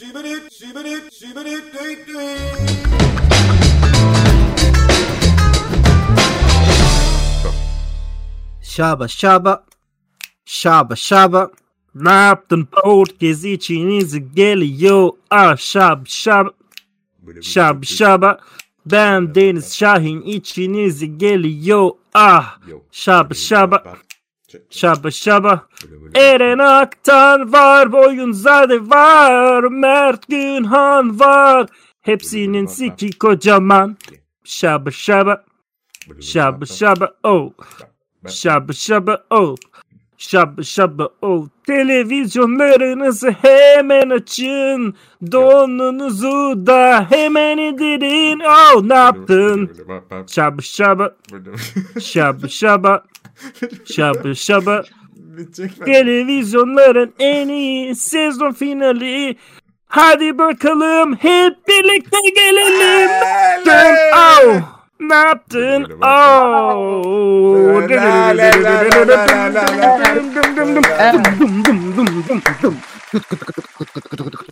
Dee dee. Şaba şaba. Şaba şaba. Ne yaptın podcast içinizi geliyor. Ah şaba şaba. Şaba şaba. Ben Deniz Şahin içinizi geliyor. Ah şaba şaba. Şaba şaba. Eren Aktan var, Boyunzade var, Mert Günhan var. Hepsinin siki kocaman. Şaba şaba. Şaba şaba oh. Şaba şaba oh. Şaba şaba oh. Televizyonlarınızı hemen açın. Donunuzu da hemen indirin. Oh ne yaptın? Şaba şaba. Şaba şaba. Şaba şaba. Televizyonların en iyi sezon finali. Hadi bakalım hep birlikte gelelim. Dön, oh. Ne yaptın?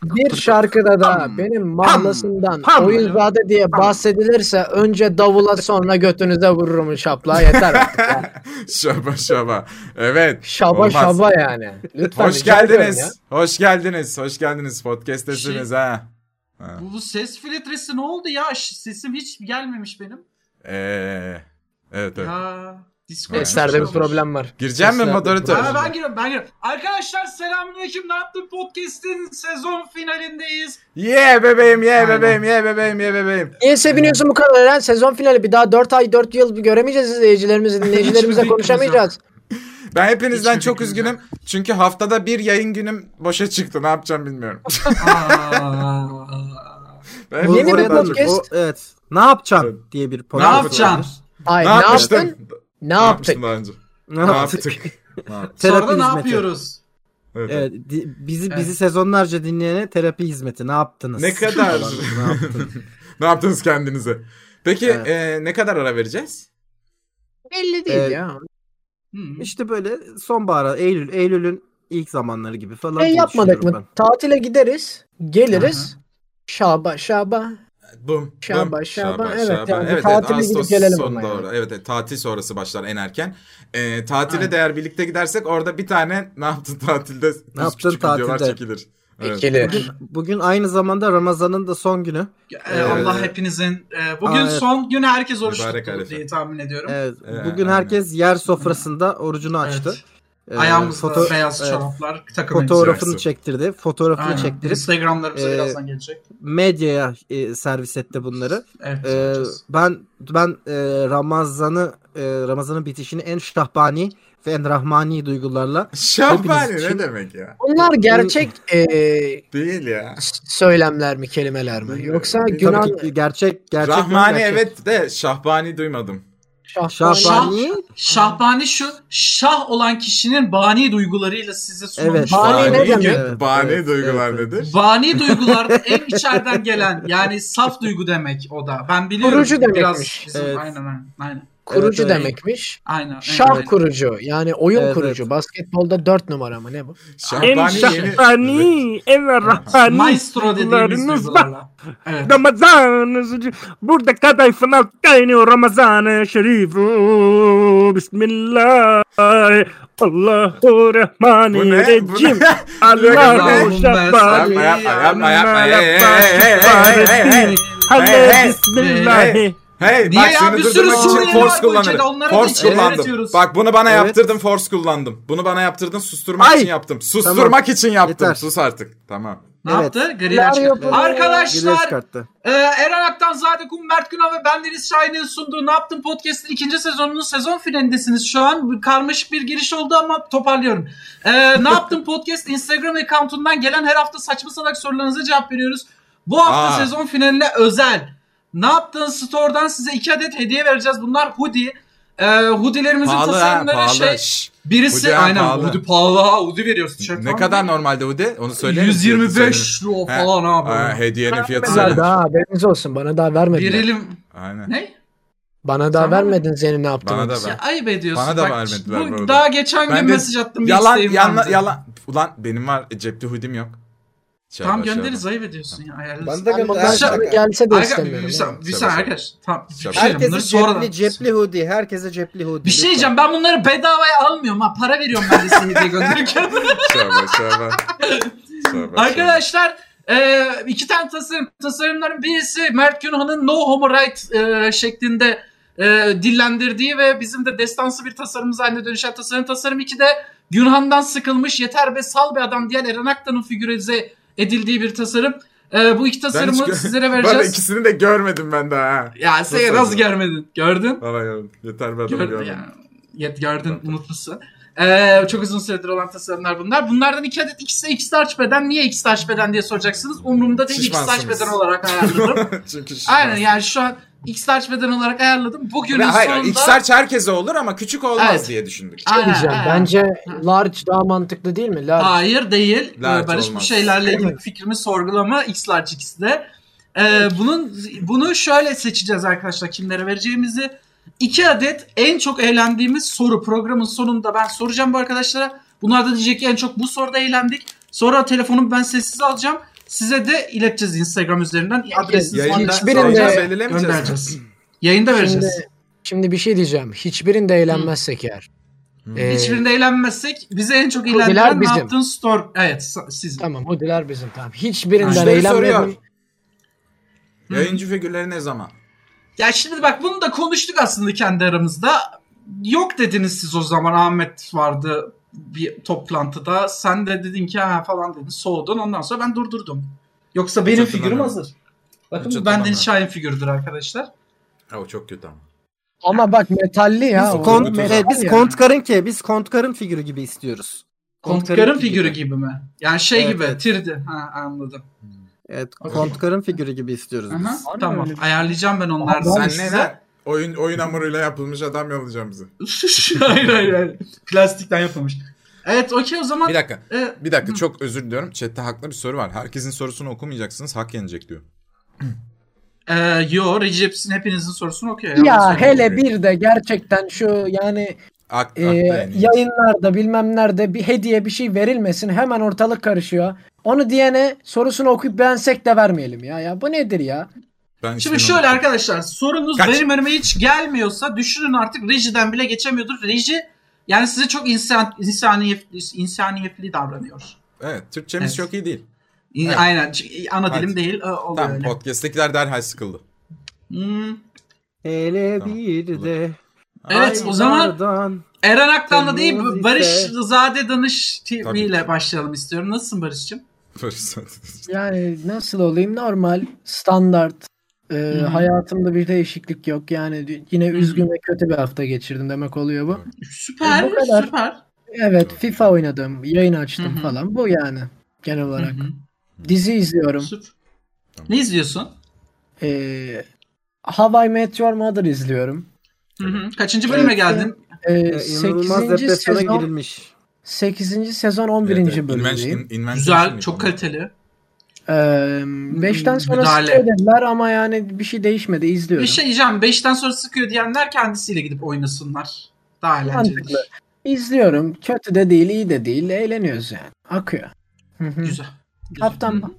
Bir şarkıda da benim mahlasından oyunzade diye bahsedilirse önce davula sonra götünüze vururum şapla yeter artık ya. şaba şaba. Evet. Şaba olmaz. şaba yani. Lütfen Hoş geldiniz. Hoş geldiniz. Hoş geldiniz. Podcast'tesiniz Şey- ha. Ha. Bu, ses filtresi ne oldu ya? Sesim hiç gelmemiş benim. Ee, evet evet. Ya Discord Seslerde bir problem var. Gireceğim mi moderatör? Ha, ben giriyorum ben giriyorum. Arkadaşlar selamünaleyküm. Ne yaptın podcast'in sezon finalindeyiz. Ye bebeğim ye Aynen. bebeğim ye bebeğim ye bebeğim. Niye seviniyorsun bu kadar Eren? Sezon finali bir daha 4 ay 4 yıl göremeyeceğiz izleyicilerimizi, dinleyicilerimizle konuşamayacağız. Ben hepinizden Hiçbir çok üzgünüm. Çünkü haftada bir yayın günüm boşa çıktı. Ne yapacağım bilmiyorum. Aa. Ben Bu- Yeni bir podcast. O, evet. Ne yapacaksın diye bir ne podcast yapacaksın? vardır. Ay Ne ne, yapmıştım? yaptın? Ne yaptık? yapmıştım daha önce? Ne yaptık? Ne yaptık? Sonra da ne hizmeti. yapıyoruz? Evet. Evet, di- bizi Evet. bizi sezonlarca dinleyene terapi hizmeti. Ne yaptınız? Ne kadar? Ne yaptın? ne yaptınız kendinize? Peki Evet. e, ne kadar ara vereceğiz? Belli değil Evet. ya. Hı. İşte böyle sonbahara, Eylül, Eylül'ün ilk zamanları gibi falan. Ne diye yapmadık düşünüyorum mı? Tatile gideriz, geliriz. Şaba şaba. Bum. Şaba, bum, şaba, evet, yani bu Evet, evet, tatile gidip Ağustos gelelim sonunda ama yani. orada. Evet, evet, tatil sonrası başlar en erken. E, tatile Aynen. de eğer birlikte gidersek orada bir tane ne yaptın tatilde? Ne yaptın tatilde? çekilir. Evet. İkili. Bugün, bugün aynı zamanda Ramazan'ın da son günü. Ee, Allah hepinizin e, bugün Aa, evet. son gün herkes oruç tuttu diye tahmin ediyorum. Evet, Ee, bugün aynen. herkes yer sofrasında orucunu açtı. Evet. Ee, Ayağımızda foto- beyaz çoraplar, takım fotoğrafını çektirdi. Fotoğrafını Aynen. çektirip Instagramlarımıza Ee, birazdan gelecek. medyaya e, servis etti bunları. Evet. Yapacağız. ben ben e, Ramazan'ı e, Ramazan'ın bitişini en şahbani ve en rahmani duygularla Şahbani ne demek ya? Bunlar gerçek eee, Değil ya. söylemler mi, kelimeler mi? Yoksa Günah gerçek gerçek Rahmani gerçek. evet de Şahbani duymadım. Şahbani. Şahbani Şahbani şu, şah olan kişinin bani duygularıyla size sunulmuş. Evet. Bani ne Bani, demek? Evet, bani evet, duygular evet, nedir? Bani duygularda en içeriden gelen yani saf duygu demek o da. Ben biliyorum. Kurucu Biraz demekmiş. bizim- Evet. Aynen aynen. Kurucu Evet, evet. demekmiş. Aynen. Şah aynen. kurucu. Yani oyun Evet, kurucu. evet. Basketbolda 4 numara mı ne bu? en Şahbani şahbani en rahmani Maestro dediğimiz duygularla. Evet. Ramazan burada kadayıfına kaynıyor Ramazan-ı Şerif Bismillah Allahu Bu ne? Allahu Şabbani Yapma yapma yapma yapma. Halle Hey, hey. Niye bak ya? seni Bir sürü durdurmak için Suriyeli force bu ülkede, kullanırım. onlara da Force içerik kullandım. üretiyoruz. Bak bunu bana Evet. yaptırdın force kullandım. Bunu bana yaptırdın susturmak Ay. için yaptım. Susturmak için yaptım. Yeter. Sus artık. Tamam. Ne Evet. yaptı? Griler çıkarttı. Arkadaşlar karttı. e, Eren Aktan, Zade Kum, Mert Günah ve ben Deniz Şahin'in sunduğu Ne Yaptın Podcast'ın ikinci sezonunun sezon finalindesiniz şu an. Bir Karmaşık bir giriş oldu ama toparlıyorum. E, ne Yaptın Podcast Instagram accountundan gelen her hafta saçma salak sorularınıza cevap veriyoruz. Bu hafta Aa. sezon finaline özel. Ne Yaptın Store'dan size iki adet hediye vereceğiz. Bunlar hoodie. E, hoodilerimizin Pahalı ha tasarımları pahalı. şey. Birisi Hoodie ha, aynen pahalı. hoodie pahalı ha hoodie veriyoruz. tişört Ne falan kadar değil. normalde de? Onu misin? 125 lira falan abi. Ha, hediyenin fiyatı söyle. daha haberiniz olsun. Bana daha vermediler. Verelim. Aynen. Ne? Bana daha Tamam. vermedin senin ne yaptığını. Bana da Ya ver. ayıp ediyorsun. Bana da Bak, vermediler bu bu arada. Daha geçen Ben gün de- mesaj attım. bir Yalan yalan yalan. Ulan benim var cepte hudim yok. Şey Tamam şey var. ayıp ediyorsun ya. ayarlarız. Ben de şimdi gelse de Arka- istemiyorum. bir, saniye, bir saniye şaka. arkadaş. Tamam. Bir şey. Bunları Herkese sonradan. cepli, cepli hoodie. Herkese cepli hoodie. Bir şey lütfen. diyeceğim. Ben bunları bedavaya almıyorum ha. Para veriyorum ben de seni diye gönderirken. Şöyle şöyle. Şöyle, Arkadaşlar e, iki tane tasarım. Tasarımların birisi Mert Günhan'ın No Homo Right e, şeklinde e, dillendirdiği ve bizim de destansı bir tasarımımız haline dönüşen tasarım. Tasarım 2 de Günhan'dan sıkılmış yeter be sal be adam diyen Eren Aktan'ın figürize edildiği bir tasarım. E, bu iki Ben hiç tasarımı gö- sizlere vereceğiz. ikisini de görmedim ben daha ha. Ya sen Nasıl görmedin? Gördün? Valla gördüm. Yeter be adamı görmedim. ya. Yet gördün unutmuşsun. Ee, çok uzun süredir olan tasarımlar bunlar. Bunlardan iki adet ikisi de X-Starch beden. Niye X-Starch beden diye soracaksınız. Umurumda değil X-Starch beden olarak ayarladım. Çünkü Aynen yani şu an X-Starch beden olarak ayarladım. Bugünün Ve hayır, sonunda... X-Large herkese olur ama küçük olmaz Evet. diye düşündük. Bir şey Aynen, diyeceğim. aynen. Bence large daha mantıklı değil mi? Large. Hayır değil. Large Ee, Barış bu olmaz. şeylerle ilgili fikrimi sorgulama. X-Large ikisi de. Ee, bunun bunu şöyle seçeceğiz arkadaşlar kimlere vereceğimizi. İki adet en çok eğlendiğimiz soru programın sonunda ben soracağım bu arkadaşlara. Bunlar da diyecek ki en çok bu soruda eğlendik. Sonra telefonumu ben sessiz alacağım. Size de ileteceğiz Instagram üzerinden. Adresiniz falan hiçbirinde- göndereceğiz. Yayında vereceğiz. Şimdi, şimdi bir şey diyeceğim. Hiçbirinde eğlenmezsek eğer. Ee, Hiçbirinde eğlenmezsek bize en çok eğlendiren ne bizim. store. Evet sizin. Tamam hoodiler bizim tamam. Hiçbirinden eğlenmedim. Yayıncı figürleri ne zaman? Ya şimdi bak bunu da konuştuk aslında kendi aramızda. Yok dediniz siz o zaman Ahmet vardı bir toplantıda. Sen de dedin ki ha falan dedin soğudun ondan sonra ben durdurdum. Yoksa benim figürüm hatırlamıyorum. hazır. Bakın bu benden. Şahin figürüdür arkadaşlar. Ha, o çok kötü ama. Ama bak metalli ya. Biz, o kont, metal biz ya. kontkarın ki biz kontkarın figürü gibi istiyoruz. Kontkarın figürü gibi mi? Yani şey Evet, gibi evet. tirdi. Ha anladım. Evet, kontkarın figürü gibi istiyoruz Aha, biz. Tamam bir- ayarlayacağım ben onları Sen size. Oyun, oyun hamuruyla yapılmış adam yollayacağım bize. hayır hayır hayır. Plastikten yapılmış. Evet okey o zaman. Bir dakika. E, Bir dakika çok özür diliyorum. Chat'te haklı bir soru var. Herkesin sorusunu okumayacaksınız. Hak yenecek diyor. e, yo Recep'sin hepinizin sorusunu okuyor. Ya hele bir de gerçekten şu yani Ak, e, yayınlarda bilmem nerede bir hediye bir şey verilmesin hemen ortalık karışıyor. Onu diyene sorusunu okuyup beğensek de vermeyelim ya. Ya bu nedir ya? Ben Şimdi şöyle unuttum. arkadaşlar sorunuz Kaç? benim önüme hiç gelmiyorsa düşünün artık rejiden bile geçemiyordur. Reji yani size çok insan, insaniyetli, insaniyetli davranıyor. Evet Türkçemiz Evet. çok iyi değil. Evet. Aynen. Ana Hadi. dilim değil. Oluyor Tamam öyle. podcast'tekiler derhal sıkıldı. Hmm. Hele Tamam, bir de Evet o zaman Eren Aktan'la değil Barış Rızade Danış TV ile başlayalım istiyorum. Nasılsın Barış'cığım? Yani nasıl olayım normal standart e, Hı. hayatımda bir değişiklik yok yani yine üzgün ve kötü bir hafta geçirdim demek oluyor bu. Süper, E, bu kadar. süper. Evet FIFA oynadım yayın açtım Hı hı. falan bu yani genel olarak. Hı hı. Dizi izliyorum. Süper. Ne izliyorsun? E, How I Met Your Mother izliyorum. Hı hı. Kaçıncı bölüme Evet, geldin? E, e, inanılmaz 8. depresyona sezon girilmiş. 8. sezon 11. bölümdeyim. Güzel, çok kaliteli. 5'ten sonra Müdahale. sıkıyor dediler ama yani bir şey değişmedi izliyorum. Bir şey diyeceğim. 5'ten sonra sıkıyor diyenler kendisiyle gidip oynasınlar. Daha eğlenceli. İzliyorum. Kötü de değil, iyi de değil. Eğleniyoruz yani. Akıyor. Hı hı. Güzel. Güzel. Haftam.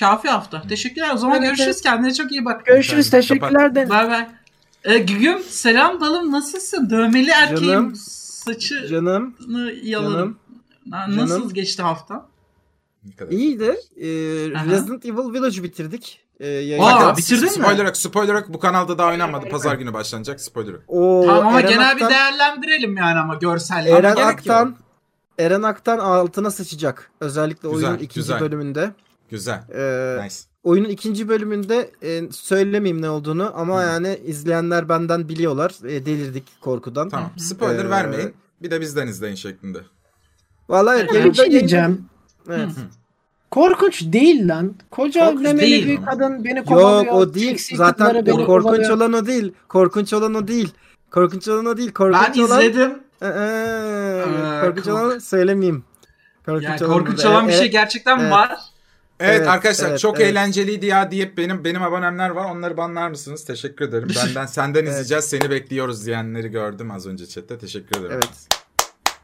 Kafi hafta. Teşekkürler. O zaman Evet, görüşürüz. evet. Kendine çok iyi bak. Görüşürüz. Efendim, Teşekkürler de. Bay bay. Ee, Gügüm selam balım nasılsın? Dövmeli erkeğim Canım. saçını Canım, yalarım. canım. Na- Nasıl canım. geçti hafta? İyiydi. Ee, Aha. Resident Evil Village bitirdik. Ee, Aa, bitirdin mi? Spoiler yok, spoiler yok. Bu kanalda daha oynanmadı. Pazar günü başlanacak. Spoiler yok. O tamam ama Eren genel bir Aktan- değerlendirelim yani ama görsel. Eren yok. Aktan Eren Aktan altına sıçacak. Özellikle Güzel, oyunun ikinci güzel. bölümünde. Güzel. Ee, Nice. oyunun ikinci bölümünde e, söylemeyeyim ne olduğunu ama Hı. yani izleyenler benden biliyorlar. E, delirdik korkudan. Tamam. Spoiler Ee, vermeyin. Bir de bizden izleyin şeklinde. Vallahi Evet, Bir şey diyeceğim. Evet. Korkunç değil lan. Koca Korkunç memeli değil bir mi? kadın beni kovalıyor. Yok o değil. Zaten beni korkunç kovalıyor. olan o değil. Korkunç olan o değil. Korkunç olan o değil. Ben Korkunç olan izledim. Ee, Ee, korkunç kork- olan söylemeyeyim. Korkunç Yani olan korkunç olan bir Evet, şey gerçekten evet. var. Evet, Evet, arkadaşlar evet, çok evet. eğlenceliydi ya deyip benim benim abonemler var. Onları banlar mısınız? Teşekkür ederim. Benden senden izleyeceğiz. Seni bekliyoruz diyenleri gördüm az önce chatte. Teşekkür ederim. Evet.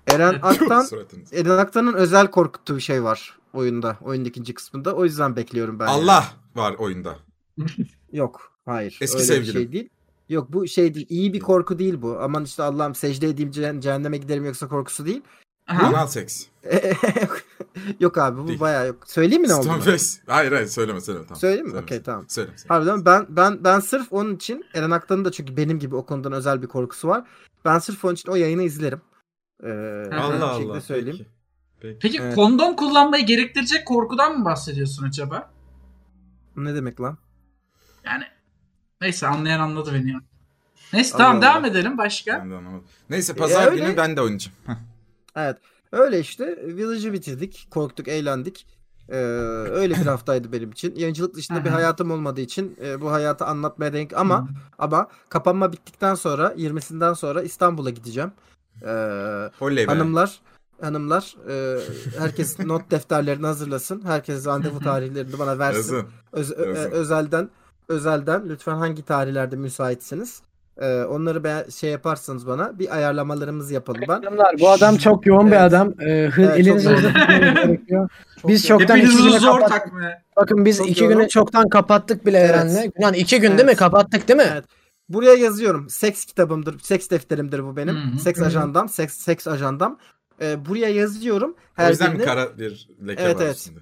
Eren Aktan. Eren Aktan'ın özel korkuttuğu bir şey var oyunda. Oyunun ikinci kısmında. O yüzden bekliyorum ben. yani. Allah var oyunda. Yok. Hayır. Eski öyle bir sevgilim. şey değil. Yok bu şey değil. İyi bir korku değil bu. Aman işte Allah'ım secde edeyim ceh- cehenneme giderim yoksa korkusu değil. Anal seks. yok abi bu Değil. bayağı yok. Söyleyeyim mi ne olduğunu? Stoneface. Hayır hayır söyleme söyleme tamam. Söyleyeyim mi? Okey, tamam. Söyle. söyle. Harbiden ben ben ben sırf onun için Eren Aktan'ın da çünkü benim gibi o konudan özel bir korkusu var. Ben sırf onun için o yayını izlerim. Ee, Allah Allah. söyleyeyim. Peki. Peki. Peki Evet. kondom kullanmayı gerektirecek korkudan mı bahsediyorsun acaba? Ne demek lan? Yani neyse anlayan anladı beni ya. Neyse Allah tamam Allah. devam edelim başka. Ben de anlamadım. Neyse pazar E, öyle. günü ben de oynayacağım. Evet. Öyle işte. Village'ı bitirdik. Korktuk, eğlendik. Ee, öyle bir haftaydı benim için. Yayıncılık dışında bir hayatım olmadığı için e, bu hayatı anlatmaya denk ama ama kapanma bittikten sonra 20'sinden sonra İstanbul'a gideceğim. Ee, hanımlar hanımlar e, herkes not defterlerini hazırlasın. Herkes randevu tarihlerini bana versin. Yazın. Öz- ö- Yazın. e, özelden özelden lütfen hangi tarihlerde müsaitsiniz? Ee, onları be- şey yaparsanız bana bir ayarlamalarımızı yapalım ben. Hanımlar, Bu adam çok yoğun bir Evet. adam. Ee, hı- Evet, elinizi çok hızlı gerekiyor. Biz yoğun. çoktan iki zor kapattık. Bakın biz Çok iki yoğun. güne çoktan kapattık bile Evet. Eren'le. Yani iki gün değil mi? Evet. Kapattık değil mi? Evet. Buraya yazıyorum. Seks kitabımdır. Seks defterimdir bu benim. Hı hı. Seks ajandam. Seks, seks ajandam. Ee, buraya yazıyorum. O Her yüzden mi birini- kara bir leke Evet, var evet. üstünde?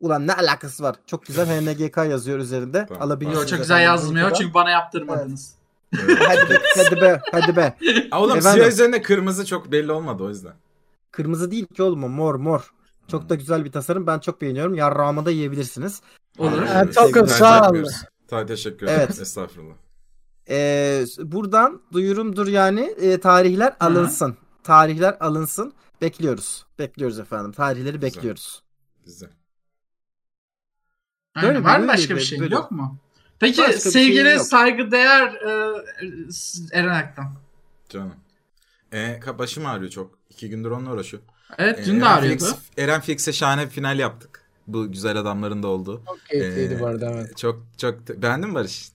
Ulan ne alakası var? Çok güzel HNGK yazıyor üzerinde. Tamam. Alabiliyorsunuz. Yo, çok güzel yazmıyor çünkü bana yaptırmadınız. hadi be, hadi be, hadi be. Aa, Oğlum Efendim? siyah üzerinde kırmızı çok belli olmadı o yüzden. Kırmızı değil ki oğlum o mor mor. Çok da güzel bir tasarım. Ben çok beğeniyorum. Yarrağımı da yiyebilirsiniz. Olur. Evet, çok sağ ol. etmiyoruz. Ta teşekkür ederim. Evet. Estağfurullah. Ee, buradan duyurumdur yani e, tarihler alınsın. Tarihler alınsın. Bekliyoruz. Bekliyoruz efendim. Tarihleri Güzel. bekliyoruz. Güzel. Aynen. Böyle Var mı böyle başka bir şey? böyle. Yok mu? Peki Başka şey sevgili saygıdeğer e, Eren Aktan. Canım. Ka- başım ağrıyor çok. İki gündür onunla uğraşıyor. Evet Ee, dün de Eren ağrıyordu. Fix- Eren Fix'e şahane bir final yaptık. Bu güzel adamların da olduğu. Çok keyifliydi Ee, bu arada evet. Çok çok beğendin mi Barış?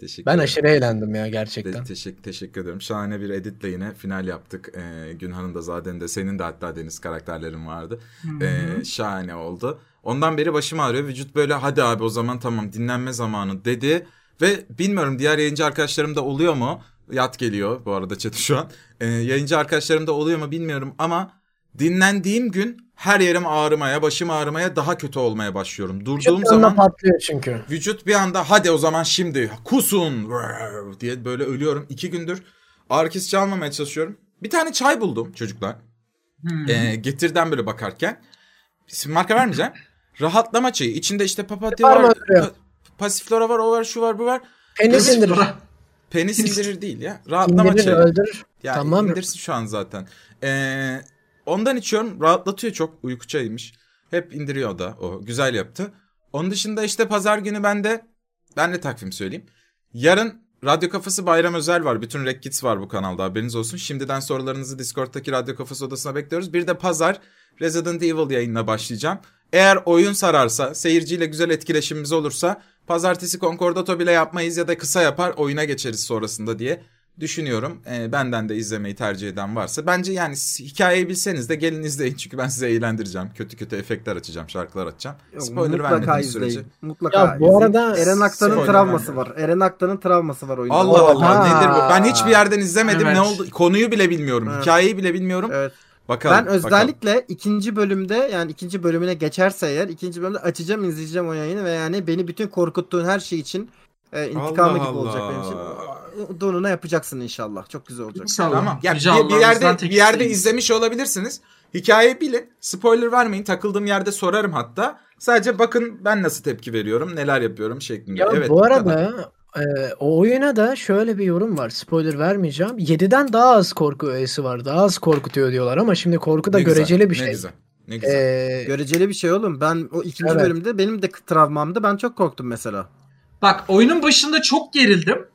Teşekkür Ben ederim. aşırı eğlendim ya Te- gerçekten. teşekkür, teşekkür ederim. Şahane bir editle yine final yaptık. Ee, Günhan'ın da zaten de senin de hatta Deniz karakterlerin vardı. Ee, şahane oldu. Ondan beri başım ağrıyor. Vücut böyle hadi abi o zaman tamam dinlenme zamanı dedi. Ve bilmiyorum diğer yayıncı arkadaşlarım da oluyor mu? Yat geliyor bu arada chat'i şu an. Ee, yayıncı arkadaşlarım da oluyor mu bilmiyorum ama dinlendiğim gün her yerim ağrımaya, başım ağrımaya daha kötü olmaya başlıyorum. Durduğum Çok zaman patlıyor çünkü. vücut bir anda hadi o zaman şimdi kusun diye böyle ölüyorum. İki gündür ağrı kesici almamaya çalışıyorum. Bir tane çay buldum çocuklar. Hı. Ee, getirden böyle bakarken. İsim marka vermeyeceğim. Rahatlama çayı. İçinde işte papatya Var var. pa- pasiflora var, o var, şu var, bu var. Penis indirir. Penis indirir değil ya. Rahatlama İndirir çayı. öldürür. Yani Tamam. indirsin şu an zaten. Ee, ondan içiyorum. Rahatlatıyor çok. Uyku çayıymış. Hep indiriyor da. O güzel yaptı. Onun dışında işte pazar günü ben de ben de takvim söyleyeyim. Yarın Radyo Kafası Bayram Özel var. Bütün Rek Kids var bu kanalda haberiniz olsun. Şimdiden sorularınızı Discord'daki Radyo Kafası odasına bekliyoruz. Bir de pazar Resident Evil yayınına başlayacağım. Eğer oyun sararsa, seyirciyle güzel etkileşimimiz olursa pazartesi Concordato bile yapmayız ya da kısa yapar oyuna geçeriz sonrasında diye düşünüyorum. Ee, benden de izlemeyi tercih eden varsa. Bence yani hikayeyi bilseniz de gelin izleyin. Çünkü ben size eğlendireceğim. Kötü kötü efektler açacağım, şarkılar açacağım. Yok, Spoiler mutlaka vermediğiniz izleyin. sürece. Mutlaka Ya bu izleyin. arada Eren Aktan'ın travması vermiyorum. var. Eren Aktan'ın travması var oyunda. Allah Allah Oha. nedir bu? Ben hiçbir yerden izlemedim. Evet. Ne oldu? Konuyu bile bilmiyorum. Evet. Hikayeyi bile bilmiyorum. Evet. Bakalım. Ben bakalım. özellikle ikinci bölümde yani ikinci bölümüne geçerse eğer ikinci bölümde açacağım izleyeceğim o yayını ve yani beni bütün korkuttuğun her şey için e, intikamı Allah gibi olacak benim Allah. için. Donuna yapacaksın inşallah. Çok güzel olacak. İnşallah. Tamam. Ya Yüce bir, bir yerde bir yerde izlemiş olabilirsiniz. Hikayeyi bilin. Spoiler vermeyin. Takıldığım yerde sorarım hatta. Sadece bakın ben nasıl tepki veriyorum, neler yapıyorum şeklinde. Ya evet. bu arada e, o oyuna da şöyle bir yorum var. Spoiler vermeyeceğim. 7'den daha az korku öğesi var. Daha az korkutuyor diyorlar ama şimdi korku da Ne güzel, göreceli bir Ne şey. güzel. Ne güzel. E, Göreceli bir şey oğlum. Ben o ikinci Evet. bölümde benim de travmamda ben çok korktum mesela. Bak oyunun başında çok gerildim.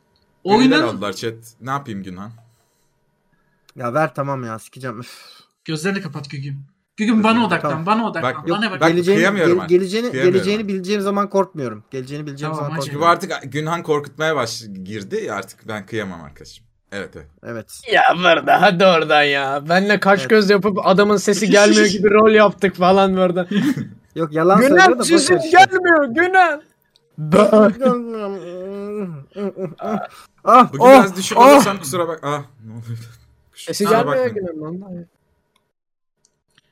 Oyunun... Aldılar chat. Ne yapayım Günhan? Ya ver tamam ya sikeceğim. Üf. gözlerini kapat Gügüm. Gügüm bana odaklan, Tamam. bana odaklan. Bak, bana bak. bak, geleceğini, kıyamıyorum gel- geleceğini, Kıyamıyorum geleceğini bileceğim zaman korkmuyorum. Geleceğini bileceğim Tamam, zaman. Çünkü korkmuyorum. bu artık Günhan korkutmaya baş girdi. Artık ben kıyamam arkadaşım. Evet evet. Evet. Ya burada hadi oradan ya. Benle kaş göz yapıp adamın sesi gelmiyor gibi rol yaptık falan burada. Yok yalan söylüyor da ver işte. gelmiyor Günen. Ah, Bugün oh, biraz düşük oh. olursam kusura bak. Ah ne oluyor? Sesi. Günen vallahi.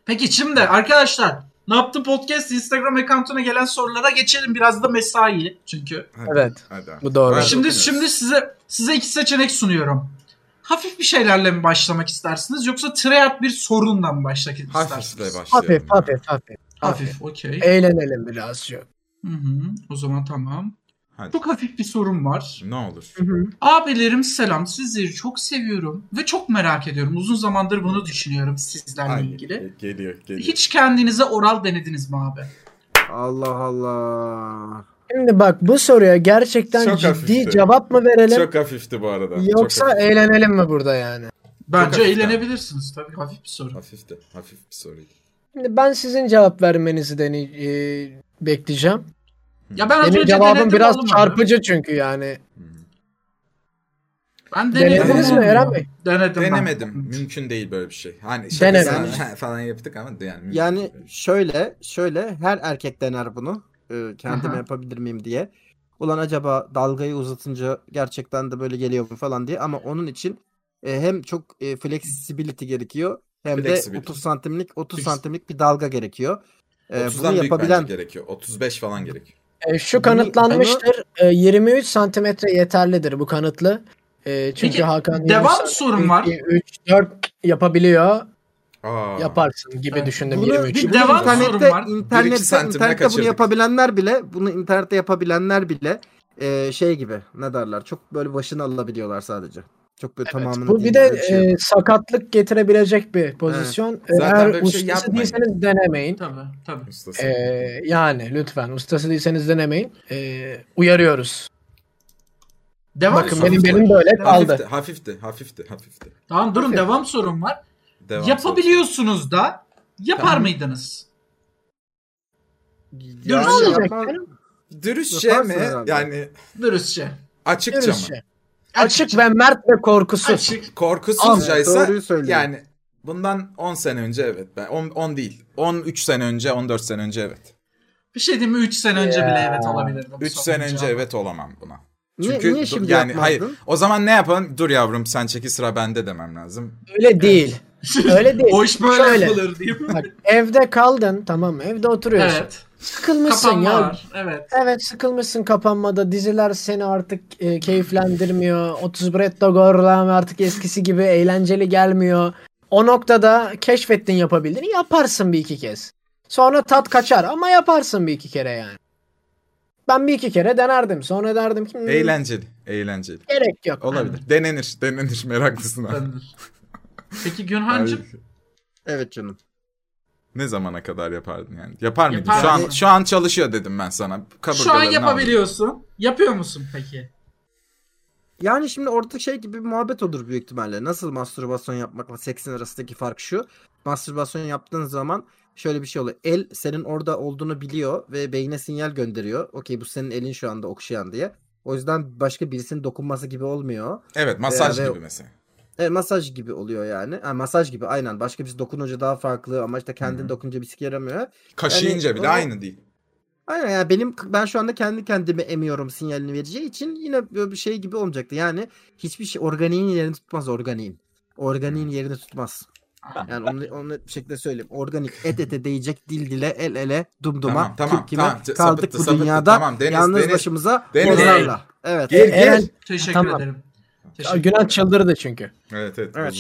Peki şimdi arkadaşlar ne yaptı podcast Instagram account'una gelen sorulara geçelim biraz da mesai çünkü. Hadi, Evet. Hadi. Bu doğru. Hadi Şimdi okuyoruz. şimdi size size iki seçenek sunuyorum. Hafif bir şeylerle mi başlamak istersiniz yoksa treyarch bir sorunla mı başlamak Hafifle istersiniz? başlayalım. Hafif hafif hafif. Hafif, okey. Eğlenelim birazcık. Hı hı, O zaman tamam. Hadi. Çok hafif bir sorum var. Ne olur. Abilerim selam. Sizleri çok seviyorum ve çok merak ediyorum. Uzun zamandır bunu düşünüyorum sizlerle Ay, ilgili. Geliyor geliyor. Hiç kendinize oral denediniz mi abi? Allah Allah. Şimdi bak bu soruya gerçekten Çok ciddi hafifti. cevap mı verelim Çok hafifti bu arada. yoksa Çok eğlenelim mi burada yani? Bence hafif eğlenebilirsiniz tabii. Hafif bir soru. hafifti. Hafif bir soruydu. Şimdi ben sizin cevap vermenizi deni e, bekleyeceğim. Ya ben Benim cevabım biraz olmadı. çarpıcı çünkü yani. Ben denedim. Denediniz mi. Eren Bey? Denedim ben. Denemedim. Mümkün değil böyle bir şey. Hani Denedim. şakasını falan yaptık ama yani. Yani değil. şöyle şöyle her erkek dener bunu. Ee, kendime Aha. yapabilir miyim diye. Ulan acaba dalgayı uzatınca gerçekten de böyle geliyor mu falan diye ama onun için e, hem çok e, flexibility gerekiyor hem de Flexibility. 30 santimlik 30 Flex- santimlik bir dalga gerekiyor. Ee, 30'dan bunu yapabilen gerekiyor. 35 falan gerekiyor. E, şu Bunu- kanıtlanmıştır. E, 23 santimetre yeterlidir bu kanıtlı. E, çünkü Peki, Hakan 23 devam sorun var. 3 4 yapabiliyor. Aa. Yaparsın gibi Evet. düşündüm bunu, 23. Bir devam internette, var. internette, 1-2 santimle internette bunu yapabilenler bile bunu internette yapabilenler bile e, şey gibi ne derler çok böyle başını alabiliyorlar sadece. Çok böyle Evet, tamamını bu bir de bir şey e, sakatlık getirebilecek bir pozisyon. E, Zaten Eğer şey ustası yapmayın. değilseniz denemeyin. Tabii tabii. Ustası. E, yani lütfen ustası değilseniz denemeyin. E, uyarıyoruz. Devam Bakın benim benim böyle hafifti, kaldı. hafifti, hafifti, hafifti. Tamam durun Hafif. devam sorum var. Devam Yapabiliyorsunuz da yapar Tamam. mıydınız? Olacak yapma- canım? Dürüstçe mi? herhalde. Yani Dürüstçe. açıkça mı? Dürüstçe. Açık ve mert ve korkusuz. Açık. Korkusuzcaysa yani bundan 10 sene önce evet. Ben 10, 10 değil. 13 sene önce, 14 sene önce evet. Bir şey diyeyim mi? 3 sene önce Ya. bile evet olabilirdi. bu 3 sorunun sene önce evet olamam buna. Niye, Çünkü niye dur- şimdi yani yapmazdın? hayır. O zaman ne yapalım? Dur yavrum sen çeki sıra bende demem lazım. Öyle değil. Öyle değil. İş böyle Şöyle. yapılır diyeyim. Bak evde kaldın tamam mı? Evde oturuyorsun. Evet. Sıkılmışsın Kapanma ya. var. Evet. Evet sıkılmışsın kapanmada. Diziler seni artık e, keyiflendirmiyor. 30 Bretto Gorlam artık eskisi gibi eğlenceli gelmiyor. O noktada keşfettin yapabildiğini yaparsın bir iki kez. Sonra tat kaçar ama yaparsın bir iki kere yani. Ben bir iki kere denerdim. Sonra derdim ki "Hmm, Eğlenceli, eğlenceli. gerek yok. Olabilir. Denenir, denenir meraklısına. Tanınır. Peki Günhancığım Evet canım. Ne zamana kadar yapardın yani? Yapar mıydın? Yapar Şu an şu an çalışıyor dedim ben sana. şu an Kaburgalarını aldım. yapabiliyorsun. Yapıyor musun peki? Yani şimdi orada şey gibi bir muhabbet olur büyük ihtimalle. Nasıl mastürbasyon yapmakla seksin arasındaki fark şu. Mastürbasyon yaptığın zaman şöyle bir şey oluyor. El senin orada olduğunu biliyor ve beyne sinyal gönderiyor. Okey bu senin elin şu anda okşayan diye. O yüzden başka birisinin dokunması gibi olmuyor. Evet, masaj Ve- gibi mesela. Evet masaj gibi oluyor yani. Ha, masaj gibi aynen. Başka birisi dokununca daha farklı ama işte kendin hı. dokununca bir sike yaramıyor. Kaşıyınca Yani bile o- aynı değil. Aynen yani benim ben şu anda kendi kendime emiyorum sinyalini vereceği için yine böyle bir şey gibi olmayacaktı. Yani hiçbir şey organiğin yerini tutmaz organiğin. Organiğin yerini tutmaz. Yani onu, onu bir şekilde söyleyeyim. Organik et ete değecek dil dile el ele dumduma Tamam, tamam, kim kime tamam. Kaldık sapıttı, bu sapıttı. dünyada Tamam, Deniz, yalnız Deniz. başımıza Deniz. bozlarla. Evet. Gel Eren- gel. Teşekkür Tamam. ederim. E, Teşekkür Günah çıldırdı çünkü. Evet evet. Evet.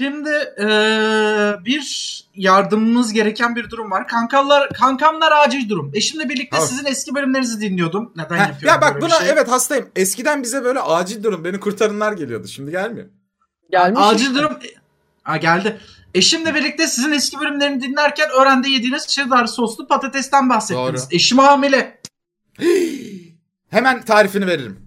Şimdi eee, bir yardımımız gereken bir durum var. Kankamlar kankamlar acil durum. Eşimle birlikte Al. sizin eski bölümlerinizi dinliyordum. Neden Heh, yapıyorum ya bak böyle bir buna şey? evet hastayım. Eskiden bize böyle acil durum beni kurtarınlar geliyordu. Şimdi gelmiyor. Gelmiş Acil işte. durum. Ha geldi. Eşimle birlikte sizin eski bölümlerini dinlerken öğrende yediğiniz cheddar soslu patatesten bahsettiniz. Doğru. Eşim hamile. Hemen tarifini veririm.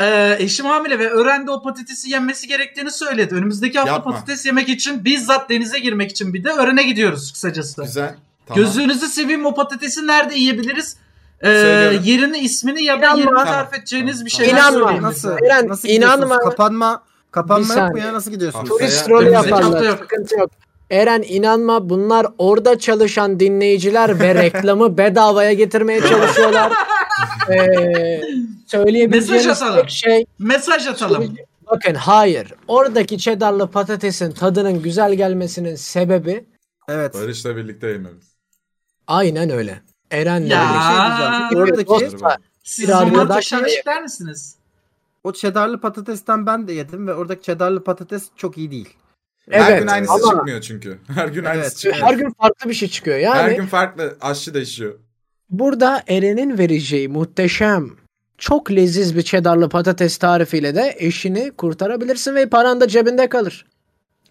Ee, eşim hamile ve öğrende o patatesi yenmesi gerektiğini söyledi. Önümüzdeki hafta Yapma. patates yemek için bizzat denize girmek için bir de öğrene gidiyoruz kısacası. Güzel. Tamam. Gözünüzü seveyim o patatesi nerede yiyebiliriz? Ee, Söylüyorum. yerini, ismini ya da İnanma. yerini Tamam. tarif edeceğiniz bir şeyler İnanma. söyleyin. Nasıl? Eren, nasıl gidiyorsunuz? inanma. Kapanma Kapanma Bir yok mu ya? Nasıl gidiyorsunuz? Turist rolü yaparlar. yok. Sıkıntı yok. Eren inanma bunlar orada çalışan dinleyiciler ve reklamı bedavaya getirmeye çalışıyorlar. ee, söyleyebileceğimiz Mesaj atalım. tek şey Mesaj atalım. bakın hayır oradaki cheddarlı patatesin tadının güzel gelmesinin sebebi Evet. Barış'la birlikte yememiz. aynen öyle. Eren'le Ya. birlikte. Bir şey. Oradaki Dostlar, Siz Bir arkadaş- misiniz? o cheddarlı patatesten ben de yedim ve oradaki cheddarlı patates çok iyi değil. Her Evet, gün aynısı ama- çıkmıyor çünkü. Her gün aynısı Evet. çıkmıyor. her gün farklı bir şey çıkıyor. Yani Her gün farklı aşçı değişiyor. Burada Eren'in vereceği muhteşem çok leziz bir cheddarlı patates tarifiyle de eşini kurtarabilirsin ve paran da cebinde kalır.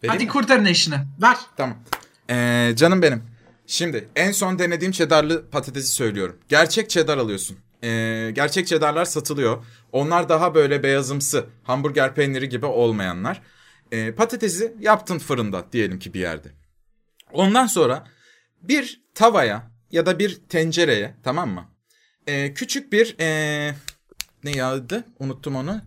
Vereyim Hadi mi? kurtarın eşini. Ver. Tamam. Ee, canım benim. Şimdi en son denediğim cheddarlı patatesi söylüyorum. Gerçek cheddar alıyorsun. Ee, gerçek cheddarlar satılıyor. Onlar daha böyle beyazımsı hamburger peyniri gibi olmayanlar. Ee, patatesi yaptın fırında diyelim ki bir yerde. Ondan sonra bir tavaya ya da bir tencereye tamam mı? Ee, küçük bir ee, ne yağıydı? Unuttum onu.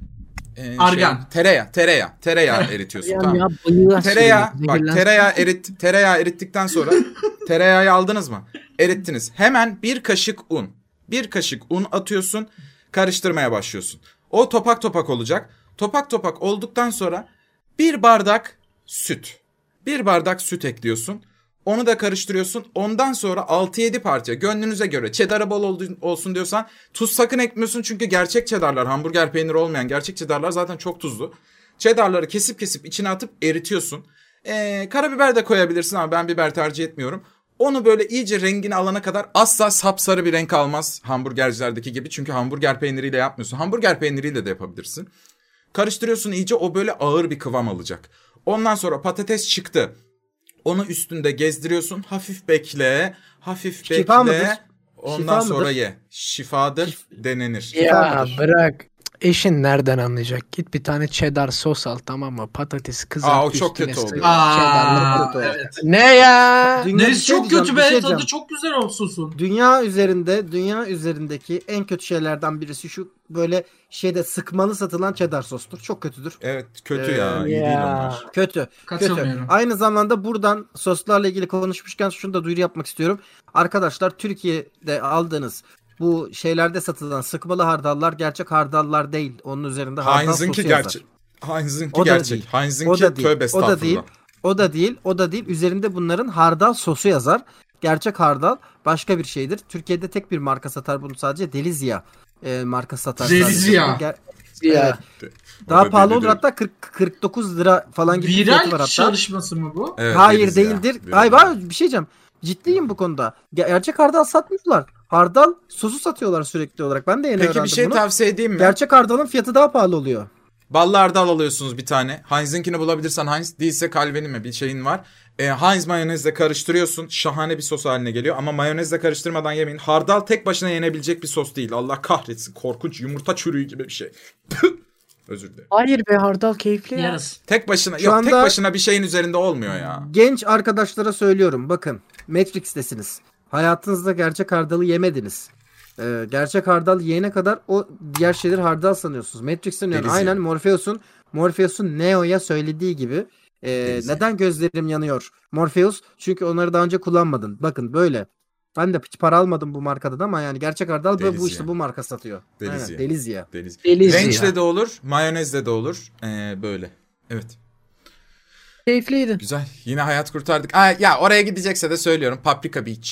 Ee, Argan. tereyağı, tereyağı, tereyağı eritiyorsun. Tamam. ya Tereyağı bak tereyağı erit tereyağı erittikten sonra tereyağı aldınız mı? Erittiniz. Hemen bir kaşık un. Bir kaşık un atıyorsun. Karıştırmaya başlıyorsun. O topak topak olacak. Topak topak olduktan sonra bir bardak süt. Bir bardak süt ekliyorsun. Onu da karıştırıyorsun. Ondan sonra 6-7 parça gönlünüze göre cheddar'a bol olsun diyorsan tuz sakın ekmiyorsun çünkü gerçek cheddarlar hamburger peyniri olmayan gerçek cheddarlar zaten çok tuzlu. Cheddarları kesip kesip içine atıp eritiyorsun. Ee, karabiber de koyabilirsin ama ben biber tercih etmiyorum. Onu böyle iyice rengini alana kadar asla sapsarı bir renk almaz hamburgercilerdeki gibi. Çünkü hamburger peyniriyle yapmıyorsun. Hamburger peyniriyle de yapabilirsin. Karıştırıyorsun iyice o böyle ağır bir kıvam alacak. Ondan sonra patates çıktı. Onu üstünde gezdiriyorsun. Hafif bekle. Hafif bekle. Şifa mıdır? Ondan Şifa sonra mıdır? ye. Şifadır denenir. Ya Şifadır. bırak. Eşin nereden anlayacak? Git bir tane cheddar sos al tamam mı? Patatesi kızart Aa, o çok üstüne kötü. Cheddarlı Aa, evet. Ne ya? Dünya- Neresi şey çok kötü be. şey Tadı çok güzel olsun. Dünya üzerinde, dünya üzerindeki en kötü şeylerden birisi şu böyle şeyde sıkmalı satılan cheddar sostur. Çok kötüdür. Evet kötü Ee, ya. iyi değil ya. onlar. Kötü. Kötü. Aynı zamanda buradan soslarla ilgili konuşmuşken şunu da duyuru yapmak istiyorum. Arkadaşlar Türkiye'de aldığınız bu şeylerde satılan sıkmalı hardallar gerçek hardallar değil. Onun üzerinde hardal Heinz'inki sosu yazar. gerçek. Heinz'inki gerçek. Heinz'inki O da değil. tövbe O da değil. O da değil. O da değil. Üzerinde bunların hardal sosu yazar. Gerçek hardal başka bir şeydir. Türkiye'de tek bir marka satar bunu sadece Delizia e, marka satar. Delizia. Ger- Ya. Evet. Daha da pahalı olur hatta 40 49 lira falan gibi bir fiyatı var Viral hatta. çalışması mı bu? Evet, Hayır ya. değildir. Deriz Hayır ya. ben bir şey diyeceğim. Ciddiyim bu konuda. Ger- Gerçek hardal satmıyorlar. Hardal sosu satıyorlar sürekli olarak. Ben de yeni Peki öğrendim bir şey bunu. tavsiye edeyim mi? Gerçek hardalın fiyatı daha pahalı oluyor. Ballı hardal alıyorsunuz bir tane. Heinz'inkini bulabilirsen Heinz değilse Calvin'in mi bir şeyin var. E, Heinz mayonezle karıştırıyorsun. Şahane bir sos haline geliyor. Ama mayonezle karıştırmadan yemeyin. Hardal tek başına yenebilecek bir sos değil. Allah kahretsin. Korkunç yumurta çürüğü gibi bir şey. Özür dilerim. Hayır be hardal keyifli ya. Tek başına Şu yok tek anda- başına bir şeyin üzerinde olmuyor ya. Genç arkadaşlara söylüyorum. Bakın Matrix'tesiniz. Hayatınızda gerçek hardalı yemediniz. Ee, gerçek hardal yiyene kadar o diğer şeyleri hardal sanıyorsunuz. Matrix'ten yani aynen. Morpheus'un Morpheus'un Neo'ya söylediği gibi e, neden gözlerim yanıyor? Morpheus çünkü onları daha önce kullanmadın. Bakın böyle. Ben de hiç para almadım bu markadan ama yani gerçek hardal ve Deliz bu işte bu marka satıyor. Deliz Aynen, ya. Delizia. Deliz. Deliz ya. Range'le de olur, mayonezle de olur. Ee, böyle. Evet. Keyifliydi. Güzel. Yine hayat kurtardık. Aa, ya oraya gidecekse de söylüyorum. Paprika Beach.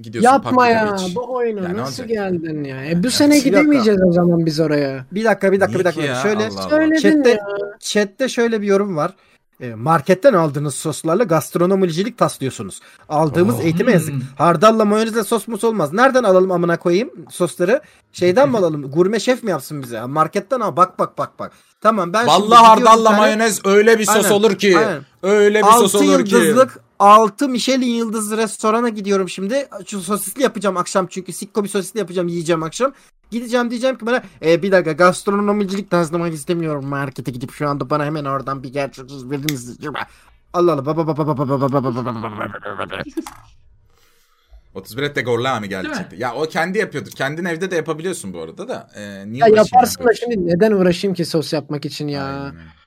Gidiyorsun Yapma Paprika ya. Beach. Bu oyuna Ya ne nasıl olacak? geldin ya? E, bu sene bir dakika. gidemeyeceğiz o zaman biz oraya. Bir dakika bir dakika bir Niye ki dakika. ya? Şöyle Allah Allah. Söyledin Chat'te, ya. chatte şöyle bir yorum var. E, Marketten aldığınız soslarla gastronomicilik taslıyorsunuz. Aldığımız Oh. eğitime yazık. Hmm. Hardalla mayonezle sos mus olmaz. Nereden alalım amına koyayım sosları? Şeyden mi alalım? Gurme şef mi yapsın bize? Marketten al. Bak bak bak bak. Tamam ben Vallahi hardalla tane mayonez öyle bir sos Aynen, olur ki. aynen. Öyle bir sos 6 olur ki. yıldızlık 6 Michelin yıldız restorana gidiyorum şimdi. Şu sosisli yapacağım akşam çünkü sikko bir sosisli yapacağım yiyeceğim akşam. Gideceğim diyeceğim ki bana e, bir dakika gastronomicilik taslamak istemiyorum markete gidip şu anda bana hemen oradan bir gerçeksiz verir misiniz? Allah Allah baba baba baba baba baba baba baba 31 ette gorla mı geldi. Ya o kendi yapıyordur. Kendin evde de yapabiliyorsun bu arada da. Ee, niye Ya yaparsın da şimdi neden uğraşayım ki sos yapmak için ya? Aynen.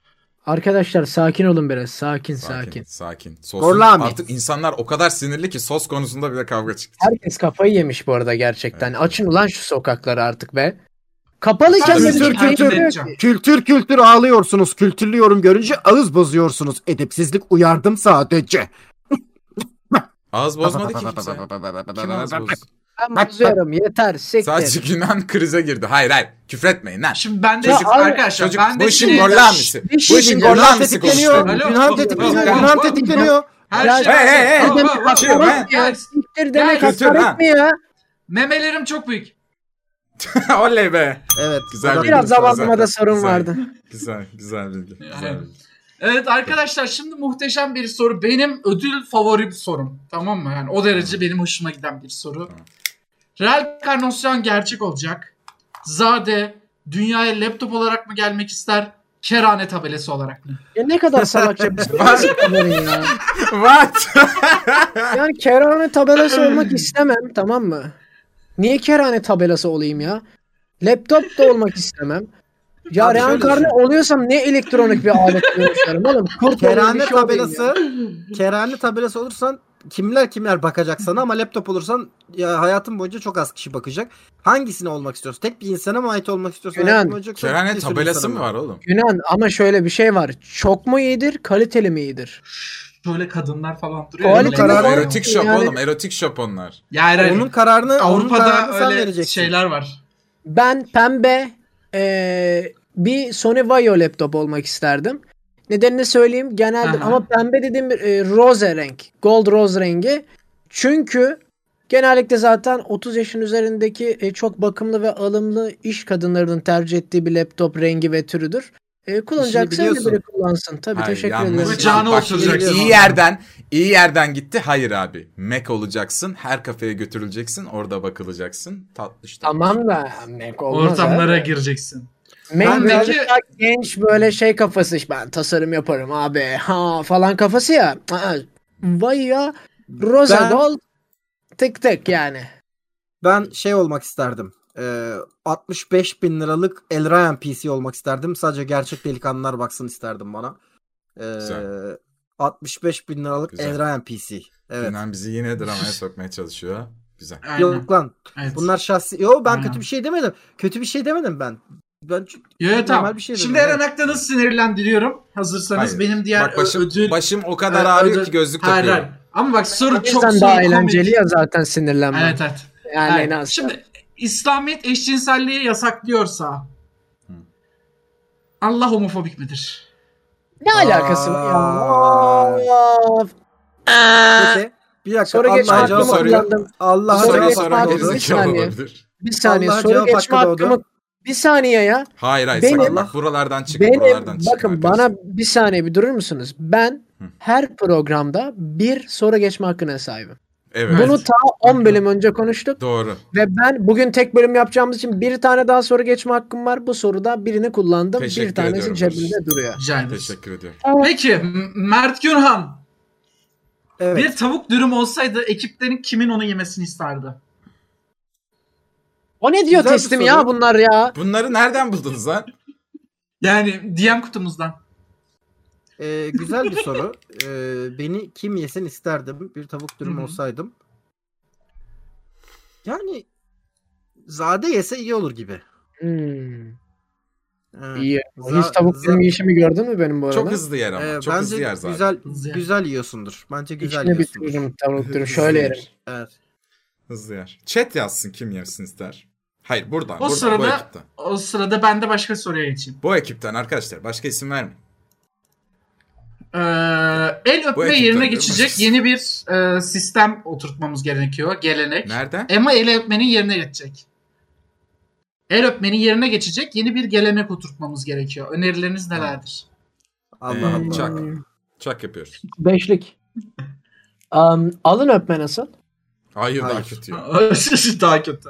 Arkadaşlar sakin olun biraz. Sakin Sakin. sakin. Sakin. Sosun- Gorlami. Artık insanlar o kadar sinirli ki sos konusunda bile kavga çıktı. Herkes kafayı yemiş bu arada gerçekten. Açın ulan şu sokakları artık be. Bir Kültür kültür- kültür. Kültür kültür ağlıyorsunuz. Kültürlü yorum görünce ağız bozuyorsunuz. Edepsizlik uyardım sadece. Ağız bozmadı ki kimse. Kim ağız bozdu? Ben bozuyorum yeter siktir. Sadece Günan krize girdi. Hayır hayır. Küfretmeyin lan. Şimdi ben de Ya şimdi abi, arkadaşlar Çocuk ben de bu işin gorlamisi. şey Bu işin gorlamisi konuştu. Günhan tetikleniyor. Günhan tetikleniyor. Her şey hey, hey, hey. Siktir demek hakaret ha. mi ya? memelerim çok büyük. Oley be. Evet. Güzel Biraz zamanlamada sorun Güzel. vardı. Güzel, güzel bilgi. Güzel bilgi. Evet arkadaşlar şimdi muhteşem bir soru. Benim ödül favori bir sorum. Tamam mı? Yani o derece benim hoşuma giden bir soru. Real Karnosyan gerçek olacak. Zade dünyaya laptop olarak mı gelmek ister? Kerane tabelası olarak mı? Ya ne kadar salakça bir bunların ya. What? Yani kerane tabelası olmak istemem tamam mı? Niye kerane tabelası olayım ya? Laptop da olmak istemem. Ya Abi reenkarne oluyorsam ne elektronik bir alet kullanıyorum oğlum? Kurt Kerane şey tabelası kerane tabelası olursan kimler kimler bakacak sana ama laptop olursan ya hayatın boyunca çok az kişi bakacak. Hangisine olmak istiyorsun? Tek bir insana mı ait olmak istiyorsun? Günan, Kerane tabelası mı var oğlum? Yunan ama şöyle bir şey var. Çok mu iyidir, kaliteli mi iyidir? Şöyle kadınlar falan duruyor. Öyle- kararı-. Erotik shop Yani- oğlum. Erotik shop onlar. Yani Onun kararını onun Avrupa'da kararını sen öyle vereceksin. şeyler var. Ben pembe eee, bir Sony Vaio laptop olmak isterdim. Nedenini söyleyeyim. Genelde Aha. ama pembe dediğim e, rose renk. Gold rose rengi. Çünkü genellikle zaten 30 yaşın üzerindeki e, çok bakımlı ve alımlı iş kadınlarının tercih ettiği bir laptop rengi ve türüdür. E, kullanacaksa biri kullansın. Tabii Hayır, teşekkür yanlış. ederim. Bu canı Bak, oturacak. iyi yerden, iyi yerden gitti. Hayır abi. Mac olacaksın. Her kafeye götürüleceksin. Orada bakılacaksın. Tatlış tatlış. Tamam da Mac olmaz. Ortamlara abi. gireceksin. Ben birazcık daha genç böyle şey kafası işte ben tasarım yaparım abi ha falan kafası ya. Aa, Vay ya Rosa Ben- Gold tık tık yani. Ben şey olmak isterdim. Ee, 65 bin liralık Elrayan PC olmak isterdim. Sadece gerçek delikanlılar baksın isterdim bana. Ee, Güzel. 65 bin liralık Güzel. Elrayan PC. Evet. Günan bizi yine dramaya sokmaya çalışıyor. Güzel. Aynen. Yok lan. Evet. Bunlar şahsi. Yo ben Aynen. kötü bir şey demedim. Kötü bir şey demedim ben. Ben Yo, yo, tamam. bir şey Şimdi. Eren Aktan'ı sinirlendiriyorum. Hazırsanız Hayır. benim diğer Bak başım, ödül... başım o kadar Ö- ağrıyor ödül- ki gözlük Hayır, takıyorum. hayır. Ama bak soru çok soru daha komik. eğlenceli ya zaten sinirlenme. Evet evet. Yani Evet. en az. Şimdi İslamiyet eşcinselliği yasaklıyorsa Allah homofobik midir? Ne alakası var ya? Peki. Bir dakika. Soru geçme Allah'a cevap, kullandım. Allah'a cevap hakkı- doğdu. bir saniye. Bir saniye soru geçme hakkımı bir saniye ya. Hayır hayır Benim- sakın bak buralardan çık Benim buralardan çık. bakın bana bir saniye bir durur musunuz? Ben her programda bir soru geçme hakkına sahibim. Evet. Bunu ta 10 bölüm önce konuştuk Doğru. ve ben bugün tek bölüm yapacağımız için bir tane daha soru geçme hakkım var. Bu soruda birini kullandım. Teşekkür bir tanesi ediyorum cebimde duruyor. Rica. Teşekkür ediyorum. Peki Mert Günhan Evet. bir tavuk dürüm olsaydı ekiplerin kimin onu yemesini isterdi? O ne diyor Güzel bir teslim soru. ya bunlar ya? Bunları nereden buldunuz lan? Yani DM kutumuzdan. Ee, güzel bir soru. Ee, beni kim yesin isterdim. Bir tavuk dürüm Hı hı. olsaydım. Yani Zade yese iyi olur gibi. Hmm, Evet. iyi. Za- Hiç tavuk za- dürüm yiyişimi gördün mü benim bu arada? Çok hızlı yer ama. Ee, Çok hızlı bence yer zaten. güzel Hızlı güzel yiyorsundur. Bence güzel İçine yiyorsundur. bitiririm tavuk dürüm. Hızlı Şöyle yer. yerim. Evet. Hızlı yer. Chat yazsın kim yesin ister. Hayır buradan. O buradan bu sırada ekipten. o sırada ben de başka soruya geçeyim. Bu ekipten arkadaşlar. Başka isim vermeyin. Ee, el öpme yerine geçecek yeni bir e, sistem oturtmamız gerekiyor. Gelenek. Nereden? Ama el öpmenin yerine geçecek. El öpmenin yerine geçecek yeni bir gelenek oturtmamız gerekiyor. Önerileriniz nelerdir? Allah Ee, Allah. Çak. Çak yapıyoruz. Beşlik. Um, alın öpme nasıl? Hayır, daha Hayır. kötü. ya. Daha kötü.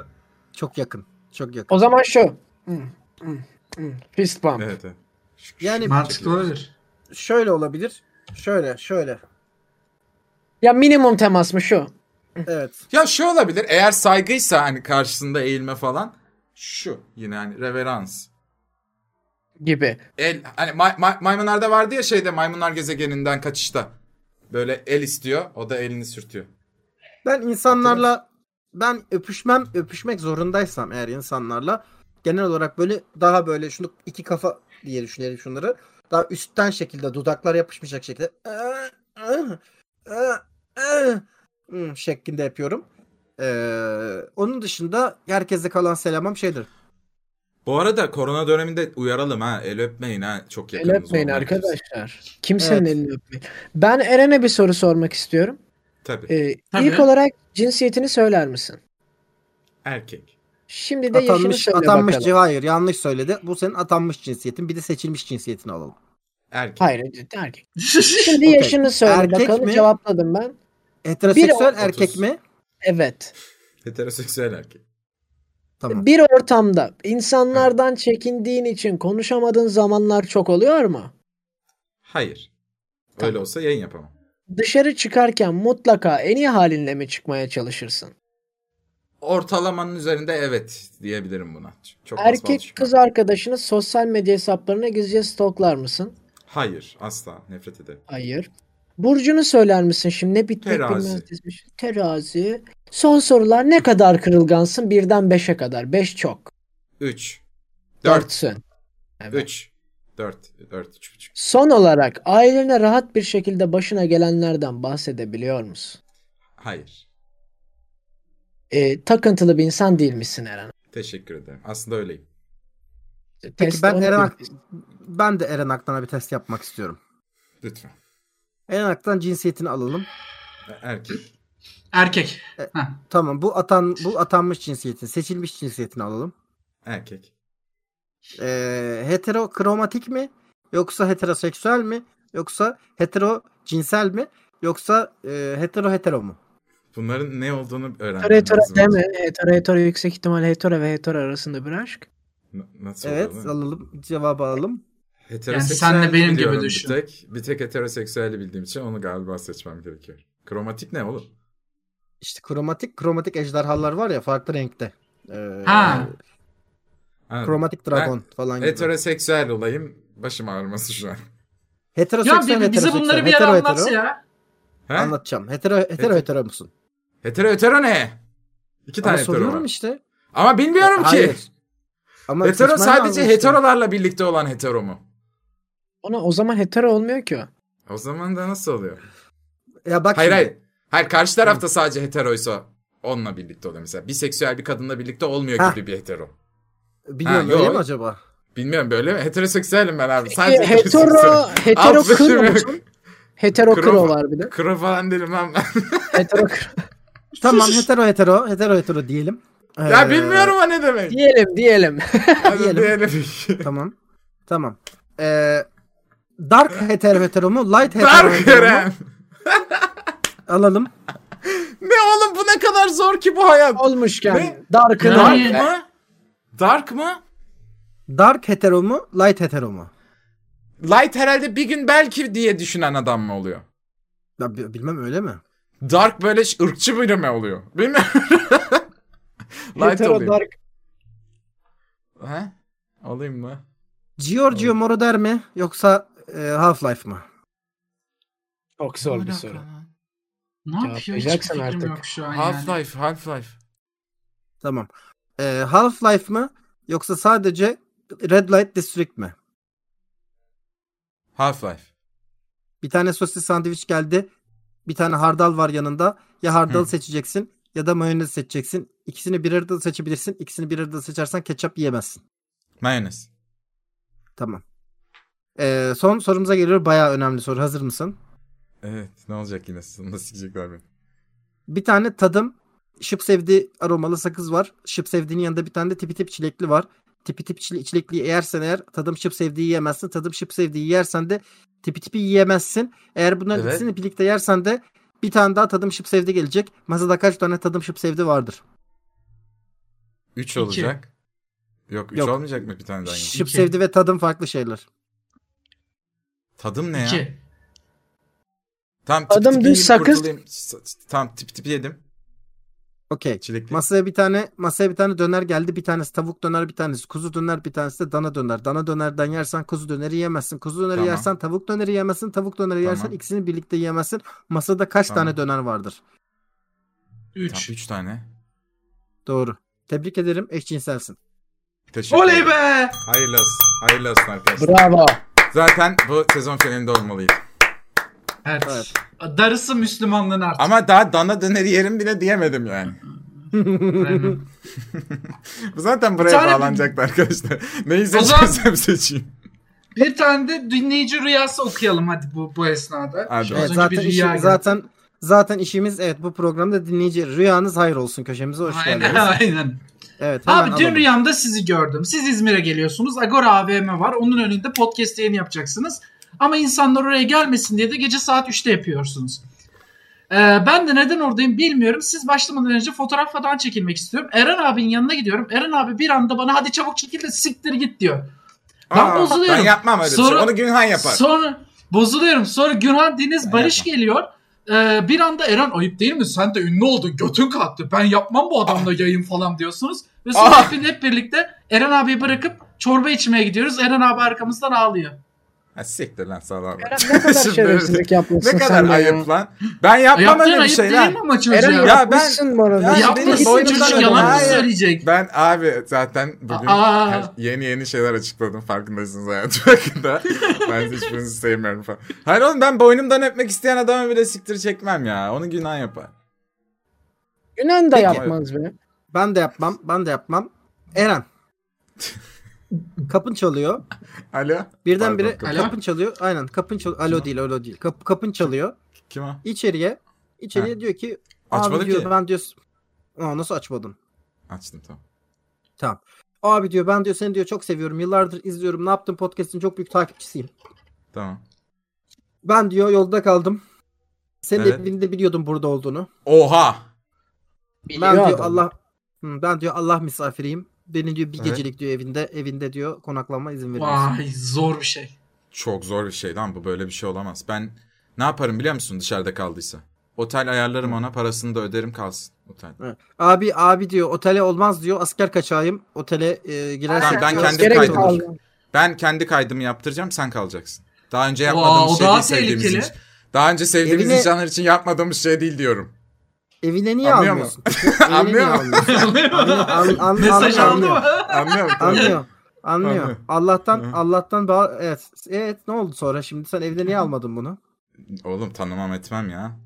Çok yakın. Çok yakın. O zaman şu. Hmm, hmm, hmm. Fist bump. Evet evet. Yani Mantıklı olabilir. Şöyle olabilir. Şöyle, şöyle. Ya minimum temas mı şu? Evet. Ya şu olabilir. Eğer saygıysa hani karşısında eğilme falan. Şu yine hani reverans. gibi. El hani may- may- maymunlarda vardı ya şeyde maymunlar gezegeninden kaçışta. Böyle el istiyor. O da elini sürtüyor. Ben insanlarla ben öpüşmem öpüşmek zorundaysam eğer insanlarla genel olarak böyle daha böyle şunu iki kafa diye düşünelim şunları. Daha üstten şekilde dudaklar yapışmayacak şekilde şeklinde yapıyorum. Ee, onun dışında herkese kalan selamım şeydir. Bu arada korona döneminde uyaralım ha. El öpmeyin ha. Çok El yakınınız öpmeyin arkadaşlar. Kimsenin Evet. elini öpmeyin. Ben Eren'e bir soru sormak istiyorum. Tabii. Ee, Tabii. İlk olarak cinsiyetini söyler misin? Erkek. Şimdi de yaşını Atanmış, söyle atanmış bakalım. hayır yanlış söyledi. Bu senin atanmış cinsiyetin. Bir de seçilmiş cinsiyetini alalım. Erkek. Hayır erkek. Şimdi Okey. yaşını söyle Erkek bakalım mi? cevapladım ben. Heteroseksüel Bir- erkek mi? Evet. Heteroseksüel erkek. Tamam. Bir ortamda insanlardan çekindiğin için konuşamadığın zamanlar çok oluyor mu? Hayır. Tamam. Öyle olsa yayın yapamam. Dışarı çıkarken mutlaka en iyi halinle mi çıkmaya çalışırsın? Ortalamanın üzerinde evet diyebilirim buna. Çok Erkek kız arkadaşını sosyal medya hesaplarına gizlice stalklar mısın? Hayır. Asla. Nefret ederim. Hayır. Burcunu söyler misin şimdi? Ne bitmek Terazi. bilmez dizmiş. Terazi. Son sorular ne kadar kırılgansın? Birden beşe kadar. Beş çok. 3. 4. Dörtsün. Evet. 3. 4. 4. 3. Son olarak ailene rahat bir şekilde başına gelenlerden bahsedebiliyor musun? Hayır. Ee, takıntılı bir insan değil misin Eren? Teşekkür ederim. Aslında öyleyim. Peki Test ben Eren Ak- ben de Eren Aktan'a bir test yapmak istiyorum. Lütfen. Eren Aktan cinsiyetini alalım. Erkek. Erkek. Heh. Tamam bu atan bu atanmış cinsiyetin, seçilmiş cinsiyetini alalım. Erkek. Ee, heterokromatik mi? Yoksa heteroseksüel mi? Yoksa hetero cinsel mi? Yoksa e, hetero hetero mu? Bunların ne olduğunu öğrenmem Hetero hetero deme. Hetero hetero yüksek ihtimal hetero ve hetero arasında bir aşk. N- Nasıl Evet oluyor? alalım cevabı alalım. Heteroseksüel Yani senle benim gibi düşün. Bir tek, bir tek heteroseksüeli bildiğim için onu galiba seçmem gerekiyor. Kromatik ne oğlum? İşte kromatik kromatik ejderhalar var ya farklı renkte. Ee, Ha. Ha, Kromatik dragon falan gibi. Heteroseksüel olayım. Başım ağrıması şu an. Ya Heteroseksüel bize heteroseksüel. bunları bir hetero, ara hetero. anlat ya. He? Anlatacağım. Hetero hetero Hetero. hetero musun? Hetero hetero ne? İki Ama tane hetero soruyorum var. işte. Ama bilmiyorum ki. Hayır. Ama Hetero sadece işte. heterolarla birlikte olan hetero mu? Ona o zaman hetero olmuyor ki o. O zaman da nasıl oluyor? Ya bak Hayır şimdi. hayır. Hayır karşı tarafta sadece heteroysa onunla birlikte oluyor mesela. Biseksüel bir kadınla birlikte olmuyor Ha. gibi bir hetero. Bilmiyorum Ha, öyle mi acaba? Bilmiyorum böyle mi? Heteroseksüelim ben abi. Sadece hetero hetero kro yok. musun? Hetero Kro var bir de. Kro falan değilim ben. Hetero kro. Tamam hetero hetero hetero hetero diyelim. ya Ee, bilmiyorum o ne demek. Diyelim diyelim. Hadi diyelim. diyelim. Tamam. Tamam. Ee, dark hetero hetero mu? Light hetero Dark hetero mu? Alalım. Ne oğlum bu ne kadar zor ki bu hayat. Olmuşken Ne? Dark'ın Dark mı? Dark mı? Dark hetero mu? Light hetero mu? Light herhalde bir gün belki diye düşünen adam mı oluyor? Ya, bi- bilmem öyle mi? Dark böyle ırkçı biri mi oluyor? Bilmiyorum. Light hetero olayım. dark. He? Olayım mı? Giorgio Moroder mi? Yoksa e, Half-Life mı? Çok zor bir soru. Ne yapıyor? Fikrim artık. yok şu an yani. Half-Life, Half-Life. Tamam. Ee, Half-Life mı? Yoksa sadece Red Light District mi? Half-Life. Bir tane sosis sandviç geldi. Bir tane hardal var yanında. Ya hardal Hı. seçeceksin ya da mayonez seçeceksin. İkisini bir arada seçebilirsin. İkisini bir arada seçersen ketçap yiyemezsin. Mayonez. Tamam. Ee, son sorumuza geliyor. Bayağı önemli soru. Hazır mısın? Evet. Ne olacak yine? Nasıl sikecekler beni? Bir tane tadım şıp sevdi aromalı sakız var. Şıp sevdiğinin yanında bir tane de tipi tip çilekli var. Tipi tip çile- çilekliyi yersen eğer tadım şıp sevdiği yiyemezsin. Tadım şıp sevdiği yersen de tipi tipi yiyemezsin. Eğer bunların Evet. ikisini birlikte yersen de bir tane daha tadım şıp sevdi gelecek. Masada kaç tane tadım şıp sevdi vardır? 3 olacak. Yok 3 Yok. olmayacak mı bir tane daha? Şıp İki. sevdi ve tadım farklı şeyler. Tadım ne ya? İki. Tam tip yiyip sakız. kurtulayım. Tam tip tipi yedim. Okey. Çilekli. Masaya bir tane masaya bir tane döner geldi. Bir tanesi tavuk döner, bir tanesi kuzu döner, bir tanesi de dana döner. Dana dönerden yersen kuzu döneri yemezsin. Kuzu döneri Tamam. yersen tavuk döneri yemezsin. Tavuk döneri yersen Tamam. ikisini birlikte yemezsin. Masada kaç Tamam. tane döner vardır? 3. Tamam, üç tane. Doğru. Tebrik ederim. Eşcinselsin. Teşekkür Oley be! Hayırlı olsun. Hayırlı olsun arkadaşlar. Bravo. Zaten bu sezon finalinde olmalıydı. Evet. Evet. Darısı Müslümanlığın artık. Ama daha dana döneri yerim bile diyemedim yani. Aynen. Bu zaten buraya tane- bağlanacaktı arkadaşlar. Neyi zaman- seçersem seçeyim. Bir tane de dinleyici rüyası okuyalım hadi bu bu esnada. Şu Evet, zaten işi- zaten zaten işimiz evet bu programda dinleyici rüyanız hayır olsun köşemize hoş Aynen geldiniz. aynen. Evet hemen Abi dün alalım. rüyamda sizi gördüm. Siz İzmir'e geliyorsunuz. Agora AVM var. Onun önünde podcast yayını yapacaksınız. Ama insanlar oraya gelmesin diye de gece saat 3'te yapıyorsunuz. Ee, ben de neden oradayım bilmiyorum. Siz başlamadan önce fotoğraf falan çekilmek istiyorum. Eren abinin yanına gidiyorum. Eren abi bir anda bana hadi çabuk çekil de siktir git diyor. Ben Aa, bozuluyorum. Ben yapmam öyle bir Sonra- şey. Onu Günhan yapar. Sonra bozuluyorum. Sonra Günhan Deniz Ben Barış yapmam. geliyor. Ee, bir anda Eren ayıp değil mi? Sen de ünlü oldun. Götün kalktı. Ben yapmam bu adamla yayın falan diyorsunuz. Ve sonra Ah. hep, hep birlikte Eren abiyi bırakıp çorba içmeye gidiyoruz. Eren abi arkamızdan ağlıyor. Ha, siktir lan salak. Ne kadar şerefsizlik yapmışsın Ne kadar sen de ya. ayıp lan. Ben yapmam öyle bir şey lan. ama çocuğa? Eren Ya yapmışsın bu arada. Ya Yaptın benim gitsin boynumdan çocuk yalan mı söyleyecek? Ben abi zaten bugün Aa. yeni yeni şeyler açıkladım farkındaysanız hayatım hakkında. ben hiçbirinizi sevmiyorum falan. Hayır oğlum ben boynumdan öpmek isteyen adama bile siktir çekmem ya. Onu günah yapar. Yunan da yapmaz be. Ben de yapmam. Ben de yapmam. Eren. Kapın çalıyor. Alo? Birdenbire Pardon, Alo? kapın çalıyor. Aynen kapın çalıyor. Alo Kim değil alo değil. Kap, kapın çalıyor. Kim o? İçeriye. İçeriye diyor ki Açmadı diyor ki. ben diyor Aa, nasıl açmadın? Açtım tamam. Tamam. Abi diyor ben diyor seni diyor çok seviyorum. Yıllardır izliyorum. Ne yaptın podcast'in çok büyük takipçisiyim. Tamam. Ben diyor yolda kaldım. Senin Evet. evinde biliyordum burada olduğunu. Oha! ben Biliyor diyor adam. Allah Hı, ben diyor Allah misafiriyim. Beni diyor bir Evet. gecelik diyor evinde evinde diyor konaklama izin verir misin? Vay zor bir şey. Çok zor bir şey lan bu böyle bir şey olamaz. Ben ne yaparım biliyor musun dışarıda kaldıysa? Otel ayarlarım ona parasını da öderim kalsın. Otel. Evet. Abi abi diyor otele olmaz diyor. Asker kaçağıyım. Otele e, girersek Tamam, ben diyor, kendim Gerek kaydım. kaldı. Ben kendi kaydımı yaptıracağım sen kalacaksın. Daha önce yapmadığımız o şey değil sevdiğimiz için. Daha önce sevdiğimiz Evine- insanlar için yapmadığımız şey değil diyorum. Evine niye Anlıyor almıyorsun? Evine niye Anlıyor mu? almıyorsun? An- an- Mesaj an- aldı mı? Anlıyor? Anlıyor. Anlıyor. Anlıyor. Allah'tan Hı. Allah'tan ba- evet. Evet ne oldu sonra şimdi sen evde niye almadın bunu? Oğlum tanımam etmem ya.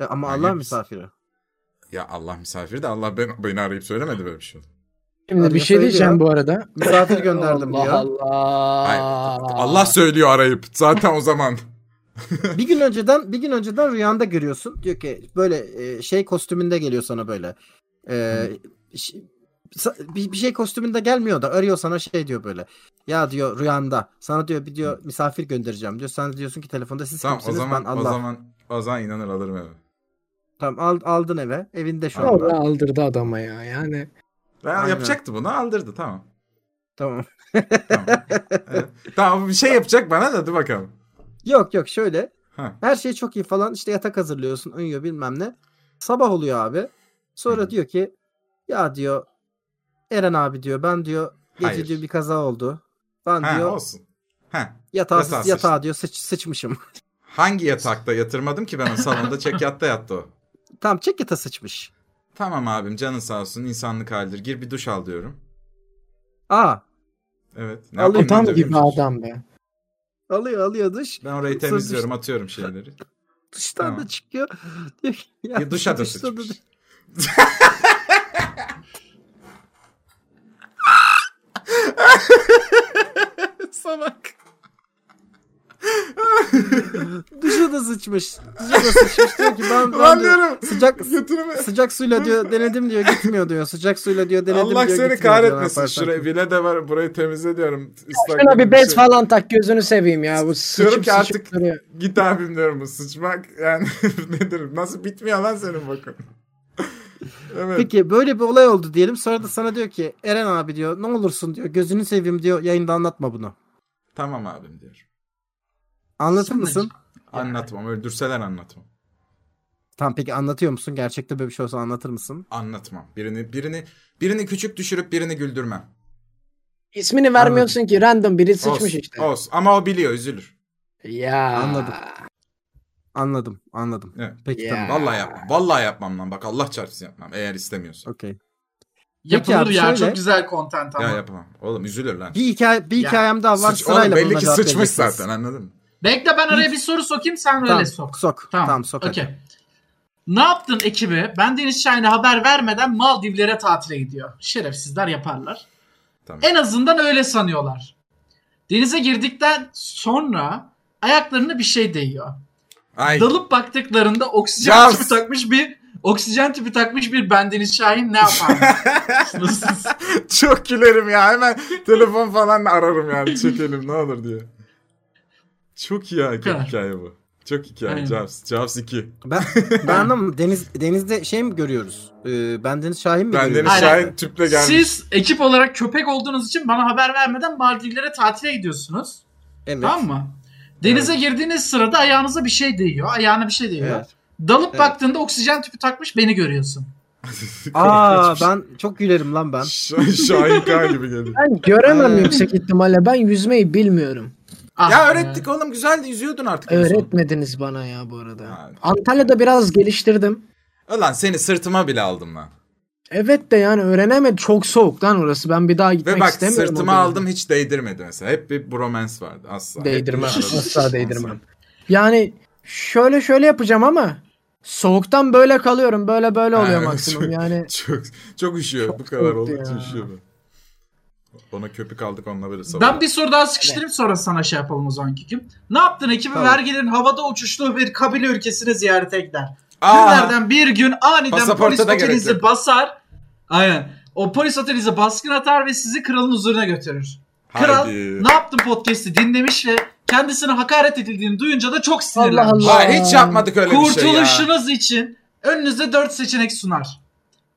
E, Ama Manyak Allah misafiri. Ya Allah misafir de Allah ben, beni arayıp söylemedi böyle bir şey. Şimdi bir Arıyor, şey diyeceğim bu arada. Misafir gönderdim Allah diyor. Allah. Ay, Allah söylüyor arayıp zaten o zaman. Bir gün önceden bir gün önceden rüyanda görüyorsun. Diyor ki böyle e, şey kostümünde geliyor sana böyle. E, bir, bir şey kostümünde gelmiyor da arıyor sana şey diyor böyle. Ya diyor rüyanda sana diyor bir diyor misafir göndereceğim diyor. Sen diyorsun ki telefonda siz tamam o kimsiniz zaman ben o Allah. zaman o zaman inanır alırım eve. Tamam al- aldın eve. Evinde şu anda. aldırdı adama ya. Yani Ben Aynen. yapacaktı bunu aldırdı tamam. Tamam. Tamam. Evet. tamam bir şey yapacak bana da dur bakalım. Yok yok şöyle. Ha. Her şey çok iyi falan. İşte yatak hazırlıyorsun. Uyuyor bilmem ne. Sabah oluyor abi. Sonra Hı. diyor ki ya diyor Eren abi diyor ben diyor gece Hayır. diyor bir kaza oldu. Ben Ha diyor olsun. Ha. yatağa, yatağa yatağa, sıçtın. diyor sıç, sıçmışım. Hangi yatakta yatırmadım ki ben o salonda çekyatta yattı o. Tamam çek yata sıçmış. Tamam abim canın sağ olsun insanlık halidir. Gir bir duş al diyorum. Aa Evet. Ne Alayım tam gibi adam be. Alıyor alıyor dış. Ben orayı temizliyorum atıyorum şeyleri. Dıştan Tamam. da çıkıyor. Diyor ki, ya, da dışta da- sıçmış. Salak. Da sıçmış. Dışa da sıçmış diyor ki ben, ben Lan diyor, diyorum. sıcak Götürme. sıcak suyla diyor denedim diyor gitmiyor diyor. Sıcak suyla diyor denedim Allah diyor seni gitmiyor diyor, ne kahretmesin. Şuraya bile de var. Burayı temizle diyorum. Islak Şuna bir bez şey. falan tak gözünü seveyim ya. Bu Diyorum sıçıp ki artık sıçıp duruyor. git abim diyorum bu sıçmak yani nedir? Nasıl bitmiyor lan senin bakın. evet. Peki böyle bir olay oldu diyelim. Sonra da sana diyor ki Eren abi diyor ne olursun diyor gözünü seveyim diyor yayında anlatma bunu. Tamam abim diyor. Anlatır mısın? Anlatmam. Öldürseler anlatmam. Tamam peki anlatıyor musun? Gerçekte böyle bir şey olsa anlatır mısın? Anlatmam. Birini birini birini küçük düşürüp birini güldürmem. İsmini vermiyorsun ki random biri sıçmış Olsun, işte. olsun. Ama o biliyor üzülür. Ya. Anladım. Anladım, anladım. Evet. Peki Ya. tamam. Vallahi yapmam. Vallahi yapmam lan. Bak Allah çarpsın yapmam. Eğer istemiyorsa. Okey. Yapılır ya şöyle- çok güzel content ama. Ya yapamam. Oğlum üzülür lan. Bir hikaye bir Ya, hikayem daha var. Sıç, oğlum Sırayla belli buna ki sıçmış vereceksiniz. zaten anladın mı? Bekle ben araya bir soru sokayım sen Tamam, öyle sok. sok. Tamam. Tamam, sok hadi. Okey. Ne yaptın ekibi? Ben Deniz Şahin'e haber vermeden Maldivlere tatile gidiyor. Şerefsizler yaparlar. Tamam. En azından öyle sanıyorlar. Denize girdikten sonra ayaklarına bir şey değiyor. Ay. Dalıp baktıklarında oksijen Jaws. tüpü takmış bir oksijen tüpü takmış bir bendeniz Şahin ne yapar? Çok gülerim ya. Hemen telefon falan ararım yani. Çekelim ne olur diye. Çok iyi hikaye, kadar. hikaye bu. Çok hikaye. Aynen. Jaws. Jaws 2. Ben ben anlamadım. Deniz denizde şey mi görüyoruz? Ee, ben Deniz Şahin mi Ben görüyoruz? Deniz Aynen. Şahin tüple gelmiş. Siz ekip olarak köpek olduğunuz için bana haber vermeden Maldivlere tatile gidiyorsunuz. Evet. Tamam mı? Denize girdiğiniz sırada ayağınıza bir şey değiyor. Ayağına bir şey değiyor. Evet. Dalıp Evet. baktığında oksijen tüpü takmış beni görüyorsun. Aa ben çok gülerim lan ben. Şahin Kağan gibi geldi. Ben göremem Ee. yüksek ihtimalle. Ben yüzmeyi bilmiyorum. Ah Ya be. öğrettik oğlum güzeldi yüzüyordun artık. Öğretmediniz bana ya bu arada. Ha. Antalya'da biraz geliştirdim. Ulan seni sırtıma bile aldım lan. Evet de yani öğrenemedim. Çok soğuk lan orası. Ben bir daha gitmek Ve bak istemiyorum. sırtıma aldım hiç değdirmedi mesela. Hep bir bromance vardı asla. Değdirmem. Asla değdirmem. Yani şöyle şöyle yapacağım ama soğuktan böyle kalıyorum. Böyle böyle oluyor evet, maksimum. çok- Yani Çok çok üşüyor. Çok Bu kadar ya. üşüyor. bu. Ona köpük aldık onunla böyle sabah. Ben bir soru daha sıkıştırayım sonra sana şey yapalım o zaman kim? Ne yaptın ekibi Tamam. vergilerin havada uçuştuğu bir kabile ülkesine ziyarete gider. Aa, Günlerden bir gün aniden Pasaporta polis otelinizi basar. Aynen. O polis otelinize baskın atar ve sizi kralın huzuruna götürür. Kral haydi. ne yaptın podcast'i dinlemiş ve kendisine hakaret edildiğini duyunca da çok Allah sinirlenmiş. Allah. Hayır hiç yapmadık öyle bir şey ya. Kurtuluşunuz için önünüze 4 seçenek sunar.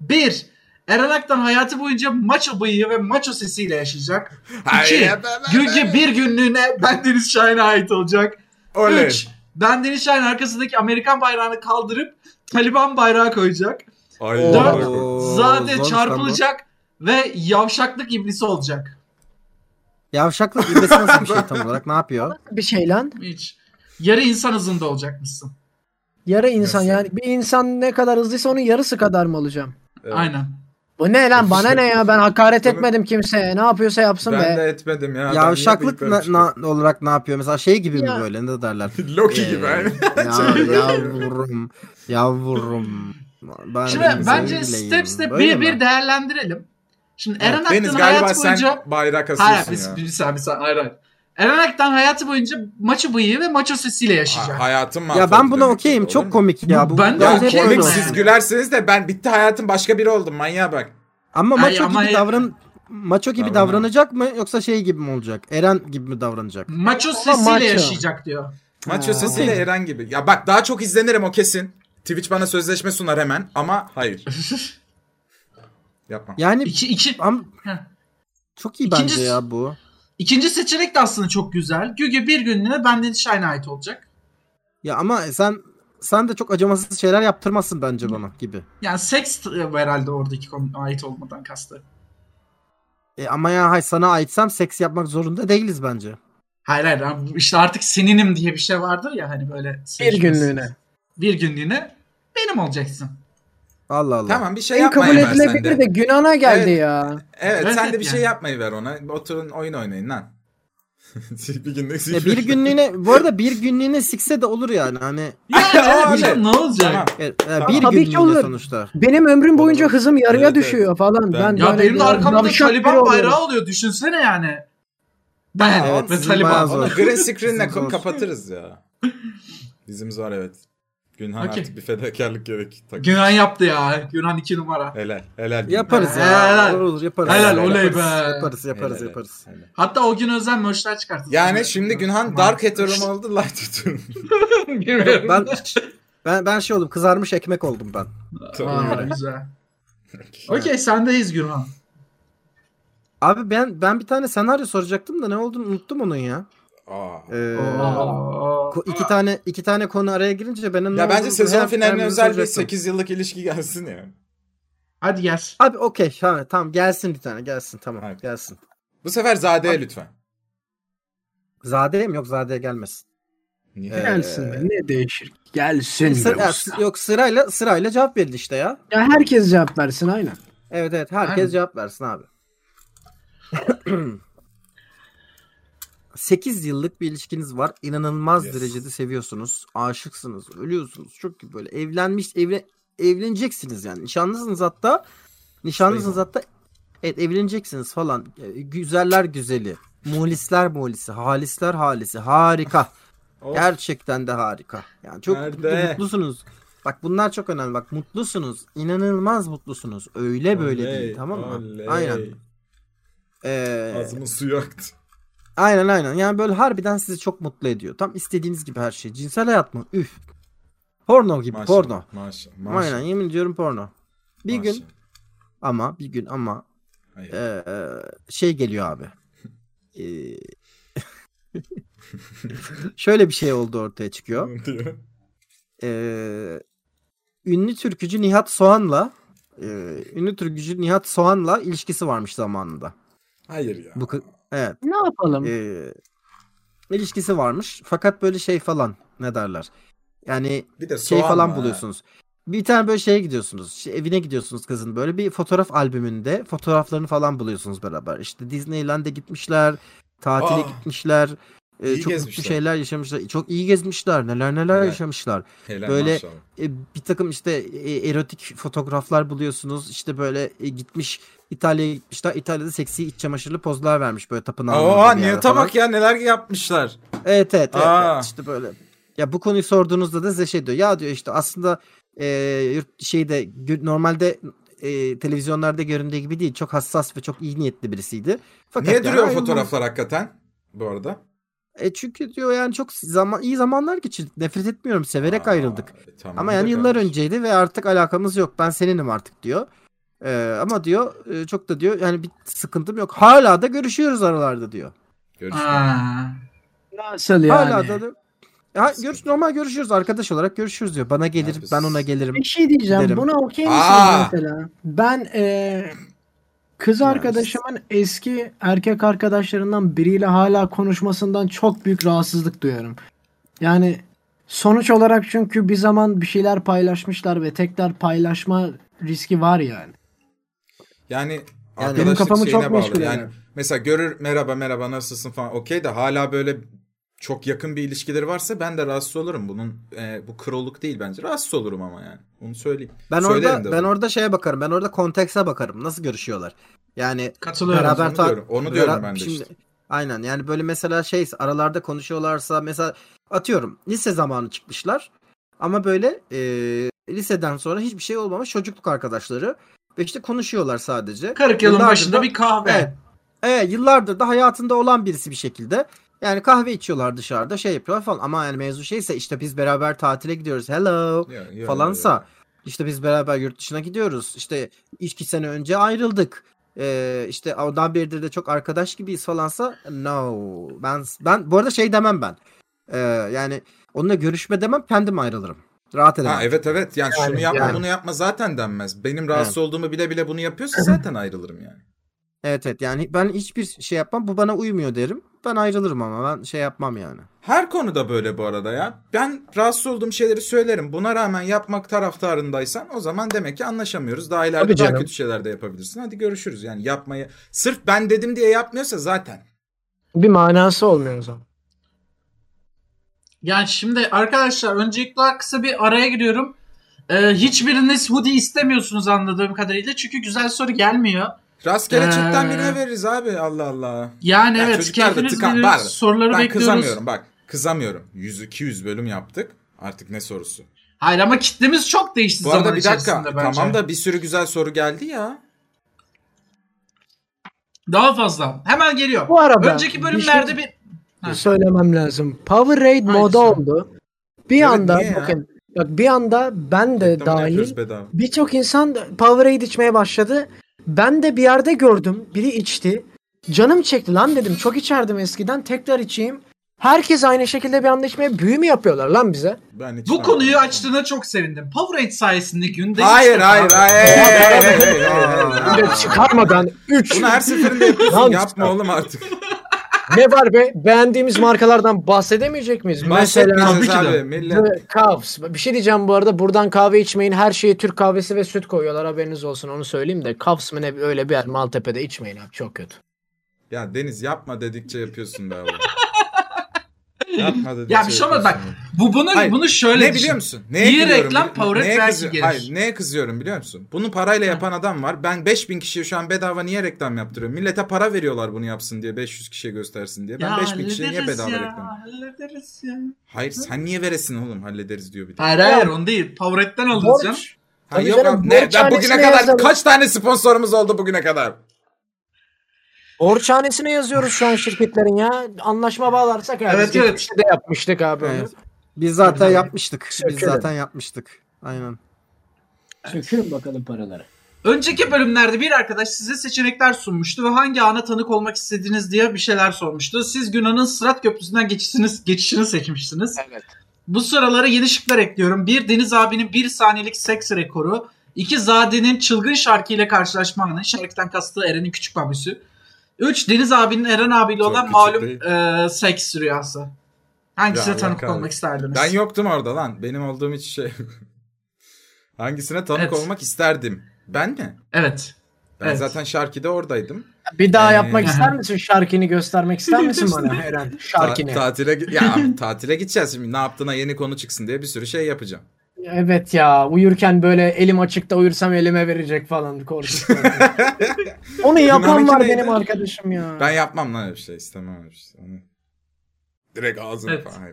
1. Eren Aktan hayatı boyunca maço bıyığı ve maço sesiyle yaşayacak. Hayır, 2. ben- ben- Gülge bir günlüğüne Bendeniz Şahin'e ait olacak. Oley. 3. Bendeniz Şahin arkasındaki Amerikan bayrağını kaldırıp Taliban bayrağı koyacak. Ay, Dört. Zade çarpılacak ve yavşaklık iblisi olacak. Yavşaklık iblis nasıl bir şey tam olarak? Ne yapıyor? bir şey lan. Hiç. Yarı insan hızında olacakmışsın. Yarı insan Nasıl? yani bir insan ne kadar hızlıysa onun yarısı kadar mı olacağım? Evet. Aynen. Bu ne lan bana ne ya ben hakaret etmedim kimseye. Ne yapıyorsa yapsın Ben be. de etmedim ya. Yavşaklık Ben na- na- olarak ne yapıyor? Mesela şey gibi Ya. mi böyle ne derler? Loki gibi. aynen. ya, yavrum. Yavrum. Ben Şimdi bence step step Böyle bir mi? bir değerlendirelim. Şimdi Eren Deniz Aktan galiba hayatı sen boyunca... bayrak Hayır asıyorsun bir, ya. bir saniye bir saniye. Hayır hayır. Eren Aktan hayatı boyunca maço bıyığı ve maço sesiyle Ha- yaşayacak. hayatım Ya mahvoldu ben buna okeyim. Çok komik ya. Bu Ben de hep okeyim öyle Komik siz gülersiniz de ben bitti hayatım başka biri oldum manyağa bak. Ama Ay, maço ama gibi ya- davran maço gibi Davranamam. davranacak mı yoksa şey gibi mi olacak? Eren gibi mi davranacak? Maço sesiyle maço. yaşayacak diyor. Maço Ha, sesiyle. Eren gibi. Ya bak daha çok izlenirim o kesin. Twitch bana sözleşme sunar hemen ama hayır. Yapma. Yani İki, iki, am Heh. çok iyi İkincisi- bence ya bu. İkinci seçenek de aslında çok güzel. Güge bir günlüğüne Bendeniz Şahin'e ait olacak. Ya ama sen sen de çok acımasız şeyler yaptırmazsın bence bana gibi. Yani seks t- herhalde oradaki konu ait olmadan kastı. E ama ya hay sana aitsem seks yapmak zorunda değiliz bence. Hayır hayır işte artık seninim diye bir şey vardır ya hani böyle. Bir günlüğüne. Bir günlüğüne benim olacaksın. Allah Allah. Tamam bir şey En yapmayı kabul edilebilir de. günahına geldi Evet. ya. Evet Evet, sen de evet bir yani. şey yapmayı ver ona. Oturun oyun oynayın lan. bir günlük E bir günlüğüne bu arada bir günlüğüne sikse de olur yani hani Yani evet öyle. canım, ne olacak? Tamam. e, e, Tamam. bir Tabii ki günlüğüne olur. sonuçta. Benim ömrüm boyunca Olur. hızım yarıya Evet, düşüyor falan. Ben- Ben, Ya benim de bir arkamda Taliban bayrağı oluyor. Düşünsene yani. Ben Evet, bayağı Taliban. green screen'le kapatırız ya. Bizim zor evet. Günhan Okey. artık bir fedakarlık gerek. Tak- Günan yaptı ya. Günan iki numara. Helal. Helal. Yaparız ya. Helal. Olur, olur yaparız. Helal, Yaparız, oley be. Yaparız yaparız Helal, yaparız. helal. Hatta o gün özel merchler çıkartıldı. Yani şimdi Günhan dark hetero mu oldu light hetero mu? Bilmiyorum. Ben ben ben şey oldum kızarmış ekmek oldum ben. Aa, güzel. Okey sendeyiz Gürhan. Abi ben ben bir tane senaryo soracaktım da ne olduğunu unuttum onun ya. Aa. Ee, Aa. iki tane iki tane konu araya girince benim Ya bence sezon her- finaline her özel bir soracaktım. 8 yıllık ilişki gelsin ya. Hadi gel. Abi okey tamam, tamam gelsin bir tane gelsin tamam Hadi. gelsin. Bu sefer Zade'ye lütfen. Zade'ye mi yok Zade'ye gelmesin. Niye? Ee, Gelsin be ne değişir? Gelsin Sı- be usta. yok sırayla sırayla cevap verin işte ya. Ya herkes cevap versin aynen. Evet evet herkes Aynen. cevap versin abi. 8 yıllık bir ilişkiniz var. İnanılmaz Yes. derecede seviyorsunuz. Aşıksınız. Ölüyorsunuz. Çok gibi böyle evlenmiş evle, evleneceksiniz yani. Nişanlısınız hatta. Nişanlısınız hatta. Evet evleneceksiniz falan. E, Güzeller güzeli. Muhlisler muhlisi. Halisler halisi. Harika. Of. Gerçekten de harika. Yani çok Nerede? mutlu, mutlusunuz. Bak bunlar çok önemli. Bak mutlusunuz. İnanılmaz mutlusunuz. Öyle böyle Oley, değil tamam mı? oley. Aynen. Ee, Ağzımın suyu aktı. Aynen aynen. Yani böyle harbiden sizi çok mutlu ediyor. Tam istediğiniz gibi her şey. Cinsel hayat mı? Üf. Porno gibi Maşallah, porno. Maşallah. maşallah. Aynen yemin ediyorum porno. Bir gün Maşallah. ama bir gün ama Hayır. ee, şey geliyor abi. Şöyle bir şey oldu ortaya çıkıyor. Ee, ünlü türkücü Nihat Soğan'la e, ünlü türkücü Nihat Soğan'la ilişkisi varmış zamanında. Hayır ya. Bu evet. Ne yapalım? Ee, ilişkisi varmış. Fakat böyle şey falan ne derler? Yani bir de şey falan var. buluyorsunuz. Bir tane böyle şeye gidiyorsunuz. şey, evine gidiyorsunuz kızın böyle bir fotoğraf albümünde fotoğraflarını falan buluyorsunuz beraber. İşte Disneyland'e gitmişler, tatile Aa, gitmişler. e, iyi çok gezmişler. mutlu şeyler yaşamışlar. Çok iyi gezmişler. Neler neler Evet. yaşamışlar. Helal böyle- maşallah. E, bir takım işte e, erotik fotoğraflar buluyorsunuz. İşte böyle e, gitmiş İtalya'ya gitmişler. İtalya'da seksi iç çamaşırlı pozlar vermiş böyle tapınağın. Niyete falan. bak ya neler yapmışlar. Evet evet, evet, Aa. evet. işte böyle. Ya bu konuyu sorduğunuzda da size şey diyor. Ya diyor işte aslında e, yurt şeyde normalde e, televizyonlarda göründüğü gibi değil. Çok hassas ve çok iyi niyetli birisiydi. Fakat Niye yani duruyor o fotoğraflar hakikaten? Bu arada. E çünkü diyor yani çok zaman iyi zamanlar geçirdik. Nefret etmiyorum. Severek Aa, ayrıldık. e, tamam Ama yani yıllar kardeşim. önceydi ve artık alakamız yok. Ben seninim artık diyor. Ee, ama diyor e, çok da diyor yani bir sıkıntım yok. Hala da görüşüyoruz aralarda diyor. Görüşürüz. Aa. Nasıl yani? Hala da diyor. Ya, görüş, normal görüşüyoruz arkadaş olarak görüşürüz diyor. Bana gelir yapıyorsun? ben ona gelirim. Bir şey diyeceğim. Derim. Buna okey misiniz Aa! mesela? Ben e, kız Yani- arkadaşımın eski erkek arkadaşlarından biriyle hala konuşmasından çok büyük rahatsızlık duyuyorum. Yani sonuç olarak çünkü bir zaman bir şeyler paylaşmışlar ve tekrar paylaşma riski var yani. Yani, Yani- arkadaşlık Benim kafamı şeyine çok bağlı. meşgul Yani yani. mesela görür merhaba merhaba nasılsın falan okey de hala böyle çok yakın bir ilişkileri varsa ben de rahatsız olurum. Bunun e, bu kroluk değil bence. Rahatsız olurum ama yani. Onu söyleyeyim. Ben Söylerim orada ben orada şeye bakarım. Ben orada kontekse bakarım. Nasıl görüşüyorlar? Yani Katılıyorum. beraber onu ta- diyorum. Onu diyorum ben de şimdi- işte. Aynen yani böyle mesela şey aralarda konuşuyorlarsa mesela atıyorum lise zamanı çıkmışlar ama böyle e, liseden sonra hiçbir şey olmamış çocukluk arkadaşları ve işte konuşuyorlar sadece. 40 yılın Yıllardır başında da- bir kahve. Evet. Evet yıllardır da hayatında olan birisi bir şekilde. Yani kahve içiyorlar dışarıda şey yapıyorlar falan ama yani mevzu şeyse işte biz beraber tatile gidiyoruz hello Ya, ya, falansa ya. işte biz beraber yurt dışına gidiyoruz işte iki sene önce ayrıldık ee, işte ondan beridir de çok arkadaş gibiyiz falansa no ben ben bu arada şey demem ben Ee, yani onunla görüşme demem kendim ayrılırım rahat edemem. Ha, evet evet yani, şunu Yani- yapma yani. bunu yapma zaten denmez. Benim rahatsız olduğumu bile bile bunu yapıyorsa zaten ayrılırım yani. Evet evet yani ben hiçbir şey yapmam bu bana uymuyor derim ben ayrılırım ama ben şey yapmam yani. Her konuda böyle bu arada ya. Ben rahatsız olduğum şeyleri söylerim. Buna rağmen yapmak taraftarındaysan o zaman demek ki anlaşamıyoruz. Daha ileride Tabii daha canım. kötü şeyler de yapabilirsin. Hadi görüşürüz. Yani yapmayı sırf ben dedim diye yapmıyorsa zaten. Bir manası olmuyor o zaman. Yani şimdi arkadaşlar öncelikle kısa bir araya giriyorum. Ee, hiçbiriniz hoodie istemiyorsunuz anladığım kadarıyla. Çünkü güzel soru gelmiyor. Rastgele Ee, chatten birine veririz abi. Allah Allah. Yani Ya evet keyfiniz tıkan- bilir. Var. Soruları Ben bekliyoruz. kızamıyorum bak. Kızamıyorum. 100-200 bölüm yaptık. Artık ne sorusu? Hayır ama kitlemiz çok değişti Bu zaman arada bir dakika. bence. Tamam da bir sürü güzel soru geldi ya. Daha fazla. Hemen geliyor. Bu arada Önceki bir bölümlerde şey- bir... Ha. söylemem lazım. Power Raid Hangisi? moda oldu. Bir Evet, anda bakın bak bir anda ben de Reklamını dahil birçok insan Power Raid içmeye başladı. Ben de bir yerde gördüm. Biri içti. Canım çekti lan dedim. Çok içerdim eskiden. Tekrar içeyim. Herkes aynı şekilde bir anda içmeye büyü mü yapıyorlar lan bize? Ben Bu konuyu açtığına çok sevindim. Powerade sayesinde günde Hayır hayır hayır. çıkarmadan 3 Bunu her seferinde yapıyorsun. Yapma oğlum artık. Ne var be? Beğendiğimiz markalardan bahsedemeyecek miyiz? Mesela Tabii ki de. abi. Millet. Cavs. Bir şey diyeceğim bu arada. Buradan kahve içmeyin. Her şeye Türk kahvesi ve süt koyuyorlar. Haberiniz olsun. Onu söyleyeyim de. Cavs mı ne öyle bir yer. Maltepe'de içmeyin abi. Çok kötü. Ya Deniz yapma dedikçe yapıyorsun be oğlum. Yapma dedikçe Ya bir şey olmaz bak. Bu bunu Hayır, bunu şöyle ne düşün. biliyor musun? Neye İyi reklam Powerade kızı- gelir. Hayır neye kızıyorum biliyor musun? Bunu parayla yapan adam var. Ben 5000 kişiye şu an bedava niye reklam yaptırıyorum? Millete para veriyorlar bunu yapsın diye 500 kişiye göstersin diye. Ben Ya 5000 kişiye niye bedava ya, reklam? Hallederiz ya. Hayır sen niye veresin oğlum hallederiz diyor bir de. Hayır hayır onu değil. Powerade'den alacağım. Borç. Ha, Tabii yok ne, ben bugüne hanesine kadar yazalım. kaç tane sponsorumuz oldu bugüne kadar? Borçhanesine yazıyoruz şu an şirketlerin ya. Anlaşma bağlarsak ya. Evet, Biz evet. geçmişte de yapmıştık abi. Evet. Biz zaten Tabii. yapmıştık. Biz Sökelim. zaten yapmıştık. Aynen. Söküyorum bakalım paraları. Önceki bölümlerde bir arkadaş size seçenekler sunmuştu ve hangi ana tanık olmak istediğiniz diye bir şeyler sormuştu. Siz Günan'ın Sırat Köprüsü'nden geçişiniz, geçişini seçmişsiniz. Evet. Bu sıralara yeni şıklar ekliyorum. Bir Deniz abinin bir saniyelik seks rekoru. İki Zade'nin çılgın şarkıyla karşılaşma anı. Şarkıdan kastığı Eren'in küçük babüsü. Üç Deniz abinin Eren abiyle Çok olan malum e, seks rüyası. Hangisine Ya, tanık olmak isterdiniz? Ben yoktum orada lan. Benim olduğum hiç şey. Hangisine tanık Evet. olmak isterdim? Ben mi? Evet. Ben Evet. zaten Şarki'de oradaydım. Bir daha Ee, yapmak ister misin? Şarkini göstermek ister misin bana Eren? Ta- Şarkini. tatile gi- ya tatile gideceğiz şimdi. Ne yaptığına yeni konu çıksın diye bir sürü şey yapacağım. Evet ya uyurken böyle elim açıkta uyursam elime verecek falan korkuyorum. Onu yapan var benim arkadaşım ya. Ben yapmam lan öyle bir şey. istemem öyle bir şey. Onu... Direkt ağzını Evet. falan.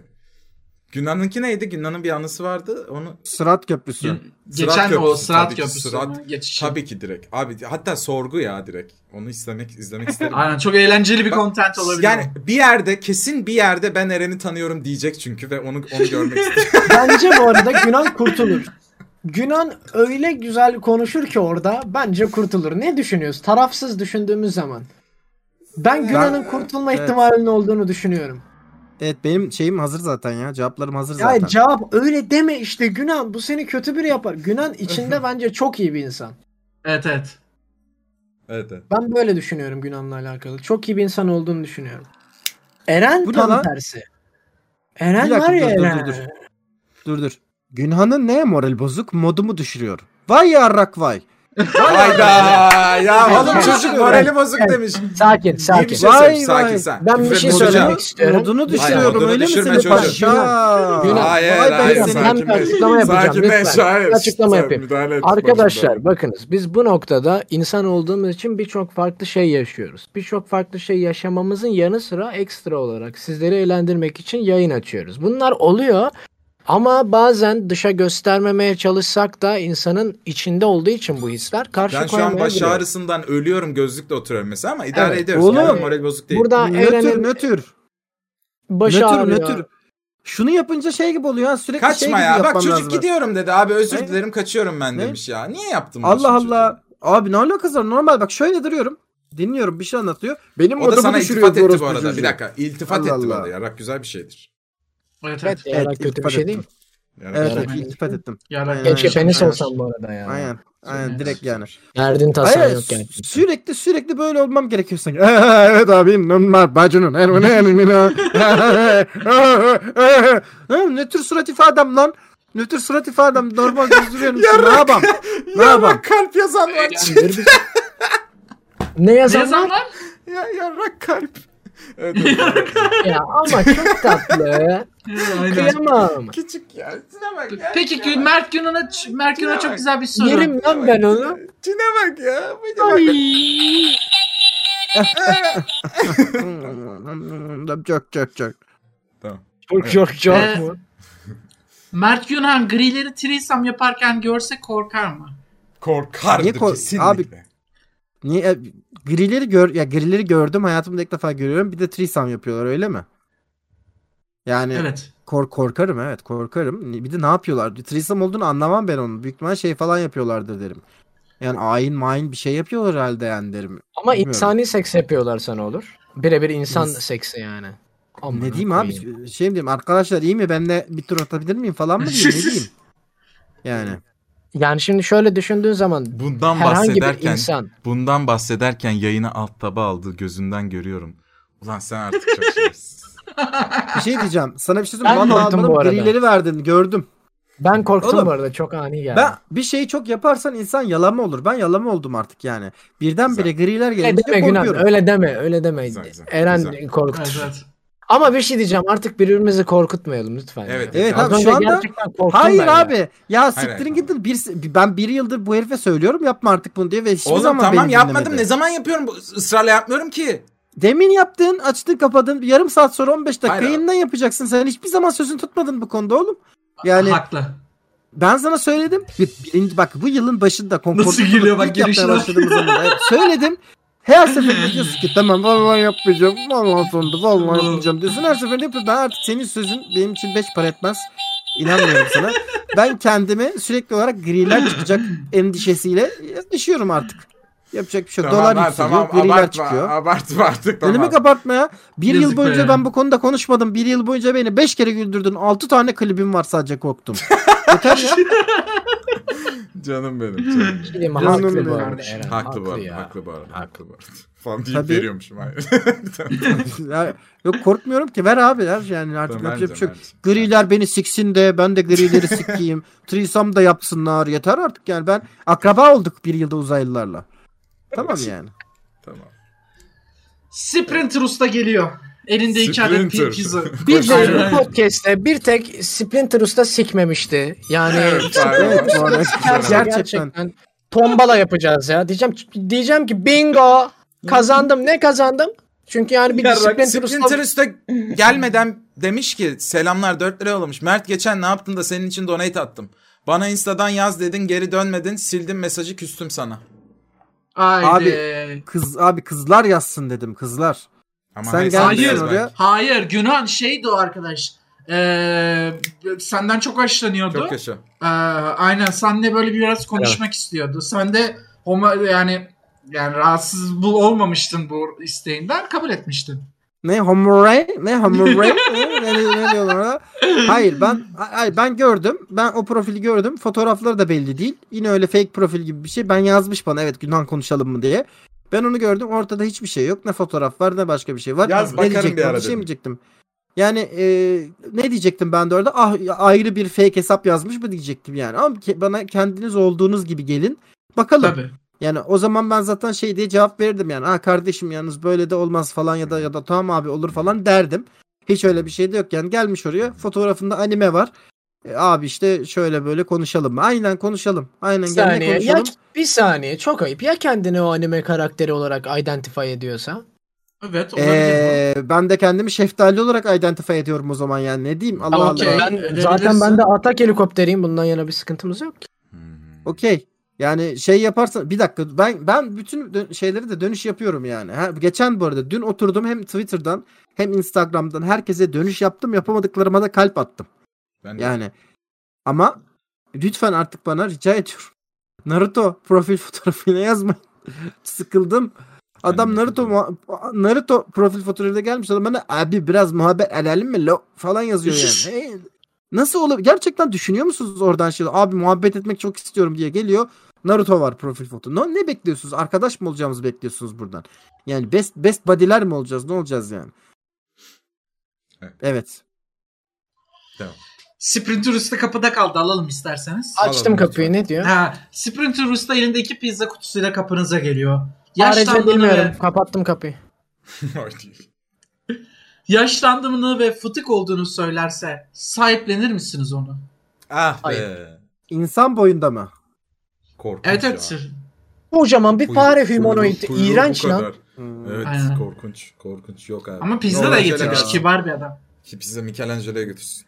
Günan'ınki neydi? Günan'ın bir anısı vardı. Onu Sırat Köprüsü. Gün- Sırat Geçen o Köprüsü, Sırat tabii ki Köprüsü. Sırat- Geçişi. tabii ki direkt. Abi hatta sorgu ya direkt. Onu izlemek izlemek isterim. Aynen çok eğlenceli bir content olabilir. Yani bir yerde kesin bir yerde ben Eren'i tanıyorum diyecek çünkü ve onu onu görmek istiyorum. Bence bu arada Günan kurtulur. Günan öyle güzel konuşur ki orada bence kurtulur. Ne düşünüyoruz? Tarafsız düşündüğümüz zaman. Ben Günan'ın kurtulma evet. ihtimalinin olduğunu düşünüyorum. Evet benim şeyim hazır zaten ya. Cevaplarım hazır Ya zaten. cevap öyle deme işte Günan bu seni kötü biri yapar. Günan içinde bence çok iyi bir insan. Evet evet. evet evet. Ben böyle düşünüyorum Günan'la alakalı. Çok iyi bir insan olduğunu düşünüyorum. Eren Bu tam tersi. Eren Bir dakika, var ya dur, dur, Eren. dur, dur. Dur dur. Günhan'ın neye moral bozuk? Modumu düşürüyor. Vay yarrak vay. Hayda ya oğlum çocuk morali bozuk demiş. Sakin sakin. bir şey Vay. Sakin sen. Ben bir şey söylemek istiyorum. Modunu düşürüyorum modunu öyle mi düşürme seni çocuğum. paşa? Hayır, ben hayır, Hem bir açıklama yapacağım lütfen. açıklama yapayım. Arkadaşlar bakınız biz bu noktada insan olduğumuz için birçok farklı şey yaşıyoruz. Birçok farklı şey yaşamamızın yanı sıra ekstra olarak sizleri eğlendirmek için yayın açıyoruz. Bunlar oluyor ama bazen dışa göstermemeye çalışsak da insanın içinde olduğu için bu hisler karşı Ben şu an baş koyamayabiliyor. ağrısından ölüyorum gözlükle oturuyorum mesela ama idare Evet. ediyoruz. Oğlum. Yani moral bozuk değil. Burada Nötr Eren'in nötr. başı Nötr ağrıyor. nötr. Şunu yapınca şey gibi oluyor ha sürekli şey Kaçma gibi ya. Bak çocuk lazım. gidiyorum dedi. Abi özür Ne? dilerim kaçıyorum ben Ne? demiş ya. Niye yaptın bunu Allah Allah. Abi ne alakası var? Normal bak şöyle duruyorum. Dinliyorum bir şey anlatıyor. Benim? O da sana iltifat etti bu arada. çocuğu. Bir dakika. İltifat Allah etti Allah. arada. Yarak güzel bir şeydir. Evet evet. Evet, kötü bir şey ettim. değil mi? Yarak Evet, evet şey. iltifat ettim. Yarak- Aynen, Keşke penis olsam bu arada ya. Aynen. Aynen direkt yani. Derdin tasan Hayır, yok yani. sürekli sürekli böyle olmam gerekiyor sanki. evet abi normal bacının. ne tür surat ifadem lan? Ne tür surat ifadem normal düz duruyorum. ne yapam? Ne yapam? Kalp yazan var. Ne yazan var? ya yarak kalp. Evet, evet. Ya ama çok tatlı. Aynen. Kıyamam. Küçük ya. Şuna bak ya. Peki Gül Mert Günan'a Mert Günan'a çok güzel bir soru. Yerim lan ben onu. Çine bak ya. Bak. çok çok çok. Tamam. Çok çok çok Ee, mu? Mert Günhan grileri threesome yaparken görse korkar mı? Korkardı Niye kork- kesinlikle. Abi- Niye e, grileri gör ya grileri gördüm hayatımda ilk defa görüyorum. Bir de threesome yapıyorlar öyle mi? Yani Evet. Kork korkarım evet korkarım. Bir de ne yapıyorlar? Threesome olduğunu anlamam ben onu. Büyük ihtimal şey falan yapıyorlardır derim. Yani ayin main bir şey yapıyorlar herhalde yani derim. Ama bilmiyorum. insani seks yapıyorlarsa ne olur? Birebir insan İns- seksi yani. Amına Ne diyeyim abi? Şey mi diyeyim arkadaşlar iyi mi? Benle bir tur atabilir miyim falan mı diyeyim? Ne diyeyim? Yani. Yani şimdi şöyle düşündüğün zaman Bundan herhangi bir bahsederken insan bundan bahsederken yayını alt taba aldı gözünden görüyorum. Ulan sen artık çok şeysin. Bir şey diyeceğim. Sana bir şey Ben söyleyeyim. Vallahi korktum bu almanın arada. grileri verdin. Gördüm. ben korktum Oğlum, bu arada çok ani geldi. Ben bir şeyi çok yaparsan insan yalama olur. Ben yalama oldum artık yani. Birdenbire griler öyle gelince deme Günan korkuyorum. öyle deme öyle deme. Güzel, güzel, Eren güzel. korkutur. Evet, evet. Ama bir şey diyeceğim artık birbirimizi korkutmayalım lütfen. Evet, Evet abi şu anda Hayır ya. abi. Ya Hayır, siktirin gidin. Bir, ben bir yıldır bu herife söylüyorum yapma artık bunu diye ve hiçbir Oğlum zaman tamam beni yapmadım. dinlemedi. Ne zaman yapıyorum? Bu- Israrla yapmıyorum ki. Demin yaptın, açtın, kapadın. Yarım saat sonra 15 dakika Hayır yayından yapacaksın. Sen hiçbir zaman sözünü tutmadın bu konuda oğlum. Yani Haklı. ben sana söyledim. Bir, birinci, bak bu yılın başında Nasıl gülüyor bak girişine. başladığımız zaman. Evet, söyledim. Her seferinde diyorsun ki tamam vallahi yapmayacağım. Vallahi sonunda vallahi yapmayacağım diyorsun. Her seferinde yapıyorsun. Ben artık senin sözün benim için beş para etmez. İnanmıyorum sana. Ben kendimi sürekli olarak griler çıkacak endişesiyle yaşıyorum artık. Yapacak bir şey yok. Dolar yükseliyor. griler çıkıyor. Abartma artık Ne demek abartma ya? Bir Yazık yıl boyunca be. ben bu konuda konuşmadım. Bir yıl boyunca beni beş kere güldürdün. Altı tane klibim var sadece korktum. Yeter ya. Canım benim. Canım. Canım haklı benim bu arada. Eren. haklı bu arada. ya. Haklı bu arada. Haklı. Bu arada. Falan deyip Tabii. veriyormuşum. Hayır. ya. Yok korkmuyorum ki. Ver abi. Ver yani artık Tamam, yapacak bir şey yok. Griler beni siksin de ben de grileri sikeyim. Threesome da yapsınlar. Yeter artık yani. Ben akraba olduk bir yılda uzaylılarla. Tamam yani. Tamam. Sprinter Usta geliyor. Elinde iki adet pizza. Bir podcast'te bir tek Splinter Usta sikmemişti. Yani Evet, Evet bu arada. gerçekten, Gerçekten. tombala yapacağız ya. Diyeceğim diyeceğim ki bingo kazandım. Ne kazandım? Çünkü yani bir Yarrak, Splinter Splinter Usta gelmeden demiş ki selamlar 4 lira yollamış. Mert geçen ne yaptın da senin için donate attım. Bana Insta'dan yaz dedin geri dönmedin sildim mesajı küstüm sana. Haydi. Kız abi kızlar yazsın dedim. Kızlar. Ama Sen hayır, oraya. Hayır Günhan şeydi o arkadaş. Ee, senden çok hoşlanıyordu. Çok yaşa. Ee, aynen seninle böyle biraz konuşmak istiyordu. Sen de homo yani yani rahatsız bu olmamıştın bu isteğinden kabul etmiştin. Ne homurray? Ne homurray? ne, ne, ne diyorlar ona? Hayır ben hayır, ben gördüm. Ben o profili gördüm. Fotoğrafları da belli değil. Yine öyle fake profil gibi bir şey. Ben yazmış bana evet Günhan konuşalım mı diye. Ben onu gördüm. Ortada hiçbir şey yok. Ne fotoğraf var ne başka bir şey var. Yaz ne bakarım diyecektim? bir ara Bir şey mi diyecektim? Yani e, ne diyecektim ben de orada? Ah ayrı bir fake hesap yazmış mı diyecektim yani. Ama ke- bana kendiniz olduğunuz gibi gelin. Bakalım. Tabii. Yani o zaman ben zaten şey diye cevap verirdim yani. Ha kardeşim yalnız böyle de olmaz falan ya da ya da tamam abi olur falan derdim. Hiç öyle bir şey de yok yani gelmiş oraya fotoğrafında anime var. E, abi işte şöyle böyle konuşalım mı? Aynen konuşalım. Aynen bir saniye. Ya, konuşalım. bir saniye çok ayıp. Ya kendini o anime karakteri olarak identify ediyorsa? Evet olabilir. Ee, ben de kendimi şeftali olarak identify ediyorum o zaman yani ne diyeyim Allah Okey. Allah. Ben, zaten ben de atak helikopteriyim. Bundan yana bir sıkıntımız yok ki. Hmm. Okey. Yani şey yaparsan bir dakika ben ben bütün şeyleri de dönüş yapıyorum yani. Ha, geçen bu arada dün oturdum hem Twitter'dan hem Instagram'dan herkese dönüş yaptım yapamadıklarıma da kalp attım. Ben de- Yani ama lütfen artık bana rica ediyorum. Naruto profil fotoğrafına yazmayın. Sıkıldım. Adam Naruto Naruto profil fotoğrafıyla gelmiş adam bana abi biraz muhabbet edelim mi lo falan yazıyor yani. Hey, nasıl olur? Gerçekten düşünüyor musunuz oradan şey? Abi muhabbet etmek çok istiyorum diye geliyor. Naruto var profil foto. Ne, ne bekliyorsunuz? Arkadaş mı olacağımızı bekliyorsunuz buradan? Yani best best buddy'ler mi olacağız? Ne olacağız yani? Evet. Evet. Sprinter Usta kapıda kaldı alalım isterseniz. Açtım Alalım kapıyı lütfen. ne diyor? Ha, Sprinter Usta elinde iki pizza kutusuyla kapınıza geliyor. Ayrıca Yaşlandığını bilmiyorum. ve, Kapattım kapıyı. yaşlandığını ve fıtık olduğunu söylerse sahiplenir misiniz onu? ah be. Hayır. İnsan boyunda mı? Korkunç Evet evet. Kocaman bir Kuyruğu- fare humanoid. İğrenç lan. Hmm. Evet Aynen. korkunç. Korkunç yok abi. Ama pizza da getirmiş. Kibar bir adam. Pizza Michelangelo'ya götürsün.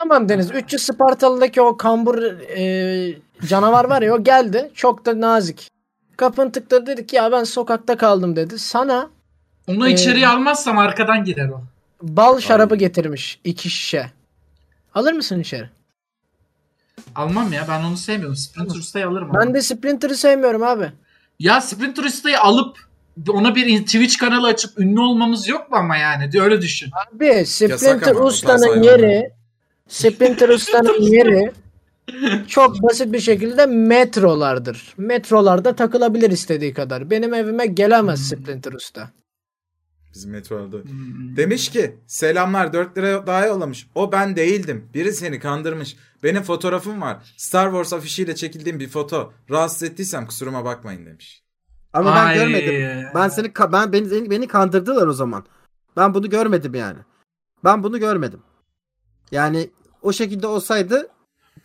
Tamam Deniz. 300 Spartalı'daki o kambur e, canavar var ya o geldi. Çok da nazik. Kapın tıkladı dedi ki ya ben sokakta kaldım dedi. Sana Onu Ee, içeriye almazsam arkadan girer o. bal şarabı Ay. getirmiş. iki şişe. Alır mısın içeri? Almam ya ben onu sevmiyorum. Sprinter Usta'yı alırım. Ben ama. de Splinter'ı sevmiyorum abi. Ya Sprinter Usta'yı alıp ona bir Twitch kanalı açıp ünlü olmamız yok mu ama yani? Öyle düşün. Abi Splinter Usta'nın yeri Splinter Usta'nın yeri çok basit bir şekilde metrolardır. Metrolarda takılabilir istediği kadar. Benim evime gelemez Splinter Usta. Bizim metroda. Demiş ki selamlar 4 lira daha yollamış. O ben değildim. Biri seni kandırmış. Benim fotoğrafım var. Star Wars afişiyle çekildiğim bir foto. Rahatsız ettiysem kusuruma bakmayın demiş. Ama Ay. ben görmedim. Ben seni ben beni, beni kandırdılar o zaman. Ben bunu görmedim yani. Ben bunu görmedim. Yani o şekilde olsaydı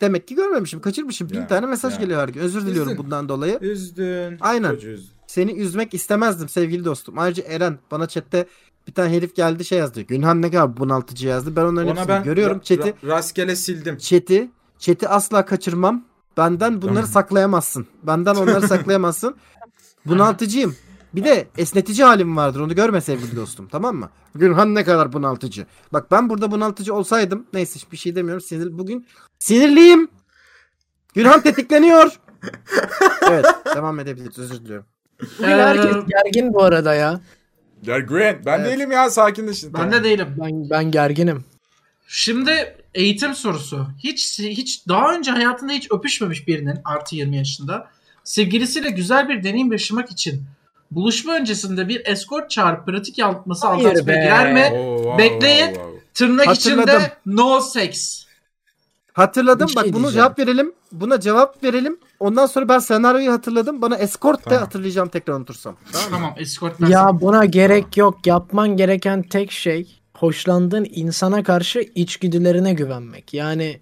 demek ki görmemişim. Kaçırmışım. Bin Ya, tane mesaj ya. geliyor her gün. Özür diliyorum Üzdün. bundan dolayı. Üzdün. Aynen. Üzdün. Seni üzmek istemezdim sevgili dostum. Ayrıca Eren bana chatte bir tane herif geldi şey yazdı. Günhan ne kadar bunaltıcı yazdı. Ben onların Ona hepsini ben görüyorum. ra- Chat'i ra- rastgele sildim. chat'i chat'i asla kaçırmam. Benden bunları Tamam. saklayamazsın. Benden onları saklayamazsın. Bunaltıcıyım. Bir de esnetici halim vardır. Onu görme sevgili dostum. Tamam mı? Günhan ne kadar bunaltıcı. Bak ben burada bunaltıcı olsaydım. Neyse bir şey demiyorum. Sinir, bugün sinirliyim. Günhan tetikleniyor. evet devam edebiliriz. Özür diliyorum. Bugün Ee, herkes gergin bu arada ya. Grant ben Evet. değilim ya sakinleşin. Ben de değilim. Ben ben gerginim. Şimdi eğitim sorusu. Hiç hiç daha önce hayatında hiç öpüşmemiş birinin artı 20 yaşında sevgilisiyle güzel bir deneyim yaşamak için buluşma öncesinde bir escort çağırıp pratik aldatmaya be. girer mi? Oo, wow, Bekleyin. wow, wow. Tırnak Hatırladım. içinde no sex. Hatırladım. Bir Bak şey bunu diyeceğim. cevap verelim. Buna cevap verelim. Ondan sonra ben senaryoyu hatırladım. Bana escort de Tamam. hatırlayacağım tekrar unutursam. Tamam escort ben Ya buna gerek yok. Yapman gereken tek şey hoşlandığın insana karşı içgüdülerine güvenmek. Yani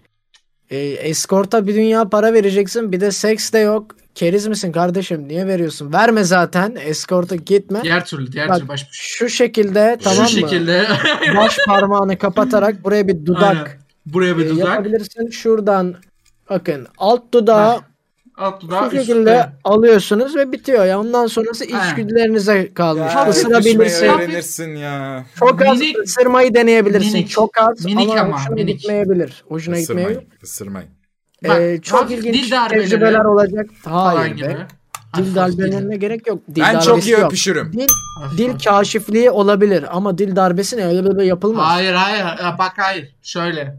e, eskorta bir dünya para vereceksin. Bir de seks de yok. Keriz misin kardeşim? Niye veriyorsun? Verme zaten. Eskorta gitme. Diğer türlü, diğer Bak, türlü baş Şu şekilde tamam mı? Şu şekilde Baş parmağını kapatarak buraya bir dudak Aynen. buraya bir e, dudak. yapabilirsin. Şuradan bakın alt dudağı Alt dudağı şu üstte. şekilde alıyorsunuz ve bitiyor. Ya ondan sonrası içgüdülerinize kalmış. Ya, Isırabilirsin. öğrenirsin ya. Çok az Minik- ısırmayı deneyebilirsin. minik. çok az Minik ama, ama, hoşuna minik. gitmeyebilir. Hoşuna gitmeyebilir. Isırmayın. Isırmayın. Bak, Ee, çok ilginç dil darbeleri tecrübeler olacak. Hayır gibi. be. Hafif Dil darbelerine gerek yok. Dil Ben çok iyi yok. öpüşürüm. Dil, dil kaşifliği olabilir ama dil darbesi ne öyle böyle yapılmaz. Hayır, Hayır hayır bak hayır şöyle.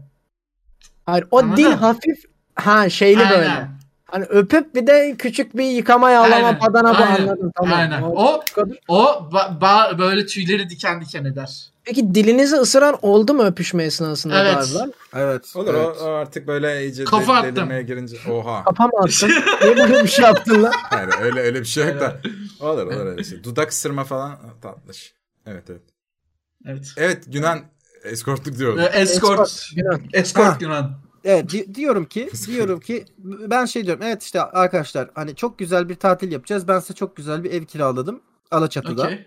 o Anladın dil mı? hafif ha şeyli Aynen. böyle. Hani öpüp bir de küçük bir yıkama yağlama Aynen, badana aynen, anladım tamam. aynen. O- O ba- ba- böyle tüyleri diken diken eder. Peki dilinizi ısıran oldu mu öpüşme esnasında Evet. galiba? Evet. Olur evet. o, o artık böyle iyice Kafa del- attım. delirmeye girince. Oha. Kapa mı attın? Niye böyle bir şey yaptın lan? Hayır öyle öyle bir şey yok da. Olur olur öyle şey. Dudak ısırma falan tatlış. Evet evet. Evet. Evet Günan eskortluk diyorum. Ee, Escort. Günan. Escort Ha. Evet di- diyorum ki diyorum ki ben şey diyorum. Evet işte arkadaşlar hani çok güzel bir tatil yapacağız. Ben size çok güzel bir ev kiraladım. Alaçatı'da. Okey.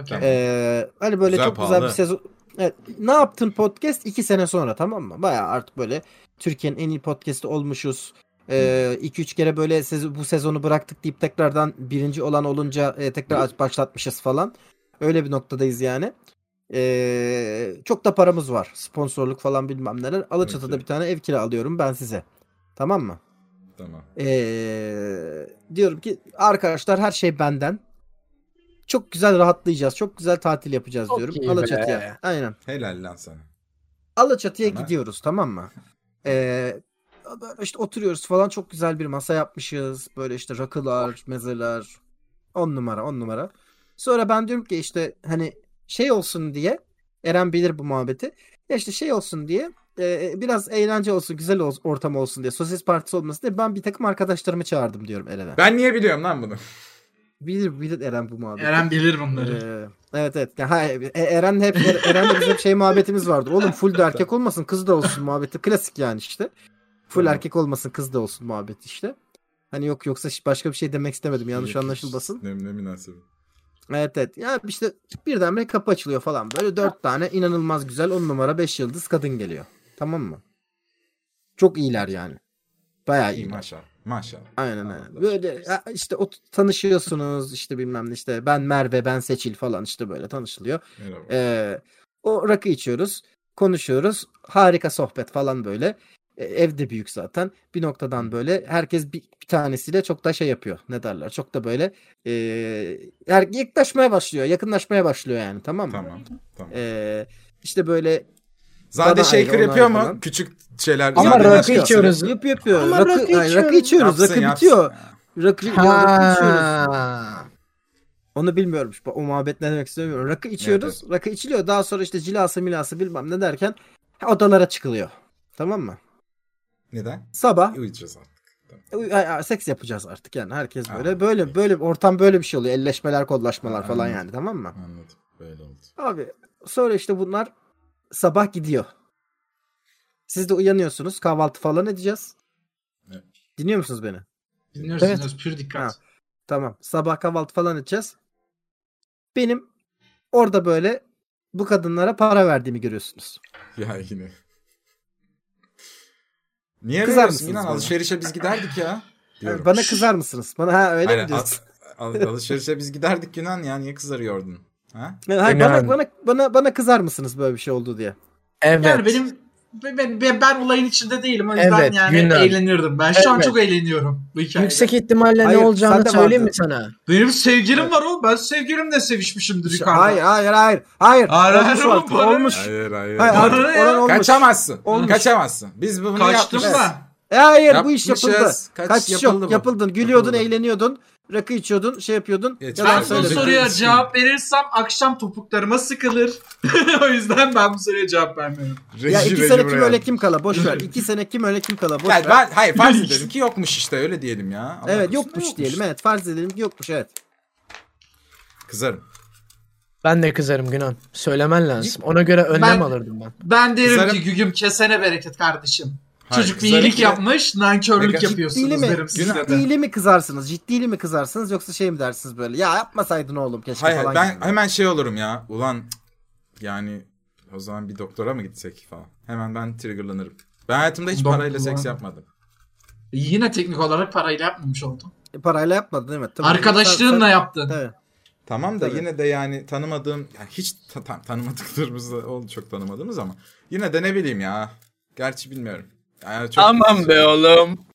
Okey. Ee, hani böyle Güzel, çok güzel pahalı. bir sezon. Evet, ne yaptın podcast iki sene sonra tamam mı? Baya artık böyle Türkiye'nin en iyi podcast'i olmuşuz. 2-3 kere böyle sez- bu sezonu bıraktık deyip tekrardan birinci olan olunca e, tekrar başlatmışız falan. Öyle bir noktadayız yani. Ee, çok da paramız var. Sponsorluk falan bilmem neler. Alaçatı'da Okey. bir tane ev kiralıyorum ben size. Tamam mı? Tamam. Ee, diyorum ki arkadaşlar her şey benden. Çok güzel rahatlayacağız. Çok güzel tatil yapacağız Çok diyorum. iyi Alaçatı'ya. Aynen. Helal lan sana. Alaçatı'ya Tamam. gidiyoruz tamam mı? Ee, böyle işte oturuyoruz falan çok güzel bir masa yapmışız. Böyle işte rakılar, mezeler. On numara, on numara. Sonra ben diyorum ki işte hani şey olsun diye Eren bilir bu muhabbeti. Ya işte şey olsun diye e, biraz eğlence olsun, güzel ol- ortam olsun diye, sosis partisi olmasın diye ben bir takım arkadaşlarımı çağırdım diyorum Eren'e. Ben niye biliyorum lan bunu? Bilir bilir Eren bu muhabbeti. Eren bilir bunları. Ee, evet evet. Ha, e, Eren hep Eren'le bizim şey muhabbetimiz vardır. Oğlum full de erkek olmasın kız da olsun muhabbeti. Klasik yani işte. Full Tamam. erkek olmasın kız da olsun muhabbeti işte. Hani yok yoksa başka bir şey demek istemedim. Yanlış anlaşılmasın. Ne, ne münasebet. Evet evet. Ya işte birdenbire kapı açılıyor falan. Böyle dört tane inanılmaz güzel on numara beş yıldız kadın geliyor. Tamam mı? Çok iyiler yani. Bayağı İyi maşallah. Maşallah. Aynen aynen. Böyle işte o tanışıyorsunuz işte bilmem ne işte ben Merve ben Seçil falan işte böyle tanışılıyor. Merhaba. Ee, o rakı içiyoruz, konuşuyoruz. Harika sohbet falan böyle. E, ev de büyük zaten. Bir noktadan böyle herkes bir, bir tanesiyle çok da şey yapıyor. Ne derler? Çok da böyle e, yaklaşmaya başlıyor. Yakınlaşmaya başlıyor yani tamam mı? Tamam. Tamam. E, işte böyle Zade shaker yapıyor mu? falan. Küçük şeyler. Ama rakı başkası. içiyoruz. Yap yapıyor. Ama rakı, rakı ay, rakı içiyoruz. içiyoruz. Yapsın, rakı yapsın. bitiyor. Rakı, ya, rakı içiyoruz. Onu bilmiyorum. O muhabbet ne demek istemiyorum. Rakı içiyoruz. Rakı içiliyor. Daha sonra işte cilası milası bilmem ne derken odalara çıkılıyor. Tamam mı? Neden? Sabah Uyuyacağız artık. Ay- ay, seks yapacağız artık yani herkes böyle Aa. böyle böyle ortam böyle bir şey oluyor elleşmeler kodlaşmalar Aa, falan anladım. yani tamam mı? Anladım. Böyle oldu. Abi sonra işte bunlar sabah gidiyor. Siz de uyanıyorsunuz kahvaltı falan edeceğiz. Evet. Dinliyor musunuz beni? Dinliyoruz Evet. dinliyoruz pür dikkat. Ha. Tamam sabah kahvaltı falan edeceğiz. Benim orada böyle bu kadınlara para verdiğimi görüyorsunuz. Ya yine. Niye Kızar mısınız İnan? bana? Alışverişe biz giderdik ya. Diyorum. Bana kızar mısınız? Bana ha öyle Aynen, mi diyorsun? al- al- alışverişe biz giderdik Yunan ya. Niye kızarıyordun? Ha? Hayır, bana, bana, bana, bana kızar mısınız böyle bir şey oldu diye? Evet. Yani benim ben, ben, ben olayın içinde değilim. O yüzden Evet, yani Yunan. eğlenirdim. Ben şu an Evet. çok eğleniyorum bu hikayede. Yüksek ihtimalle Hayır, ne olacağını söyleyeyim mi sana? Benim sevgilim var o. Ben sevgilimle sevişmişimdir yukarıda. Hayır hayır hayır. Hayır. Hayır, olmuş hayır, artık. Olmuş. Hayır hayır. Hayır ne ya? olan olmuş. Kaçamazsın. Olmuş. Kaçamazsın. Biz bunu Kaçtım yapmışız. da. E, hayır bu iş yapıldı. Yapmışız. Kaç- Kaç yapıldı yok bu. yapıldın. Gülüyordun, Yapıldı. eğleniyordun. Rakı içiyordun, şey yapıyordun. Yalan Ben bu söyledin. soruya cevap verirsem akşam topuklarıma sıkılır. o yüzden ben bu soruya cevap vermiyorum. Ya Reji, iki reji sene kim öyle kim kala boş ver. İki sene kim öyle kim kala boş Yani ver. ben, hayır farz edelim ki yokmuş işte öyle diyelim ya. Allah Evet da yokmuş diyelim evet farz edelim ki yokmuş evet. Kızarım. Ben de kızarım Günan. Söylemen lazım. Ona göre önlem Ben- alırdım ben. Ben derim Kızarım. ki gügüm kesene bereket kardeşim. Hayır, Çocuk bir iyilik de- yapmış, nankörlük Peki, yapıyorsunuz Ciddili mi? derim size de. Ciddili mi kızarsınız? Ciddili mi kızarsınız yoksa şey mi dersiniz böyle? Ya yapmasaydın oğlum keşke Hayır falan. ben gibi. hemen şey olurum ya. Ulan yani o zaman bir doktora mı gitsek falan. Hemen ben triggerlanırım. Ben hayatımda hiç Doktor parayla seks yapmadım. Yine teknik olarak parayla yapmamış oldum. E, Parayla yapmadın evet. Tamam. Arkadaşlığınla Sen- yaptın. Evet. Tamam da Tabii. yine de yani tanımadığım yani hiç ta- tanımadıklarımız da oldu çok tanımadığımız ama yine de ne bileyim ya. Gerçi bilmiyorum. Yani çok Aman be oğlum.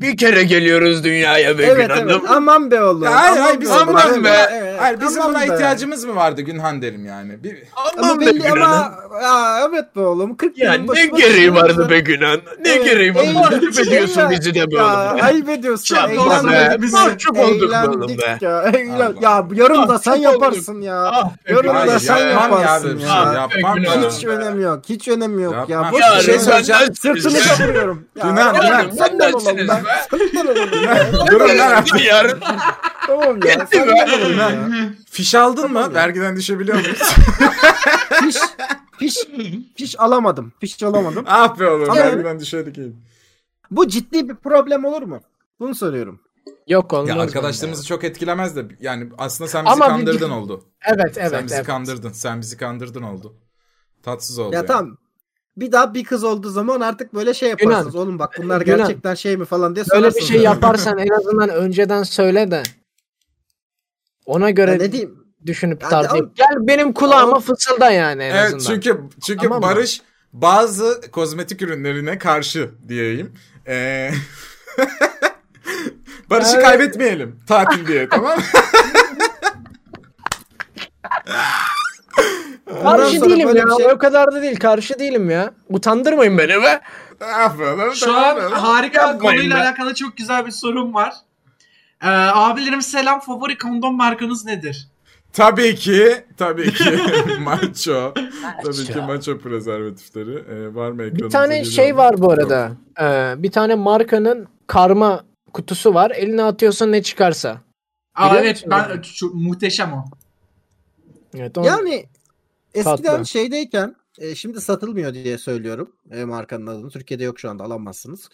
Bir kere geliyoruz dünyaya be Evet evet aman be oğlum. Ya hayır, hayır, aman biz be aman be. evet, Hayır bizim aman buna be. ihtiyacımız mı vardı Günhan derim yani. Bir, Ama belli ama ya, evet be oğlum 40 Ya ne başına gereği çıkıyorsun. vardı be Günan? Ne Evet, gereği vardı? Mahcup ediyorsun ya- bizi de be Ya oğlum. ayıp ediyorsun. Çok oldu Eğlenmedik be. biz. Mahcup olduk be oğlum be. ya. Ya yarın da sen Çok olduk. yaparsın ya. Ah be Yarın da sen ya yaparsın bir ya. şey. Ah be Yapmam Günhan. ya. Hiç önemi yok. Hiç önemi yok ya. Boş Ya ver. şey ya. söyleyeceğim. Sırtını savuruyorum. Ya, Günan, ya, Günan. Senden olalım Olalım ya. Durun lan artık. Yarın Tamam ya. Senden olalım ya. Fiş aldın mı? Vergiden düşebiliyor muyuz? Fiş, fiş, fiş alamadım. Fiş alamadım. ah be oğlum Ama- vergiden düşeydik iyi. Bu ciddi bir problem olur mu? Bunu soruyorum. Yok olmaz. Ya bence. arkadaşlığımızı çok etkilemez de yani aslında sen bizi Ama bir- kandırdın oldu. Evet sen evet bizi evet. kandırdın. Sen bizi kandırdın oldu. Tatsız oldu. Ya yani. tamam. Bir daha bir kız olduğu zaman artık böyle şey yaparsınız. Oğlum bak bunlar Günan. gerçekten şey mi falan diye Böyle bir sorarsınız. şey yaparsan en azından önceden söyle de. Ona göre Ya ne diyeyim? düşünüp Ya tartayım. Gel benim kulağıma Ama- fısılda yani en Evet azından. çünkü çünkü Tamam mı? Barış bazı kozmetik ürünlerine karşı diyeyim. Ee, Barış'ı Evet. kaybetmeyelim tatil diye tamam Karşı sonra değilim böyle ya. bir şey- O kadar da değil. Karşı değilim ya. Utandırmayın beni be. Şu an harika Yapmayın konuyla be. alakalı çok güzel bir sorum var. Ee, abilerim selam favori kondom markanız nedir? Tabii ki, tabii ki macho. tabii ki Macho. prezervatifleri. Ee, var mı Bir ekranımıza tane geliyor şey mu? var bu Yok. arada. Ee, bir tane markanın karma kutusu var. Eline atıyorsun ne çıkarsa. Aa, Biliyor evet musun ben onu? çok muhteşem o. Evet, o- Yani eskiden Tatlı. şeydeyken e, şimdi satılmıyor diye söylüyorum e, markanın adını. Türkiye'de yok şu anda alamazsınız.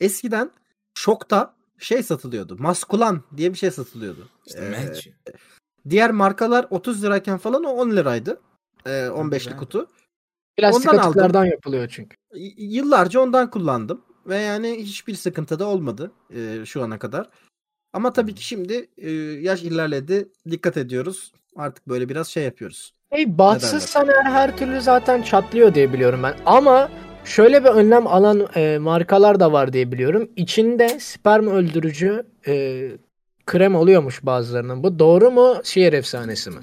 Eskiden şokta şey satılıyordu. Maskulan diye bir şey satılıyordu. İşte Ee, diğer markalar 30 lirayken falan o 10 liraydı. E, 15'lik güzel. kutu. plastik ondan aldım. atıklardan yapılıyor çünkü. Y- Yıllarca ondan kullandım. Ve yani hiçbir sıkıntı da olmadı e, şu ana kadar. Ama tabii ki şimdi e, yaş ilerledi. Dikkat ediyoruz. Artık böyle biraz şey yapıyoruz. Hey bahtsız saner her türlü zaten çatlıyor diye biliyorum ben. Ama şöyle bir önlem alan e, markalar da var diye biliyorum. İçinde sperm öldürücü e, krem oluyormuş bazılarının. Bu doğru mu? Şehir efsanesi mi?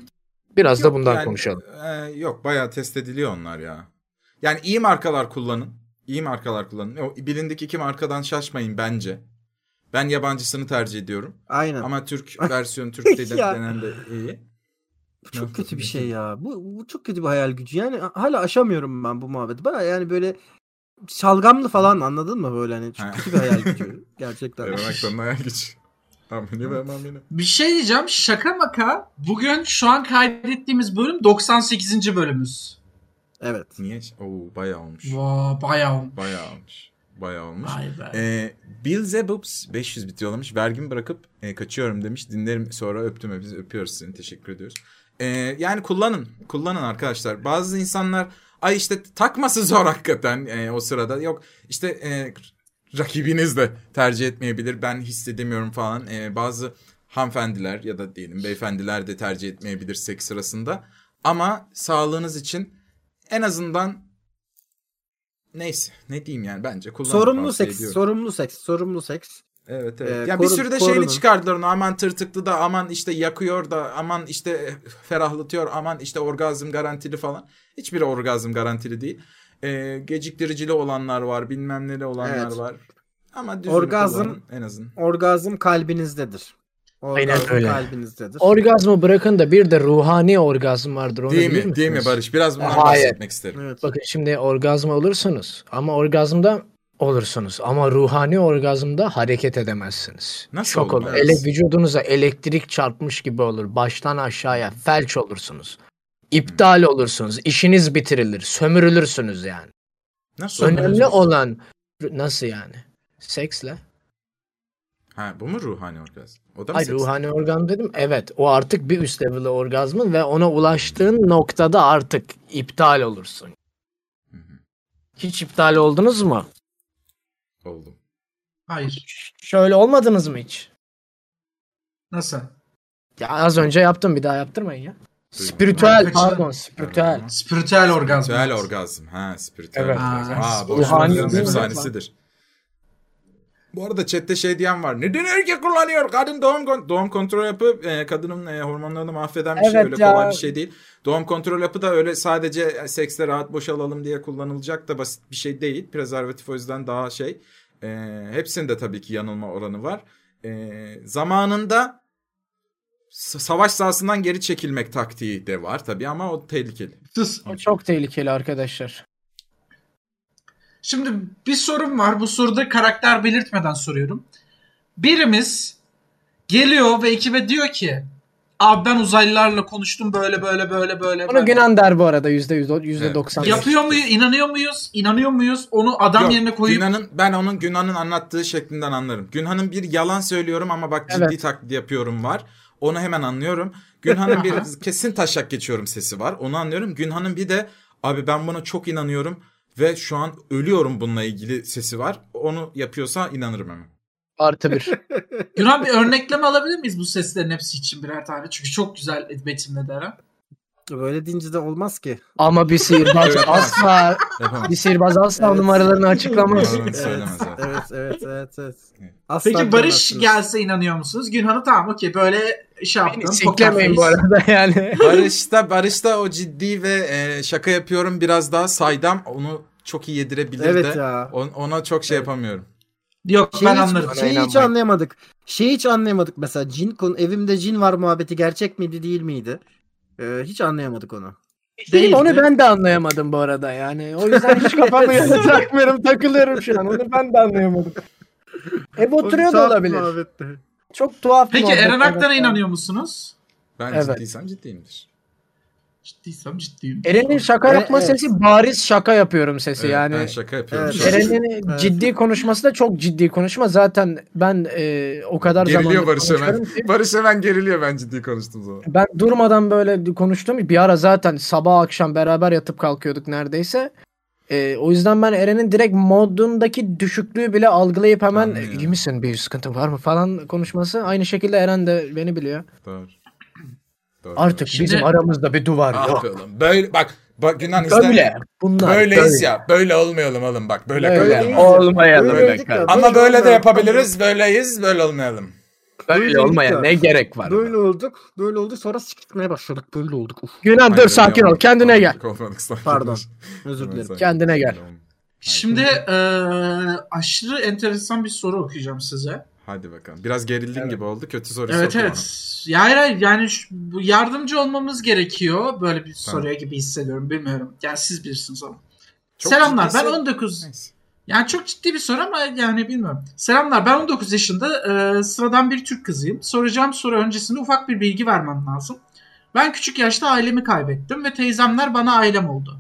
Biraz da Yok bundan yani, konuşalım. e, yok bayağı test ediliyor onlar ya. Yani iyi markalar kullanın. İyi markalar kullanın. O bilindik iki markadan şaşmayın bence. Ben yabancısını tercih ediyorum. Aynen. Ama Türk versiyonu Türk denen de iyi. Bu çok kötü bir şey ya. Bu, bu çok kötü bir hayal gücü. Yani hala aşamıyorum ben bu muhabbeti. Bana yani böyle şalgamlı falan anladın mı böyle hani Ha. çok kötü bir hayal gücü. Gerçekten. Veremaktan hayal güç. Amini ve mamini. Bir şey diyeceğim şaka maka bugün şu an kaydettiğimiz bölüm 98. bölümümüz. Evet. Niye? Oo bayağı olmuş. Vaa bayağı olmuş. Bayağı olmuş. Bayağı olmuş. Vay be. Ee, Bill Zebubs 500 bit yollamış. Vergimi bırakıp e, kaçıyorum demiş. Dinlerim sonra öptüm. Biz öpüyoruz seni. Teşekkür ediyoruz. Ee, yani kullanın. Kullanın arkadaşlar. Bazı insanlar ay işte takması zor hakikaten e, o sırada. Yok işte e, rakibiniz de tercih etmeyebilir. Ben hissedemiyorum falan. E, bazı hanımefendiler ya da diyelim beyefendiler de tercih etmeyebilir seks sırasında. Ama sağlığınız için en azından neyse ne diyeyim yani bence kullanın. Sorumlu seks, ediyorum. sorumlu seks, sorumlu seks. Evet evet. Ee, ya bir korun- sürü de korunun. şeyini çıkardılar onu. Aman tırtıklı da aman işte yakıyor da aman işte ferahlatıyor aman işte orgazm garantili falan. Hiçbiri orgazm garantili değil. Ee, geciktiricili olanlar var bilmem neli olanlar Evet. var. Ama Orgazm- kullanın en azından. Orgazm kalbinizdedir. Aynen Orgazm öyle. kalbinizdedir. Orgazmı bırakın da bir de ruhani orgazm vardır. Onu Değil mi? Değil mi? Barış? Biraz bundan Hayır. bahsetmek isterim. evet. Bakın şimdi orgazm olursunuz ama orgazmda olursunuz ama ruhani orgazmda hareket edemezsiniz. Nasıl Çok olur. Ele, vücudunuza elektrik çarpmış gibi olur. Baştan aşağıya felç olursunuz. İptal olursunuz. İşiniz bitirilir. Sömürülürsünüz yani. Nasıl Önemli olan nasıl yani? Seksle. Ha, bu mu ruhani orgazm? O da mı Hayır seks? ruhani orgazm dedim. Evet o artık bir üst level orgazmın ve ona ulaştığın noktada artık iptal olursun. Hı hı. Hiç iptal oldunuz mu? Oldum. Hayır. Şöyle olmadınız mı hiç? Nasıl? Ya az önce yaptım bir daha yaptırmayın ya. Spiritüel pardon spiritüel. Spiritüel orgazm. Spiritüel orgazm. Ha, spiritüel Evet. orgazm. Ha, Aa, boş ruhani orgazm değil mi? efsanesidir. Bu arada chatte şey diyen var. Neden erkek kullanıyor? Kadın doğum kon- doğum kontrol yapıp e, kadının e, hormonlarını mahveden bir şey Evet öyle ya. kolay bir şey değil. Doğum kontrol yapı da öyle sadece e, sekste rahat boşalalım diye kullanılacak da basit bir şey değil. Prezervatif o yüzden daha şey. E, hepsinde tabii ki yanılma oranı var. E, zamanında s- savaş sahasından geri çekilmek taktiği de var tabii ama o tehlikeli. O çok tehlikeli arkadaşlar. Şimdi bir sorum var. Bu soruda karakter belirtmeden soruyorum. Birimiz geliyor ve ekibe diyor ki Abi ben uzaylılarla konuştum böyle böyle böyle böyle. Bunu böyle." Günan der bu arada yüzde yüz, yüzde doksan. Yapıyor muyuz? İnanıyor muyuz? İnanıyor muyuz? Onu adam Yok, yerine koyup Günhan'ın ben onun Günhan'ın anlattığı şeklinden anlarım. Günhan'ın bir yalan söylüyorum ama bak ciddi Evet. taklit yapıyorum var. Onu hemen anlıyorum. Günhan'ın bir kesin taşak geçiyorum sesi var. Onu anlıyorum. Günhan'ın bir de abi ben buna çok inanıyorum ve şu an ölüyorum bununla ilgili sesi var. Onu yapıyorsa inanırım hemen. Artı bir. Yunan bir örnekleme alabilir miyiz bu seslerin hepsi için birer tane? Çünkü çok güzel betimledi Eren. Böyle deyince de olmaz ki. Ama bir sihirbaz Evet. asla bir sihirbaz asla Evet. numaralarını açıklamaz. Söylemez zaten. Evet, evet, evet, evet. Evet. Asla Peki Barış gelse inanıyor musunuz? Günhan'ı tamam okey böyle şey yaptım. Beni siklemeyin bu arada yani. Barış'ta Barış'ta o ciddi ve e, şaka yapıyorum biraz daha saydam. Onu çok iyi yedirebilir Evet de. ya. On- ona çok şey yapamıyorum. Yok Şeyi ben hiç, anlarım. Şeyi hiç anlayamadık. Şeyi hiç anlayamadık mesela. Cin konu evimde cin var muhabbeti gerçek miydi değil miydi? Ee, hiç anlayamadık onu. Değildi. Onu ben de anlayamadım bu arada yani. O yüzden hiç kafamı yana takmıyorum, takılıyorum şu an. Onu ben de anlayamadım. Ev oturuyor da olabilir. Çok tuhaf Peki Eren Aktan'a inanıyor musunuz? Ben Evet. ciddiysem ciddiyimdir. Ciddiysem ciddiyim. Eren'in şaka yapma evet. sesi bariz şaka yapıyorum sesi Evet, yani. ben şaka yapıyorum. Evet. Eren'in Evet. ciddi konuşması da çok ciddi konuşma. Zaten ben e, o kadar Geriliyor zamandır Barış hemen. ki Barış hemen geriliyor ben ciddi konuştuğum zaman. ben durmadan böyle konuştum. Bir ara zaten sabah akşam beraber yatıp kalkıyorduk neredeyse. E, o yüzden ben Eren'in direkt modundaki düşüklüğü bile algılayıp hemen Anlıyorum. iyi misin bir sıkıntı var mı falan konuşması. Aynı şekilde Eren de beni biliyor. Doğru. Doğru. Artık Şimdi- bizim aramızda bir duvar Ah yok. oğlum. Böyle bak Bak Günan izle. Böyle. Bunlar. Böyleyiz böyle. ya. Böyle olmayalım oğlum bak. Böyle Böyle kalalım. olmayalım Böyle. Ama Böyle de yapabiliriz. Böyleyiz. Böyle olmayalım. Böyle Böyle olmaya ya. ne gerek var? Böyle olduk. Böyle olduk. Sonra siktirmeye başladık. Böyle olduk. Uf, Günan dur sakin ol. Kendine gel. olmadık, sakin Pardon. özür dilerim. Kendine gel. Şimdi e, aşırı enteresan bir soru okuyacağım size. Hadi bakalım. Biraz gerildin gibi oldu. Kötü soru Evet evet. Ya hayır hayır yani şu- bu yardımcı olmamız gerekiyor. Böyle bir soruya gibi hissediyorum bilmiyorum. Yani siz bilirsiniz ama. Çok Selamlar ben ciddiyse- 19. Neyse. Yani çok ciddi bir soru ama yani bilmiyorum. Selamlar ben 19 yaşında e, sıradan bir Türk kızıyım. Soracağım soru öncesinde ufak bir bilgi vermem lazım. Ben küçük yaşta ailemi kaybettim ve teyzemler bana ailem oldu.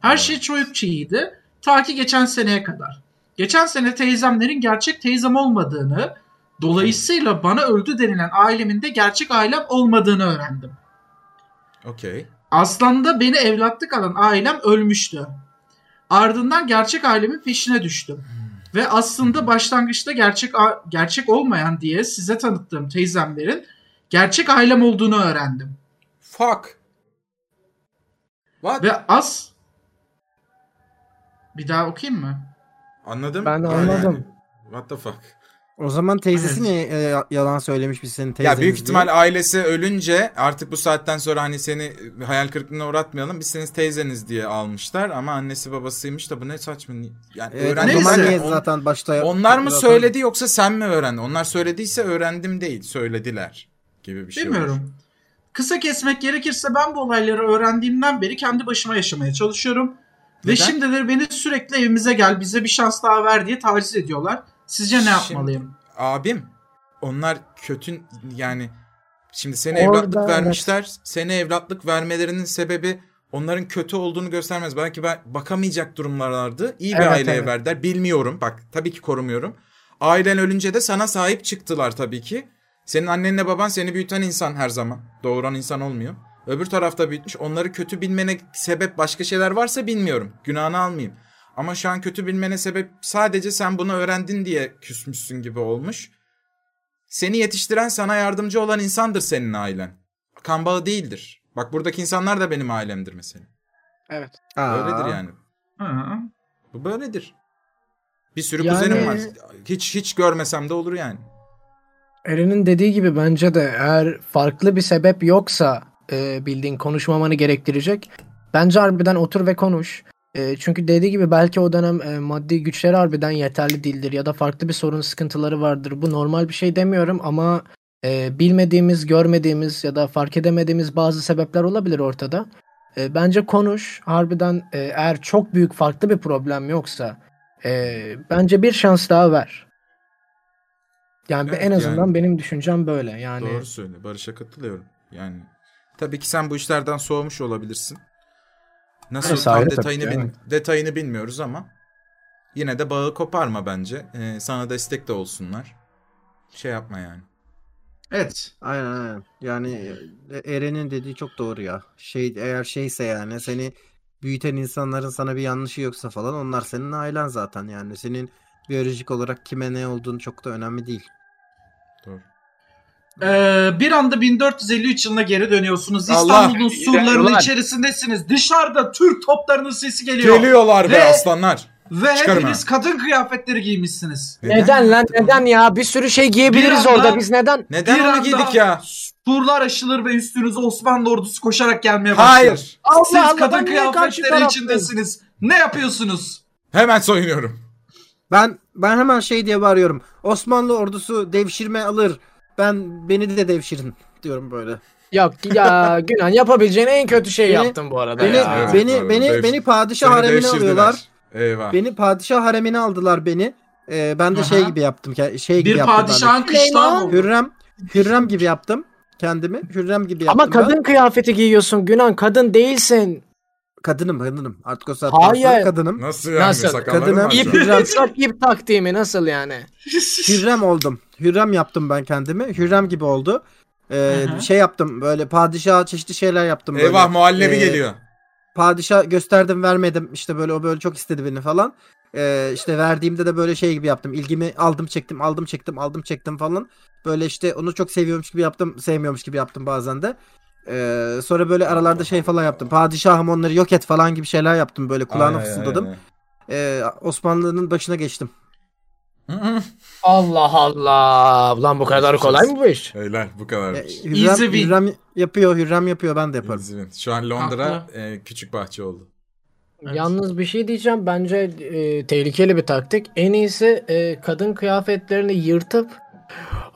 Her şey çok iyiydi. Ta ki geçen seneye kadar. Geçen sene teyzemlerin gerçek teyzem olmadığını, dolayısıyla bana öldü denilen ailemin de gerçek ailem olmadığını öğrendim. Okey. Aslında beni evlatlık alan ailem ölmüştü. Ardından gerçek ailemin peşine düştüm. Ve aslında başlangıçta gerçek gerçek olmayan diye size tanıttığım teyzemlerin gerçek ailem olduğunu öğrendim. Fuck. What? Ve as bir daha okuyayım mı? Anladım. Ben Yani- anladım. What the fuck? O zaman teyzesi niye e, yalan söylemiş biz senin teyzemiz Ya büyük diye? ihtimal ailesi ölünce artık bu saatten sonra hani seni hayal kırıklığına uğratmayalım. Biz seni teyzeniz diye almışlar ama annesi babasıymış da bu ne saçma. Yani Evet, öğrendi o zaman Neyse. niye On- zaten başta Onlar mı zaten- söyledi yoksa sen mi öğrendin? Onlar söylediyse öğrendim değil, söylediler gibi bir şey olur. Bilmiyorum. Kısa kesmek gerekirse ben bu olayları öğrendiğimden beri kendi başıma yaşamaya çalışıyorum. Ve Neden? şimdileri beni sürekli evimize gel bize bir şans daha ver diye taciz ediyorlar. Sizce ne Şimdi- yapmalıyım? Abim onlar kötü yani şimdi seni Orada evlatlık evet. vermişler. Seni evlatlık vermelerinin sebebi onların kötü olduğunu göstermez. Belki ben bakamayacak durumlardı. İyi bir Evet, aileye evet. verdiler. Bilmiyorum. Bak tabii ki korumuyorum. Ailen ölünce de sana sahip çıktılar tabii ki. Senin annenle baban seni büyüten insan her zaman. Doğuran insan olmuyor. Öbür tarafta büyütmüş. Onları kötü bilmene sebep başka şeyler varsa bilmiyorum. Günahını almayayım. Ama şu an kötü bilmene sebep sadece sen bunu öğrendin diye küsmüşsün gibi olmuş. Seni yetiştiren sana yardımcı olan insandır senin ailen. Kan bağı değildir. Bak buradaki insanlar da benim ailemdir mesela. Evet. Aa. Öyledir yani. Hı. Bu böyledir. Bir sürü Yani- kuzenim var. Hiç hiç görmesem de olur yani. Eren'in dediği gibi bence de eğer farklı bir sebep yoksa e, bildiğin konuşmamanı gerektirecek. Bence harbiden otur ve konuş. E, çünkü dediği gibi belki o dönem e, maddi güçleri harbiden yeterli değildir ya da farklı bir sorun sıkıntıları vardır. Bu normal bir şey demiyorum ama e, bilmediğimiz, görmediğimiz ya da fark edemediğimiz bazı sebepler olabilir ortada. E, bence konuş. Harbiden e, eğer çok büyük farklı bir problem yoksa e, bence bir şans daha ver. Yani Evet, en azından yani- benim düşüncem böyle. Yani Doğru söyle. Barış'a katılıyorum. Yani tabii ki sen bu işlerden soğumuş olabilirsin. Nasıl Evet, tam ayrı tabii detayını bin- evet. detayını bilmiyoruz ama yine de bağı koparma bence. Ee, sana destek de olsunlar. Şey yapma yani. Evet. Aynen aynen. Yani e, Eren'in dediği çok doğru ya. Şey eğer şeyse yani seni büyüten insanların sana bir yanlışı yoksa falan onlar senin ailen zaten yani. Senin biyolojik olarak kime ne olduğunu çok da önemli değil. Doğru. Ee, bir anda 1453 yılına geri dönüyorsunuz. İstanbul'un surlarının Ulan! içerisindesiniz. Dışarıda Türk toplarının sesi geliyor. Geliyorlar be Ve- aslanlar. Ve Çıkarım hepiniz kadın kıyafetleri giymişsiniz. neden lan neden ya? Bir sürü şey giyebiliriz Bir anda- orada. Biz neden? Neden Bir onu anda giydik ya? Surlar aşılır ve üstünüze Osmanlı ordusu koşarak gelmeye başlıyor. Hayır. Allah Siz Allah, kadın ben niye karşı kıyafetleri taraftayım? içindesiniz. Ne yapıyorsunuz? Hemen soyunuyorum. Ben ben hemen şey diye bağırıyorum. Osmanlı ordusu devşirme alır. Ben beni de devşirin diyorum böyle. Yok ya Günan yapabileceğin en kötü şey Beni- yaptın bu arada Beni ya. Evet, beni doğru. beni Devş- beni padişah haremine alıyorlar. Eyvah. Beni padişah haremine aldılar beni. Ee, ben de şey Aha. gibi yaptım. Şey gibi Bir yaptım ben de. padişahın oldu? Hürrem Hürrem gibi yaptım kendimi. Hürrem gibi yaptım. Ama kadın kıyafeti giyiyorsun Günan kadın değilsin. Kadınım kadınım. Artık o saatten Hayır. sonra kadınım. Nasıl yani? Nasıl? Kadına şu İp. Hürrem. ip, ip taktiği nasıl yani? Hürrem oldum. Hürrem yaptım ben kendimi. Hürrem gibi oldu. Ee, Hı hı. şey yaptım böyle padişaha çeşitli şeyler yaptım böyle. Eyvah muhallebi Ee, geliyor. Padişah gösterdim vermedim. İşte böyle o böyle çok istedi beni falan. Ee, işte verdiğimde de böyle şey gibi yaptım. İlgimi aldım çektim aldım çektim aldım çektim falan. Böyle işte onu çok seviyormuş gibi yaptım sevmiyormuş gibi yaptım bazen de. Ee, sonra böyle aralarda şey falan yaptım. Padişahım onları yok et falan gibi şeyler yaptım. Böyle kulağına fısıldadım. Ee, Osmanlı'nın başına geçtim. Allah Allah. Ulan bu kadar kolay mı bu iş? Helal bu kadar. Ee, Easy Hürrem, win. Hürrem yapıyor, Hürrem yapıyor ben de yaparım. İzmir. Şu an Londra Haklı. e, küçük bahçe oldu. Evet. Yalnız bir şey diyeceğim. Bence e, tehlikeli bir taktik. En iyisi e, kadın kıyafetlerini yırtıp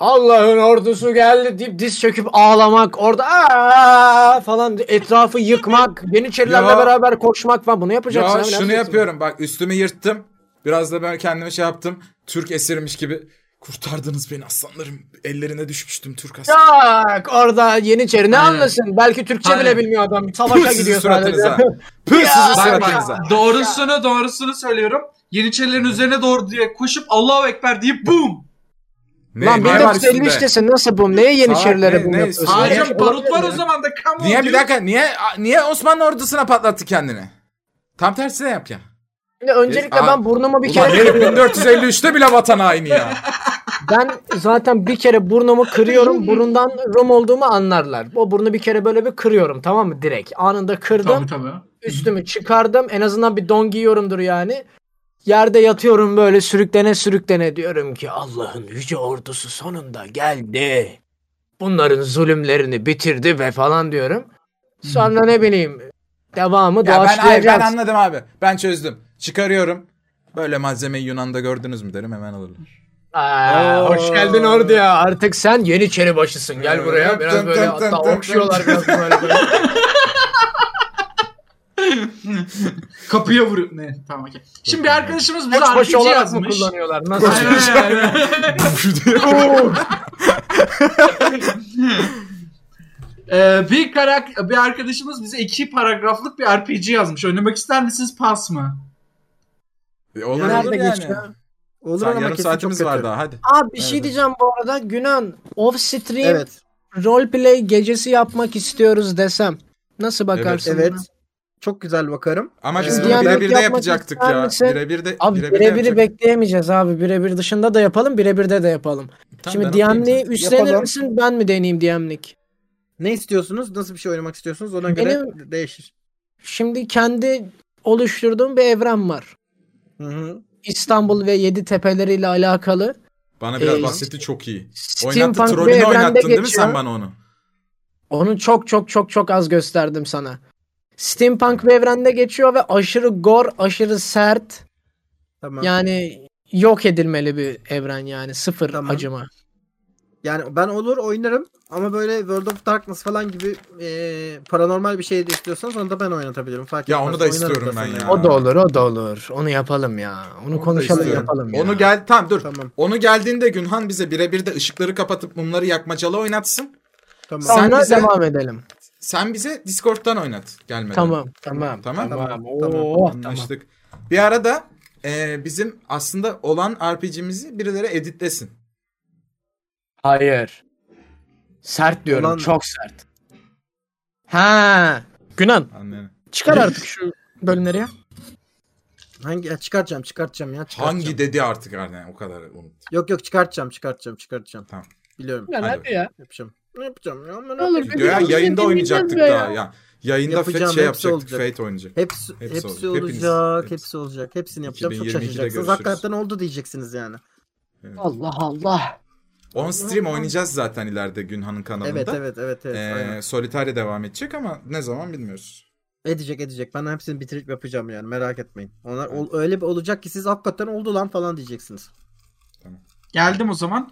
Allah'ın ordusu geldi deyip diz çöküp ağlamak. Orada "Aa!" falan etrafı yıkmak. Yeniçerilerle Ya- beraber koşmak falan. Bunu yapacaksın. Ya abi, ne şunu yapacaksın? yapıyorum bak üstümü yırttım. Biraz da ben kendime şey yaptım. Türk esirmiş gibi. Kurtardınız beni aslanlarım. Ellerine düşmüştüm Türk aslan. Yok orada Yeniçeri ne Aynen. anlasın? Belki Türkçe Aynen. bile bilmiyor adam. Savaşa sizin gidiyor sadece. suratınıza. Püh sizin Bak suratınıza. bak doğrusunu doğrusunu söylüyorum. Yeniçerilerin üzerine doğru diye koşup Allahu Ekber deyip boom. Ne, Lan ne var üstünde? 1953'tesin nasıl bu? Neye Yeniçerilere bunu ne- yapıyorsun? Sadece Hacım barut var o zaman da on Niye bir dakika niye niye Osmanlı ordusuna patlattı kendini? Tam tersine yap ya. Şimdi öncelikle Aa, ben burnumu bir Ulan kere herif 1453'te bile vatan haini ya. Ben zaten bir kere burnumu kırıyorum. Burundan Rum olduğumu anlarlar. O burnu bir kere böyle bir kırıyorum tamam mı? Direkt. Anında kırdım. Tabii tabii. Üstümü çıkardım. En azından bir don giyiyorumdur yani. Yerde yatıyorum böyle sürüklene sürüklene diyorum ki Allah'ın yüce ordusu sonunda geldi. Bunların zulümlerini bitirdi ve falan diyorum. Sonra ne bileyim devamı ya ben, hayır, ben anladım abi. Ben çözdüm. Çıkarıyorum. Böyle malzemeyi Yunan'da gördünüz mü derim hemen alırlar. Aa, hoş geldin orduya. Artık sen Yeniçeri başısın. Gel buraya. Biraz böyle hatta okşuyorlar biraz böyle. böyle. Kapıya vuruyor. Ne? Tamam okey. Şimdi bir arkadaşımız bize Koçbaşı RPG olarak mı yazmış. kullanıyorlar? Nasıl? Aynen, aynen. Ee, bir karak bir arkadaşımız bize iki paragraflık bir RPG yazmış. Oynamak ister misiniz pas mı? E, olur Nerede olur yani. geçiyor? Olur Sen ama yarım kesin çok saatimiz kötü. var daha hadi. Abi bir şey Evet. diyeceğim bu arada. Günan off stream Evet. roleplay gecesi yapmak istiyoruz desem. Nasıl bakarsın? Evet. buna? Çok güzel bakarım. Ama Ee, biz bunu Diyalog birebir de yapacaktık ya. Birebir de Abi birebir de birebiri yapacak- bekleyemeyeceğiz abi. Birebir dışında da yapalım, birebirde de yapalım. Tamam, Şimdi zaten. üstlenir Yapalım. misin? Ben mi deneyeyim DM'lik? Ne istiyorsunuz? Nasıl bir şey oynamak istiyorsunuz? Ona göre Benim- değişir. Şimdi kendi oluşturduğum bir evren var. Hı hı. İstanbul ve yedi tepeleriyle alakalı. Bana biraz Ee, bahsetti çok iyi. Oynattı Steampunk bir trollünü oynattın değil mi geçiyor. sen bana onu? Onu çok çok çok çok az gösterdim sana. Steampunk bir evrende geçiyor ve aşırı gore, aşırı sert. Tamam. Yani yok edilmeli bir evren yani. Sıfır Tamam. acıma. Yani ben olur oynarım ama böyle World of Darkness falan gibi e, paranormal bir şey de istiyorsanız onu da ben oynatabilirim. Fark Ya etmez. onu da istiyorum ben ya. O da olur, o da olur. Onu yapalım ya. Onu Onu konuşalım yapalım ya. Onu gel tamam dur. Tamam. Onu geldiğinde Günhan bize birebir de ışıkları kapatıp mumları yakmacalı oynatsın. Tamam. Sen Sonra bize- devam edelim. Sen bize Discord'dan oynat gelmeden. Tamam, tamam. Tamam. Tamam. Tamam, Oo, tamam. tamam. Anlaştık. Bir arada e, bizim aslında olan RPG'mizi birileri editlesin. Hayır. Sert diyorum, Ulan- çok sert. Ha. Günan, Anlıyorum. çıkar artık şu bölümleri ya. Hangi ya çıkartacağım çıkartacağım ya çıkartacağım. Hangi dedi artık yani o kadar unut. Yok yok çıkartacağım çıkartacağım çıkartacağım. Tamam. Biliyorum. Lan Hadi hadi ya. Yapacağım. Ne yapacağım ya? Ne olur bir- Ya yayında oynayacaktık daha ya. ya. Yayında Yapacağım, fe- şey yapacaktık. olacak. Fate oynayacak. Hepsi, Hepsi hepsi, olacak. olacak. Hepiniz- Hepsi olacak. Hepsini yapacağım. Çok 2022'de şaşıracaksınız. Hakikaten oldu diyeceksiniz yani. Allah Allah. On stream oynayacağız zaten ileride Günhan'ın kanalında. Evet evet evet evet. Ee, aynen. Solitaire devam edecek ama ne zaman bilmiyoruz. Edecek edecek. Ben hepsini bitirip yapacağım yani. Merak etmeyin. Onlar ol- öyle bir olacak ki siz hakikaten oldu lan falan diyeceksiniz. Geldim o zaman.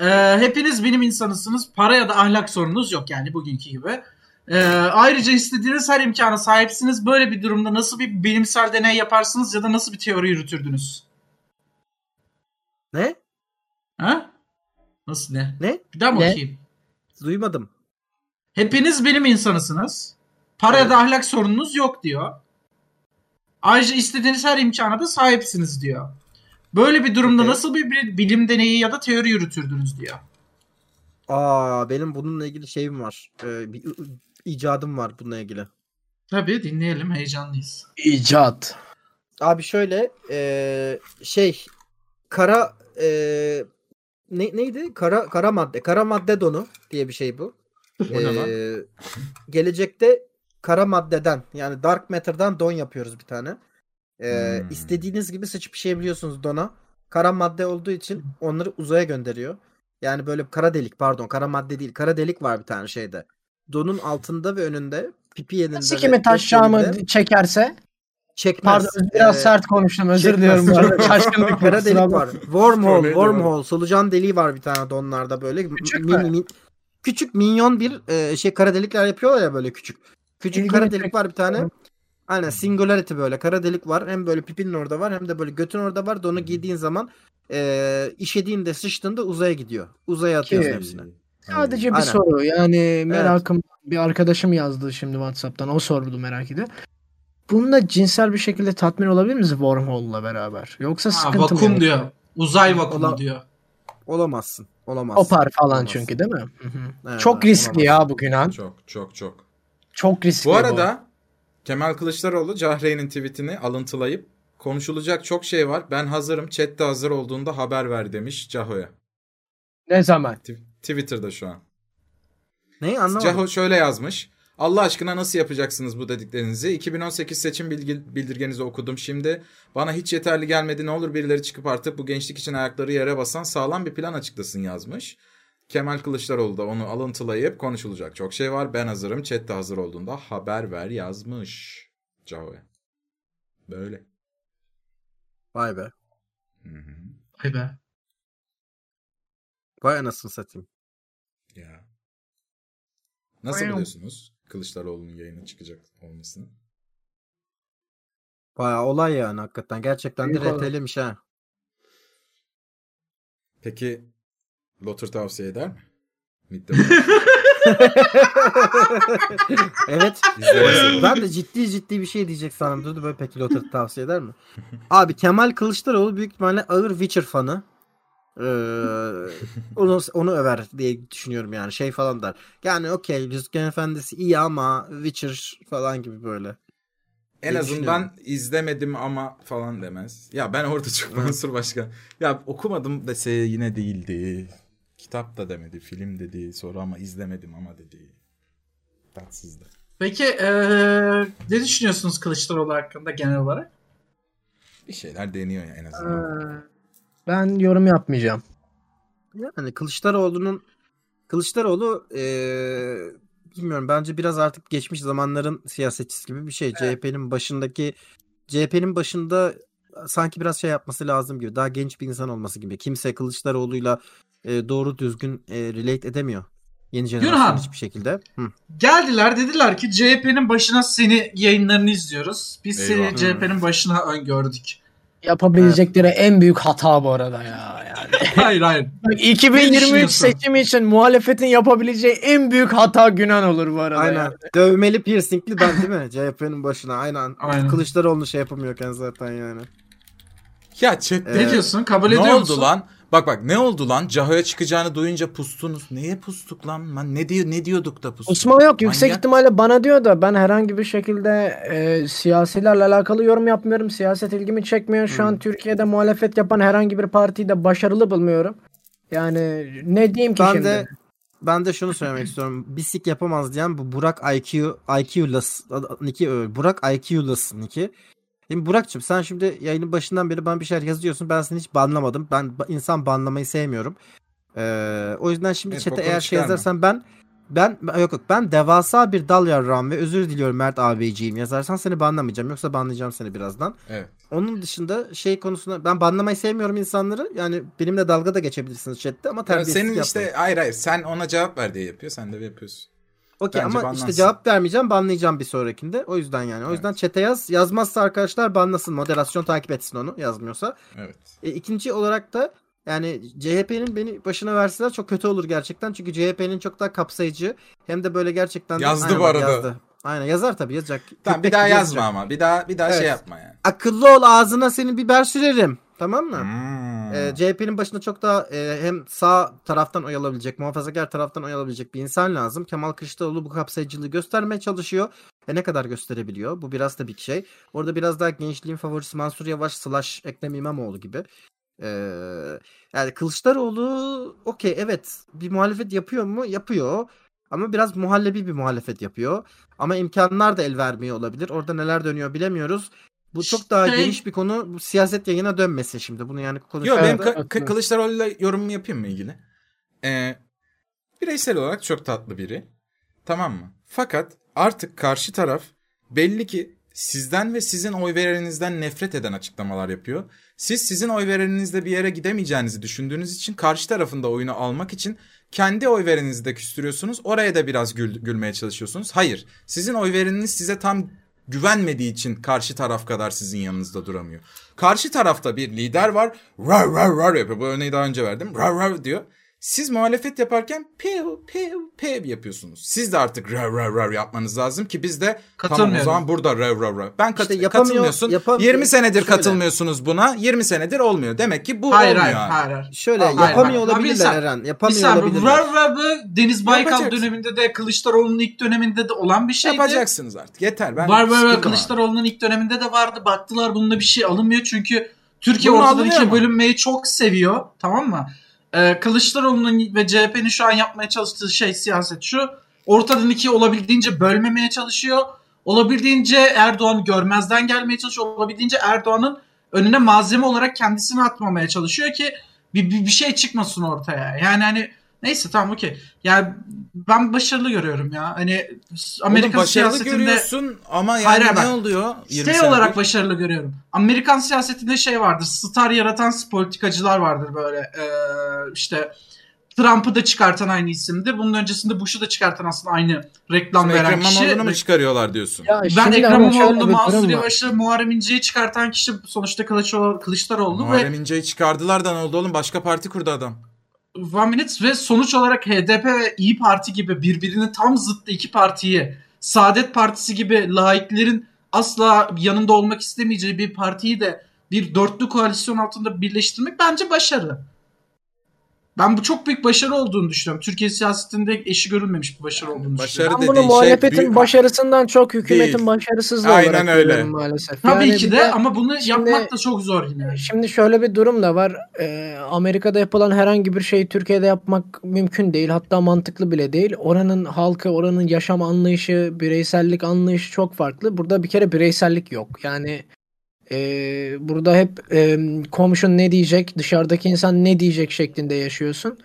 Ee, hepiniz bilim insanısınız. Para ya da ahlak sorunuz yok yani bugünkü gibi. Ee, ayrıca istediğiniz her imkana sahipsiniz. Böyle bir durumda nasıl bir bilimsel deney yaparsınız ya da nasıl bir teori yürütürdünüz? Ne? Ha? Nasıl ne? Ne? Bir daha mı Ne? okuyayım? Duymadım. Hepiniz bilim insanısınız. Para ya da ahlak sorununuz yok diyor. Ayrıca istediğiniz her imkana da sahipsiniz diyor. Böyle bir durumda Okey. nasıl bir bilim deneyi ya da teori yürütürdünüz diyor. Aa benim bununla ilgili şeyim var. Ee, bir icadım var bununla ilgili. Tabii dinleyelim heyecanlıyız. İcat. Abi şöyle ee, şey kara ee, ne, neydi? Kara kara madde. Kara madde donu diye bir şey bu. Ee, gelecekte kara maddeden yani dark matter'dan don yapıyoruz bir tane. Ee, Hmm. istediğiniz gibi seçip pişirebiliyorsunuz dona. Kara madde olduğu için onları uzaya gönderiyor. Yani böyle kara delik pardon kara madde değil kara delik var bir tane şeyde. Donun altında ve önünde pipi yerinde. Nasıl kimi taşacağımı yerinde çekerse? çekmez. Pardon biraz Ee, sert konuştum özür çekmez. diliyorum. Şaşkınlık Kara delik var. Wormhole, wormhole, solucan deliği var bir tane donlarda böyle. Küçük mü? min- küçük minyon bir e, şey kara delikler yapıyorlar ya böyle küçük. Küçük İlgimi kara delik var bir tane. Aynen singularity böyle kara delik var. Hem böyle pipinin orada var hem de böyle götün orada var. Donu giydiğin zaman e, işediğinde sıçtığında uzaya gidiyor. Uzaya atıyorsun Ki- hepsini. Sadece bir Aynen. soru yani merakım bir arkadaşım yazdı şimdi Whatsapp'tan o sordu merak ediyor. Bununla cinsel bir şekilde tatmin olabilir miyiz Wormhole'la beraber? Yoksa Ha, sıkıntı mı? vakum diyor. Uzay vakumu Ola- diyor. Olamazsın. Olamazsın. Kopar falan Olamazsın. çünkü değil mi? Hı hı. Evet, Çok evet, riskli olamaz. ya bu Günan. Çok çok çok. Çok riskli Bu arada Kemal Kılıçdaroğlu Cahreyn'in tweetini alıntılayıp konuşulacak çok şey var. Ben hazırım. Chat'te hazır olduğunda haber ver demiş Caho'ya. Ne zaman? Tw- Twitter'da şu an. Neyi anlamadım. Caho şöyle yazmış. Allah aşkına nasıl yapacaksınız bu dediklerinizi? 2018 seçim bilgi, bildirgenizi okudum şimdi. Bana hiç yeterli gelmedi. Ne olur birileri çıkıp artık bu gençlik için ayakları yere basan sağlam bir plan açıklasın yazmış. Kemal Kılıçdaroğlu da onu alıntılayıp konuşulacak çok şey var. Ben hazırım. Chat de hazır olduğunda haber ver yazmış. Caho'ya. Böyle. Vay be. Hı hı. Vay be. Vay anasını satayım. Ya. Nasıl Aynen. biliyorsunuz Kılıçdaroğlu'nun yayına çıkacak olmasını? Baya olay yani hakikaten. Gerçekten de Büyük olay. RT'lemiş ha. Peki Lotur tavsiye eder mi? Midde evet. Ben de ciddi ciddi bir şey diyecek sanırım. Durdu böyle peki Lothar tavsiye eder mi? Abi Kemal Kılıçdaroğlu büyük ihtimalle ağır Witcher fanı. Ee, onu, onu över diye düşünüyorum yani şey falan der. Yani okey Yüzgen Efendisi iyi ama Witcher falan gibi böyle. En azından izlemedim ama falan demez. Ya ben orada çok Mansur Başkan. Ya okumadım dese yine değildi. Kitap da demedi, film dedi. Sonra ama izlemedim ama dedi. Tatsızdı. Peki eee, ne düşünüyorsunuz Kılıçdaroğlu hakkında genel olarak? Bir şeyler deniyor ya en azından. Ee, Ben yorum yapmayacağım. Yani Kılıçdaroğlu'nun Kılıçdaroğlu eee, bilmiyorum bence biraz artık geçmiş zamanların siyasetçisi gibi bir şey. CHP'nin başındaki CHP'nin başında sanki biraz şey yapması lazım gibi. Daha genç bir insan olması gibi. Kimse Kılıçdaroğlu'yla e, doğru düzgün e, relate edemiyor. Yeni jenerasyon hiçbir şekilde. Hı. Geldiler dediler ki CHP'nin başına seni yayınlarını izliyoruz. Biz Eyvah. seni CHP'nin başına öngördük. Yapabilecekleri en büyük hata bu arada ya. Yani. hayır hayır. Bak, Ne 2023 düşünüyorsun? seçimi için muhalefetin yapabileceği en büyük hata Günan olur bu arada. Aynen. ya. Dövmeli piercingli ben değil mi? CHP'nin başına. Aynen. Aynen. Kılıçdaroğlu şey yapamıyorken zaten yani. Ya chatte Ne diyorsun? Kabul ne ediyor oldu musun? lan? Bak bak ne oldu lan? Caho'ya çıkacağını duyunca pustunuz. Neye pustuk lan? lan ne diyor ne diyorduk da pustuk? Osman yok. Yüksek Manyak. ihtimalle bana diyor da ben herhangi bir şekilde e, siyasilerle alakalı yorum yapmıyorum. Siyaset ilgimi çekmiyor. Şu an Türkiye'de muhalefet yapan herhangi bir partiyi de başarılı bulmuyorum. Yani ne diyeyim ki Ben şimdi? de ben de şunu söylemek istiyorum. Bisik yapamaz diyen bu Burak IQ IQ'less Niki öyle. Burak IQ'less Niki. Şimdi Burak'cığım sen şimdi yayının başından beri bana bir şeyler yazıyorsun. Ben seni hiç banlamadım. Ben insan banlamayı sevmiyorum. Ee, o yüzden şimdi Evet, chat'e bokunu eğer şey yazarsan ben ben yok yok ben devasa bir dal yarram ve özür diliyorum Mert abiciğim yazarsan seni banlamayacağım. Yoksa banlayacağım seni birazdan. Evet. Onun dışında şey konusunda ben banlamayı sevmiyorum insanları. Yani benimle dalga da geçebilirsiniz chatte ama terbiyesizlik senin yapmayın. işte hayır hayır sen ona cevap ver diye yapıyor. Sen de yapıyorsun. Okey ama banlansın. işte cevap vermeyeceğim banlayacağım bir sonrakinde. O yüzden yani. O yüzden chat'e yaz. Yazmazsa arkadaşlar banlasın. Moderasyon takip etsin onu yazmıyorsa. Evet. E, ikinci olarak da yani CHP'nin beni başına verseler çok kötü olur gerçekten. Çünkü CHP'nin çok daha kapsayıcı hem de böyle gerçekten Yazdı Aynen bu arada. Yazdı. Aynen yazar tabii yazacak. Tamam bir daha yazma yazacak. ama. Bir daha bir daha şey Evet. yapma yani. Akıllı ol ağzına senin biber sürerim. Tamam mı? Hmm. Ee, CHP'nin başında çok daha e, hem sağ taraftan oy alabilecek, muhafazakar taraftan oy alabilecek bir insan lazım. Kemal Kılıçdaroğlu bu kapsayıcılığı göstermeye çalışıyor. E ne kadar gösterebiliyor? Bu biraz da bir şey. Orada biraz daha gençliğin favorisi Mansur Yavaş slash Ekrem İmamoğlu gibi. Ee, yani Kılıçdaroğlu okey evet bir muhalefet yapıyor mu? Yapıyor. Ama biraz muhallebi bir muhalefet yapıyor. Ama imkanlar da el vermiyor olabilir. Orada neler dönüyor bilemiyoruz. Bu çok daha Şey- geniş bir konu. Bu siyaset yayına dönmesin şimdi. Bunu yani Yok konuşacağız. benim. Ka- Kılıçdaroğlu'yla yorumumu yapayım mı ilgili? Ee, bireysel olarak çok tatlı biri. Tamam mı? Fakat artık karşı taraf belli ki sizden ve sizin oy vereninizden nefret eden açıklamalar yapıyor. Siz sizin oy vereninizle bir yere gidemeyeceğinizi düşündüğünüz için karşı tarafında oyunu almak için kendi oy vereninizi de küstürüyorsunuz. Oraya da biraz gül- gülmeye çalışıyorsunuz. Hayır. Sizin oy vereniniz size tam güvenmediği için karşı taraf kadar sizin yanınızda duramıyor. Karşı tarafta bir lider var. Rar rar rar yapıyor. Bu örneği daha önce verdim. Rar rar diyor. Siz muhalefet yaparken pew pew pew yapıyorsunuz. Siz de artık rar rar rar yapmanız lazım ki biz de tamam o zaman burada rar rar rar. Ben kat- İşte yapamıyor- katılmıyorsun. yapam- 20 senedir Şöyle. katılmıyorsunuz buna. 20 senedir olmuyor. Demek ki bu Hayır olmuyor. hayır, hayır hayır. Şöyle Hayır, yapamıyor bir olabilirler saniye. Eren. Yapamıyor saniye olabilirler. Rav Rav'ı Deniz Baykal Yapacaksın. döneminde de Kılıçdaroğlu'nun ilk döneminde de olan bir şeydi. Yapacaksınız artık. Yeter. Ben Var var var. Kılıçdaroğlu'nun ilk döneminde de vardı. Baktılar bunda bir şey alınmıyor çünkü Türkiye Bunu ortadan ikiye bölünmeyi çok seviyor. Tamam mı? Ee, Kılıçdaroğlu'nun ve CHP'nin şu an yapmaya çalıştığı şey siyaset şu. Ortadan ikiye olabildiğince bölmemeye çalışıyor. Olabildiğince Erdoğan'ı görmezden gelmeye çalışıyor. Olabildiğince Erdoğan'ın önüne malzeme olarak kendisini atmamaya çalışıyor ki bir, bir, bir şey çıkmasın ortaya. Yani hani neyse tamam okey. Yani ben başarılı görüyorum ya. Hani Amerikan Oğlum başarılı siyasetinde görüyorsun ama yani Hayır, ne oluyor? 20 şey olarak başarılı görüyorum. Amerikan siyasetinde şey vardır. Star yaratan politikacılar vardır böyle. Ee, işte Trump'ı da çıkartan aynı isimdi. Bunun öncesinde Bush'u da çıkartan aslında aynı reklam Şimdi veren Ekrem kişi. İmamoğlu'nu mu çıkarıyorlar diyorsun? Ya Ben Ekrem İmamoğlu'nu, Mansur. Yavaş'ı, Muharrem İnce'yi çıkartan kişi sonuçta Kılıçdaroğlu, Kılıçdaroğlu ve Muharrem İnce'yi çıkardılar da ne oldu oğlum? Başka parti kurdu adam. One Minute ve sonuç olarak HDP ve İyi Parti gibi birbirinin tam zıttı iki partiyi Saadet Partisi gibi laiklerin asla yanında olmak istemeyeceği bir partiyi de bir dörtlü koalisyon altında birleştirmek bence başarı. Ben bu çok büyük başarı olduğunu düşünüyorum. Türkiye siyasetinde eşi görülmemiş bir başarı olduğunu Başarı düşünüyorum. Ben bunu şey muhalefetin büyük- başarısından çok hükümetin Değil. başarısızlığı Aynen olarak öyle. maalesef. Tabii Yani ki de de- ama bunu şimdi- yapmak da çok zor yine. Şimdi şöyle bir durum da var. Ee, Amerika'da yapılan herhangi bir şeyi Türkiye'de yapmak mümkün değil. Hatta mantıklı bile değil. Oranın halkı, oranın yaşam anlayışı, bireysellik anlayışı çok farklı. Burada bir kere bireysellik yok. Yani e, burada hep e, komşun ne diyecek, dışarıdaki insan ne diyecek şeklinde yaşıyorsun.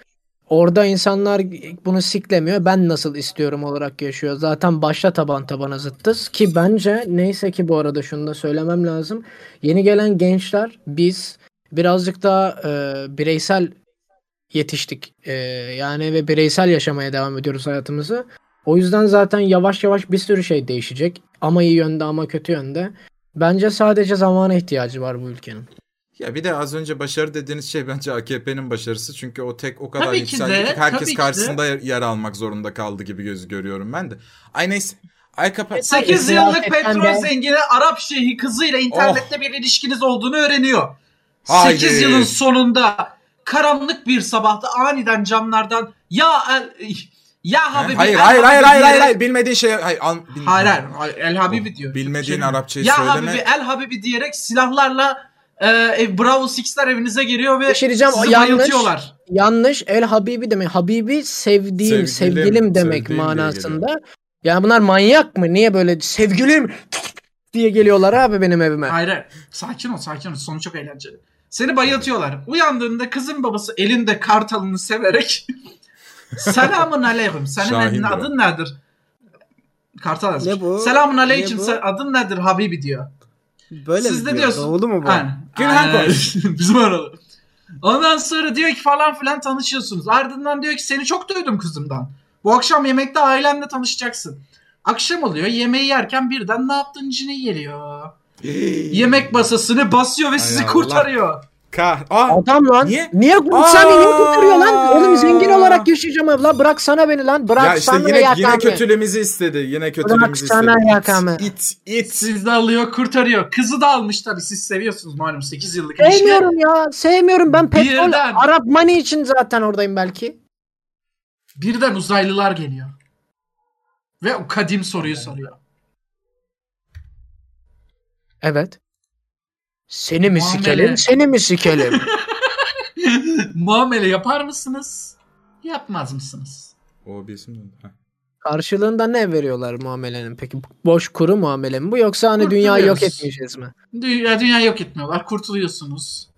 Orada insanlar bunu siklemiyor. Ben nasıl istiyorum olarak yaşıyor. Zaten başta taban tabana zıttız. Ki bence neyse ki bu arada şunu da söylemem lazım. Yeni gelen gençler biz birazcık daha e, bireysel yetiştik. E, yani ve bireysel yaşamaya devam ediyoruz hayatımızı. O yüzden zaten yavaş yavaş bir sürü şey değişecek. Ama iyi yönde ama kötü yönde. Bence sadece zamana ihtiyacı var bu ülkenin. Ya bir de az önce başarı dediğiniz şey bence AKP'nin başarısı. Çünkü o tek o kadar Tabii yükseldi de, herkes tabii ki karşısında yer, yer almak zorunda kaldı gibi göz görüyorum ben de. Ay neyse. Ay kapat. 8 Siyasetten yıllık petrol de- zengini Arap şeyhi kızıyla internette bir ilişkiniz olduğunu öğreniyor. Oh. Haydi. 8 yılın sonunda karanlık bir sabahta aniden camlardan ya el, ya Habibi hayır, El hayır, hayır, hayır, hayır, hayır, bilmediğin şey, hayır, al, bil- hayır, hayır, El Habibi diyor. Bilmediğin Şey- Arapçayı ya söyleme. Habibi El Habibi diyerek silahlarla e, ev- Bravo Six'ler evinize geliyor ve şey diyeceğim, sizi yanlış. bayıltıyorlar. Yanlış. El Habibi demek. Habibi sevdiğim, Sevgilim, sevgilim demek sevdiğim manasında. Yani bunlar manyak mı? Niye böyle sevgilim diye geliyorlar abi benim evime? Hayır, hayır. sakin ol, sakin ol. Sonu çok eğlenceli. Seni bayıltıyorlar. Uyandığında kızın babası elinde kartalını severek Selamun aleyküm. Senin adın nedir? Kartal yazmış. Ne bu? Selamun aleyküm. Ne bu? Adın nedir Habibi diyor. Böyle Siz de diyor? diyorsun. Doğulu mu bu? Aynen. Günhan Aynen. konuş. Bizim aralı. Ondan sonra diyor ki falan filan tanışıyorsunuz. Ardından diyor ki seni çok duydum kızımdan. Bu akşam yemekte ailenle tanışacaksın. Akşam oluyor yemeği yerken birden ne yaptın cine geliyor. Yemek masasını basıyor ve sizi Allah. kurtarıyor. Kah. Aa, Adam lan. Niye? Niye? Aa! Sen beni kurtarıyor lan? Oğlum zengin olarak yaşayacağım. La bırak sana beni lan. Bırak ya işte sana yine yakami. yine kötülüğümüzü istedi. Yine kötülüğümüzü sana istedi. yakame. İt, it. Sizi de alıyor kurtarıyor. Kızı da almış tabii siz seviyorsunuz malum 8 yıllık ilişki. Sevmiyorum ya. Sevmiyorum. Ben petrol Birden. Arap money için zaten oradayım belki. Birden uzaylılar geliyor. Ve o kadim soruyu soruyor. Evet. Seni mi Muamele. sikelim? Seni mi sikelim? Muamele yapar mısınız? Yapmaz mısınız? O bir isim ha. Karşılığında ne veriyorlar muamelenin? Peki boş kuru muamele mi bu yoksa hani dünyayı yok etmeyeceğiz mi? Dünya, dünya yok etmiyorlar. Kurtuluyorsunuz.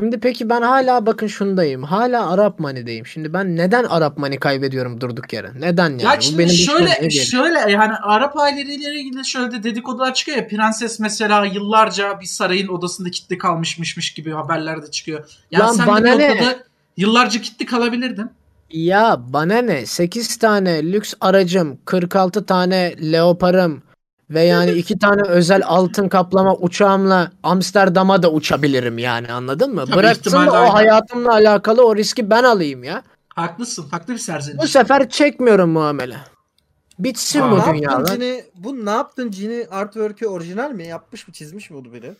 Şimdi peki ben hala bakın şundayım. Hala Arap Money'deyim. Şimdi ben neden Arap Money kaybediyorum durduk yere? Neden yani? Ya Bu şimdi benim işime şöyle şöyle yani Arap aileleriyle ilgili şöyle de dedikodular çıkıyor ya. Prenses mesela yıllarca bir sarayın odasında kilitli kalmışmışmış gibi haberler de çıkıyor. Yani Lan sen bana ne? yıllarca kilitli kalabilirdin. Ya bana ne? 8 tane lüks aracım, 46 tane leoparım ve yani 2 tane özel altın kaplama uçağımla Amsterdam'a da uçabilirim yani anladın mı? Tabii Bıraksın da o hayatımla alakalı o riski ben alayım ya. Haklısın. Haklı bir serzeniş. Bu sefer çekmiyorum muamele. Bitsin Aa, bu. Cini? Bu ne yaptın Cini? Artwork'ü orijinal mi? Yapmış mı? Çizmiş mi bunu biri?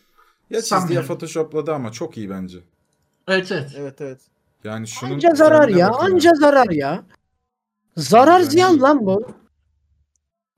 Ya çizdi ya photoshopladı ama çok iyi bence. Evet evet. Evet evet. Yani şunun Anca zarar ya. Anca zarar ya. Zarar Yani- ziyan lan bu.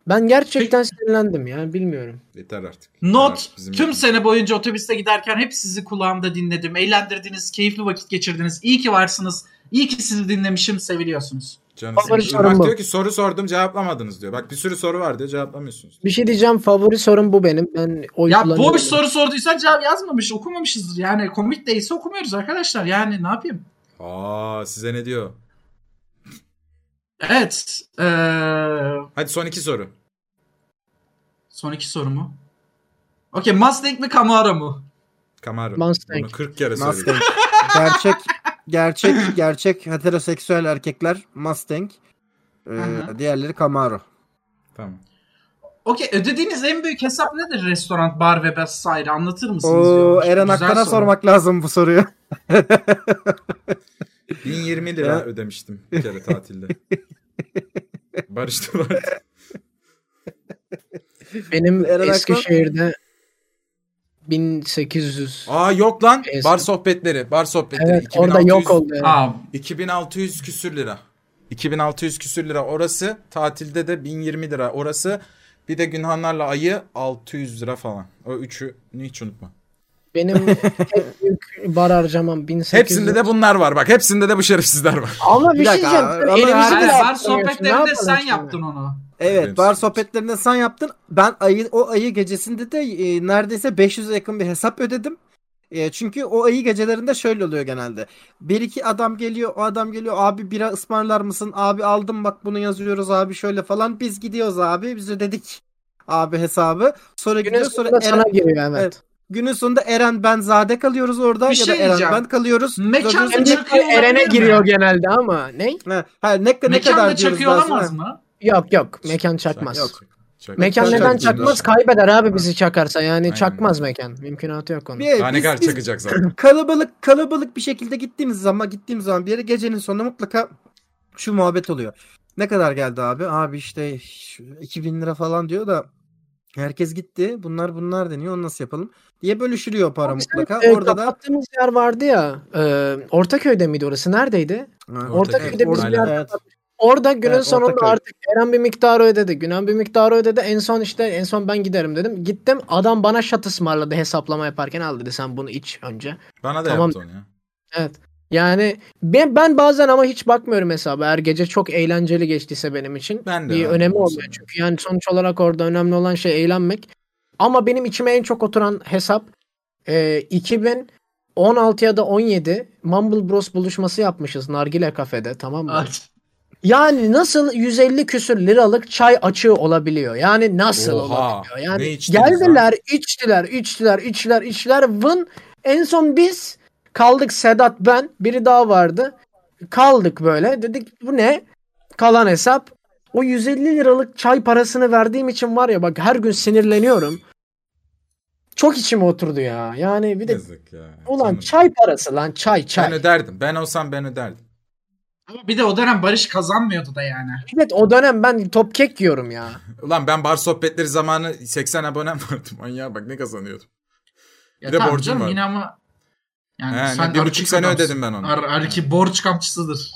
Ben gerçekten sinirlendim ya bilmiyorum. Yeter artık. Not Artık bizim tüm yapımız. sene boyunca otobüste giderken hep sizi kulağımda dinledim. Eğlendirdiniz, keyifli vakit geçirdiniz. İyi ki varsınız. İyi ki sizi dinlemişim, seviliyorsunuz. Canım Favori sorum Irmak bu. diyor ki soru sordum cevaplamadınız diyor. Bak bir sürü soru var diyor cevaplamıyorsunuz. Bir şey diyeceğim favori sorum bu benim. Ben oy Ya boş soru sorduysan cevap yazmamış, okumamışızdır. Yani komik değilse okumuyoruz arkadaşlar. Yani ne yapayım? Aa size ne diyor? Evet. Eee Hadi son iki soru. Son iki soru mu? Okey Mustang mi Camaro mu? Camaro. Mustang. Bunu 40 kere söyledim. Mustang. gerçek gerçek gerçek heteroseksüel erkekler Mustang. Ee, diğerleri Camaro. Tamam. Okey ödediğiniz en büyük hesap nedir restoran, bar ve vesaire anlatır mısınız? O diyormuş. Eren Akkan'a soru. sormak lazım bu soruyu. 1020 lira Ya. ödemiştim bir kere tatilde. Barıştılar. Benim Eren Eskişehir'de 1800 Aa yok lan. En Bar sohbetleri. Bar sohbetleri. Evet orada 2600 yok oldu. yani. Aa, 2600 küsür lira. 2600 küsür lira orası. Tatilde de 1020 lira orası. Bir de Günhanlarla ayı 600 lira falan. O üçü hiç unutma. Benim tek büyük bar harcamam 1800. Hepsinde de bunlar var bak. Hepsinde de bu şerefsizler var. Ama bir, Bir şey dakika, diyeceğim. elimizi bile bar sohbetlerinde sen yaptın onu. Evet Benim bar sohbetlerinde sen yaptın. Ben ayı o ayı gecesinde de e, neredeyse 500'e yakın bir hesap ödedim. E, çünkü o ayı gecelerinde şöyle oluyor genelde. Bir iki adam geliyor, o adam geliyor. Abi bira ısmarlar mısın? Abi aldım bak bunu yazıyoruz abi şöyle falan. Biz gidiyoruz abi. Biz ödedik abi hesabı. Sonra Günün gidiyor sonra sonunda sana Eren, giriyor evet. Evet. günün sonunda Eren ben Zade kalıyoruz orada Bir ya şey da Eren diyeceğim. ben kalıyoruz. Mekan çakıyor Eren'e giriyor genelde ama ne? Ha, ha, ne, ne kadar diyoruz çakıyor daha sonra? olamaz mı? Yok yok mekan çakmaz. Yok. Çak- Mekan Çak- neden çak- çakmaz? Kaybeder abi bizi çakarsa. Yani Aynen. çakmaz mekan. Mümkünatı yok onun. Bir- Daha ne kadar çakacak zaten. kalabalık kalabalık bir şekilde gittiğimiz zaman gittiğimiz zaman bir yere gecenin sonunda mutlaka şu muhabbet oluyor. Ne kadar geldi abi? Abi işte şu 2000 lira falan diyor da herkes gitti. Bunlar bunlar deniyor. Onu nasıl yapalım? Diye bölüşülüyor para Abi sen, mutlaka. e, Orada da kapattığımız yer vardı ya. e, Ortaköy'de miydi orası? Neredeydi? Ha, Ortaköy'de biz Orada- bir yer evet. Orada günün Evet, sonunda artık Eren bir miktarı ödedi. Günen bir miktarı ödedi. En son işte en son ben giderim dedim. Gittim adam bana şat ısmarladı hesaplama yaparken al dedi sen bunu iç önce. Bana da Tamam. yaptı onu ya. Evet. Yani ben, ben bazen ama hiç bakmıyorum hesaba. Eğer gece çok eğlenceli geçtiyse benim için Ben de bir abi, önemi olsun. olmuyor. Çünkü yani sonuç olarak orada önemli olan şey eğlenmek. Ama benim içime en çok oturan hesap e, 2016 ya da 17 Mumble Bros buluşması yapmışız Nargile kafede tamam mı? Yani nasıl 150 küsür liralık çay açığı olabiliyor? Yani nasıl Oha, olabiliyor? Yani geldiler, içtiler, içtiler, içtiler, içtiler. Vın en son biz kaldık Sedat ben, biri daha vardı. Kaldık böyle. Dedik bu ne? Kalan hesap. O 150 liralık çay parasını verdiğim için var ya bak her gün sinirleniyorum. Çok içime oturdu ya. Yani bir de Yazık ya. ulan Canım. çay parası lan çay çay. Ben öderdim. Ben olsam ben öderdim. Ama bir de o dönem Barış kazanmıyordu da yani. Evet o dönem ben top kek yiyorum ya. Ulan ben bar sohbetleri zamanı 80 abonem vardı. Manyağa bak ne kazanıyordum. Ya Bir de tamam borcum canım, var. Yine ama yani He, sen bir buçuk sene ödedim ben onu. Ar Arki borç kampçısıdır.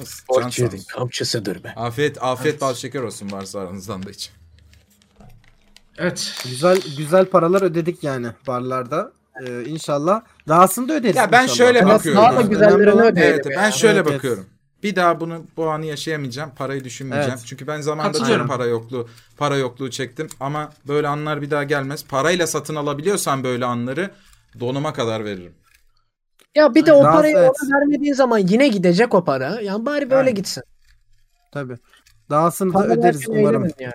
Az, can sağ olsun. kamçısıdır be. Afiyet, afiyet Evet. bal şeker olsun varsa aranızdan da hiç. Evet. güzel güzel paralar ödedik yani barlarda. Ee, inşallah. Dahasını da öderiz Ya ben inşallah. şöyle Evet, bakıyorum. daha da güzellerini ödeyelim Evet, ya. ben şöyle Evet, evet. bakıyorum. Bir daha bunu bu anı yaşayamayacağım. Parayı düşünmeyeceğim. Evet. Çünkü ben zamanında çok para yokluğu, para yokluğu çektim ama böyle anlar bir daha gelmez. Parayla satın alabiliyorsan böyle anları donuma kadar veririm. Ya bir de o Daha parayı evet. ona vermediğin zaman yine gidecek o para. Yani bari böyle Aynen. gitsin. Tabii. Dahasını da öderiz umarım. yani.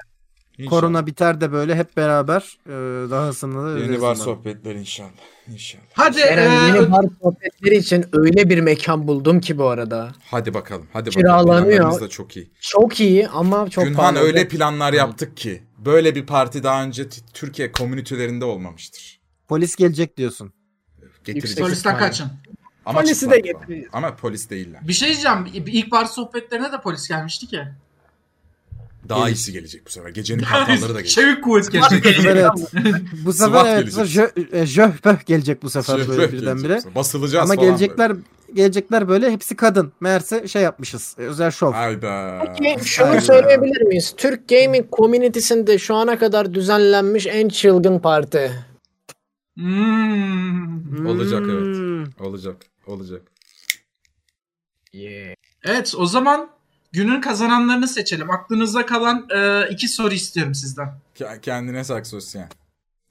İnşallah. Korona biter de böyle hep beraber e, dahasını da öderiz Yeni var umarım. sohbetler inşallah. İnşallah. Hadi Eren e, yeni bar sohbetleri için öyle bir mekan buldum ki bu arada. Hadi bakalım. Hadi bakalım. Kiralanıyor. Planlarımız da çok iyi. Çok iyi ama çok Günhan pahalı. öyle planlar yaptık ki böyle bir parti daha önce Türkiye komünitelerinde olmamıştır. Polis gelecek diyorsun. Getirecek. polisten kaçın. Ama Polisi de getireceğiz. Ama polis değiller. Bir şey diyeceğim. İlk bar sohbetlerine de polis gelmişti ki. Daha iyisi gelecek bu sefer. Gecenin kartalları da gelecek. Çevik kuvvet gelecek. Bu sefer evet. Bu sefer evet. gelecek. Jö, e, jöhböh gelecek bu sefer Şöyle böyle birdenbire. bu sefer. Basılacağız Ama falan gelecekler gelecekler böyle hepsi kadın. Meğerse şey yapmışız. e, Özel şov. böyle. Hayda. Peki şunu Aynen. söyleyebilir miyiz? Türk gaming community'sinde şu ana kadar düzenlenmiş en çılgın parti. Hmm. Olacak, evet. Hmm. Olacak. Olacak. Evet o zaman günün kazananlarını seçelim. Aklınızda kalan e, iki soru istiyorum sizden. Ke- Kendine saksosyen.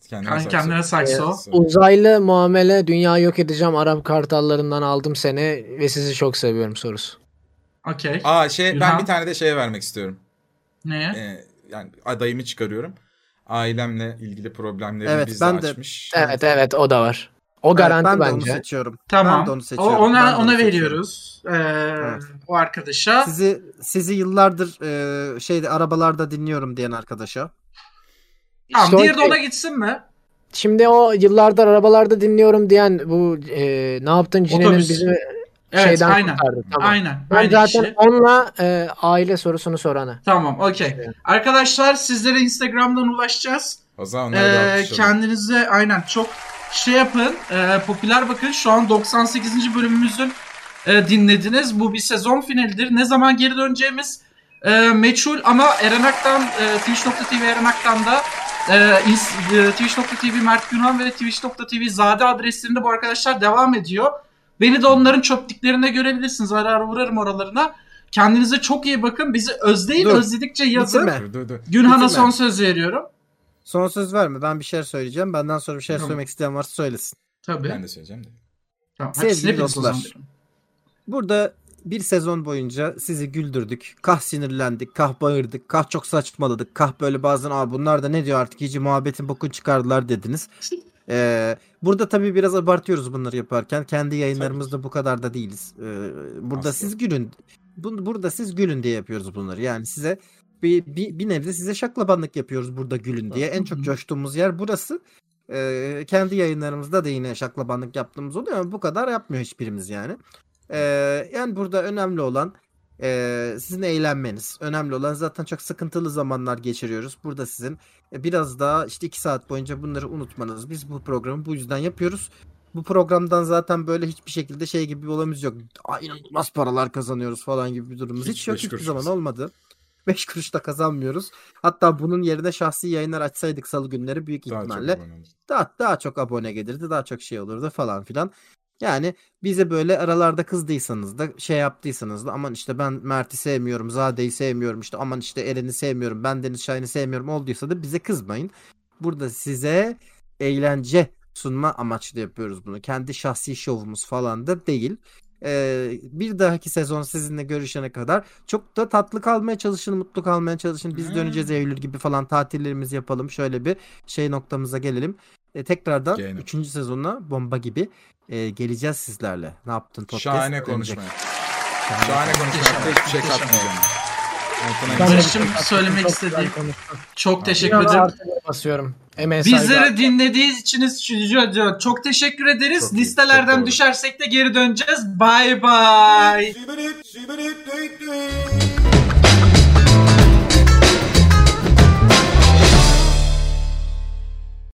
Kendine Kan- sakso. Kendine sakso. Uzaylı muamele dünya yok edeceğim Arap kartallarından aldım seni ve sizi çok seviyorum sorusu. Okey. Aa şey ben İlhan? bir tane de şeye vermek istiyorum. Neye? Ee, yani adayımı çıkarıyorum. Ailemle ilgili problemleri Evet, biz ben de de- açmış. Evet evet o da var. O Evet, garanti ben de onu bence. seçiyorum. Tamam. Ben de onu O, seçiyorum. ona Ben de onu ona veriyoruz. Ee, O arkadaşa. Sizi sizi yıllardır e, şeyde arabalarda dinliyorum diyen arkadaşa. Tamam, İşte o diğeri de ona gitsin mi? Şimdi o yıllardır arabalarda dinliyorum diyen bu e, ne yaptın Cine'nin Otobüs. bizi Evet, şeyden aynen. kurtardı. Tamam. Aynen. Ben aynı zaten kişi. onunla e, aile sorusunu sorana. Tamam, okey. Arkadaşlar sizlere Instagram'dan ulaşacağız. O zaman Ee, kendinize aynen çok şey yapın. e, popüler bakın. Şu an 98. bölümümüzün e, dinlediniz. Bu bir sezon finalidir. Ne zaman geri döneceğimiz e, meçhul ama Eren Ak'tan e, Twitch.tv Eren Ak'tan da e, e, Twitch.tv Mert Günhan ve Twitch.tv Zade adreslerinde bu arkadaşlar devam ediyor. Beni de onların çöplüklerinde görebilirsiniz. Ara ara uğrarım oralarına. Kendinize çok iyi bakın. Bizi özleyin. Dur. Özledikçe yazın. Bitirme. Günhan'a son söz veriyorum. Son söz verme. Ben bir şeyler söyleyeceğim. Benden sonra bir şeyler Tamam. söylemek isteyen varsa söylesin. Tabii. Ben de söyleyeceğim de. Tamam. Sevgili dostlar. Burada bir sezon boyunca sizi güldürdük. Kah sinirlendik, kah bağırdık, kah çok saçmaladık, kah böyle bazen Aa, bunlar da ne diyor artık iyice muhabbetin bokunu çıkardılar dediniz. Ee, burada tabii biraz abartıyoruz bunları yaparken. Kendi yayınlarımızda bu kadar da değiliz. Ee, burada Asla. siz gülün. Bu, burada siz gülün diye yapıyoruz bunları. Yani size bir, bir, bir nebze size şaklabanlık yapıyoruz burada gülün diye. En çok coştuğumuz yer burası. Ee, kendi yayınlarımızda da yine şaklabanlık yaptığımız oluyor ama bu kadar yapmıyor hiçbirimiz yani. Ee, yani burada önemli olan e, sizin eğlenmeniz. Önemli olan zaten çok sıkıntılı zamanlar geçiriyoruz. Burada sizin e, biraz daha işte iki saat boyunca bunları unutmanız. Biz bu programı bu yüzden yapıyoruz. Bu programdan zaten böyle hiçbir şekilde şey gibi bir olamız yok. Ay inanılmaz paralar kazanıyoruz falan gibi bir durumumuz hiç, Hiç yok. Hiçbir zaman olmadı. 5 kuruş da kazanmıyoruz. Hatta bunun yerine şahsi yayınlar açsaydık salı günleri büyük Daha ihtimalle daha daha çok abone gelirdi, daha çok şey olurdu falan filan. Yani bize böyle aralarda kızdıysanız da şey yaptıysanız da aman işte ben Mert'i sevmiyorum, Zade'yi sevmiyorum, işte aman işte Eren'i sevmiyorum, ben Deniz Şahin'i sevmiyorum olduysa da bize kızmayın. Burada size eğlence sunma amaçlı yapıyoruz bunu. Kendi şahsi şovumuz falan da değil. Ee, bir dahaki sezon sizinle görüşene kadar çok da tatlı kalmaya çalışın, mutlu kalmaya çalışın. Biz Hmm. döneceğiz Eylül gibi falan tatillerimizi yapalım. Şöyle bir şey noktamıza gelelim. E, tekrardan Gene. 3. sezonuna bomba gibi e, geleceğiz sizlerle. Ne yaptın podcast? Şahane dönecek. konuşma. Şahane konuşma. Hiçbir şey katmayacağım. Söylemek Çok istediğim çok teşekkür ederim. basıyorum. Saygı. Bizleri dinlediğiniz için çok teşekkür ederiz. Çok iyi, Listelerden çok düşersek de geri döneceğiz. Bye bye.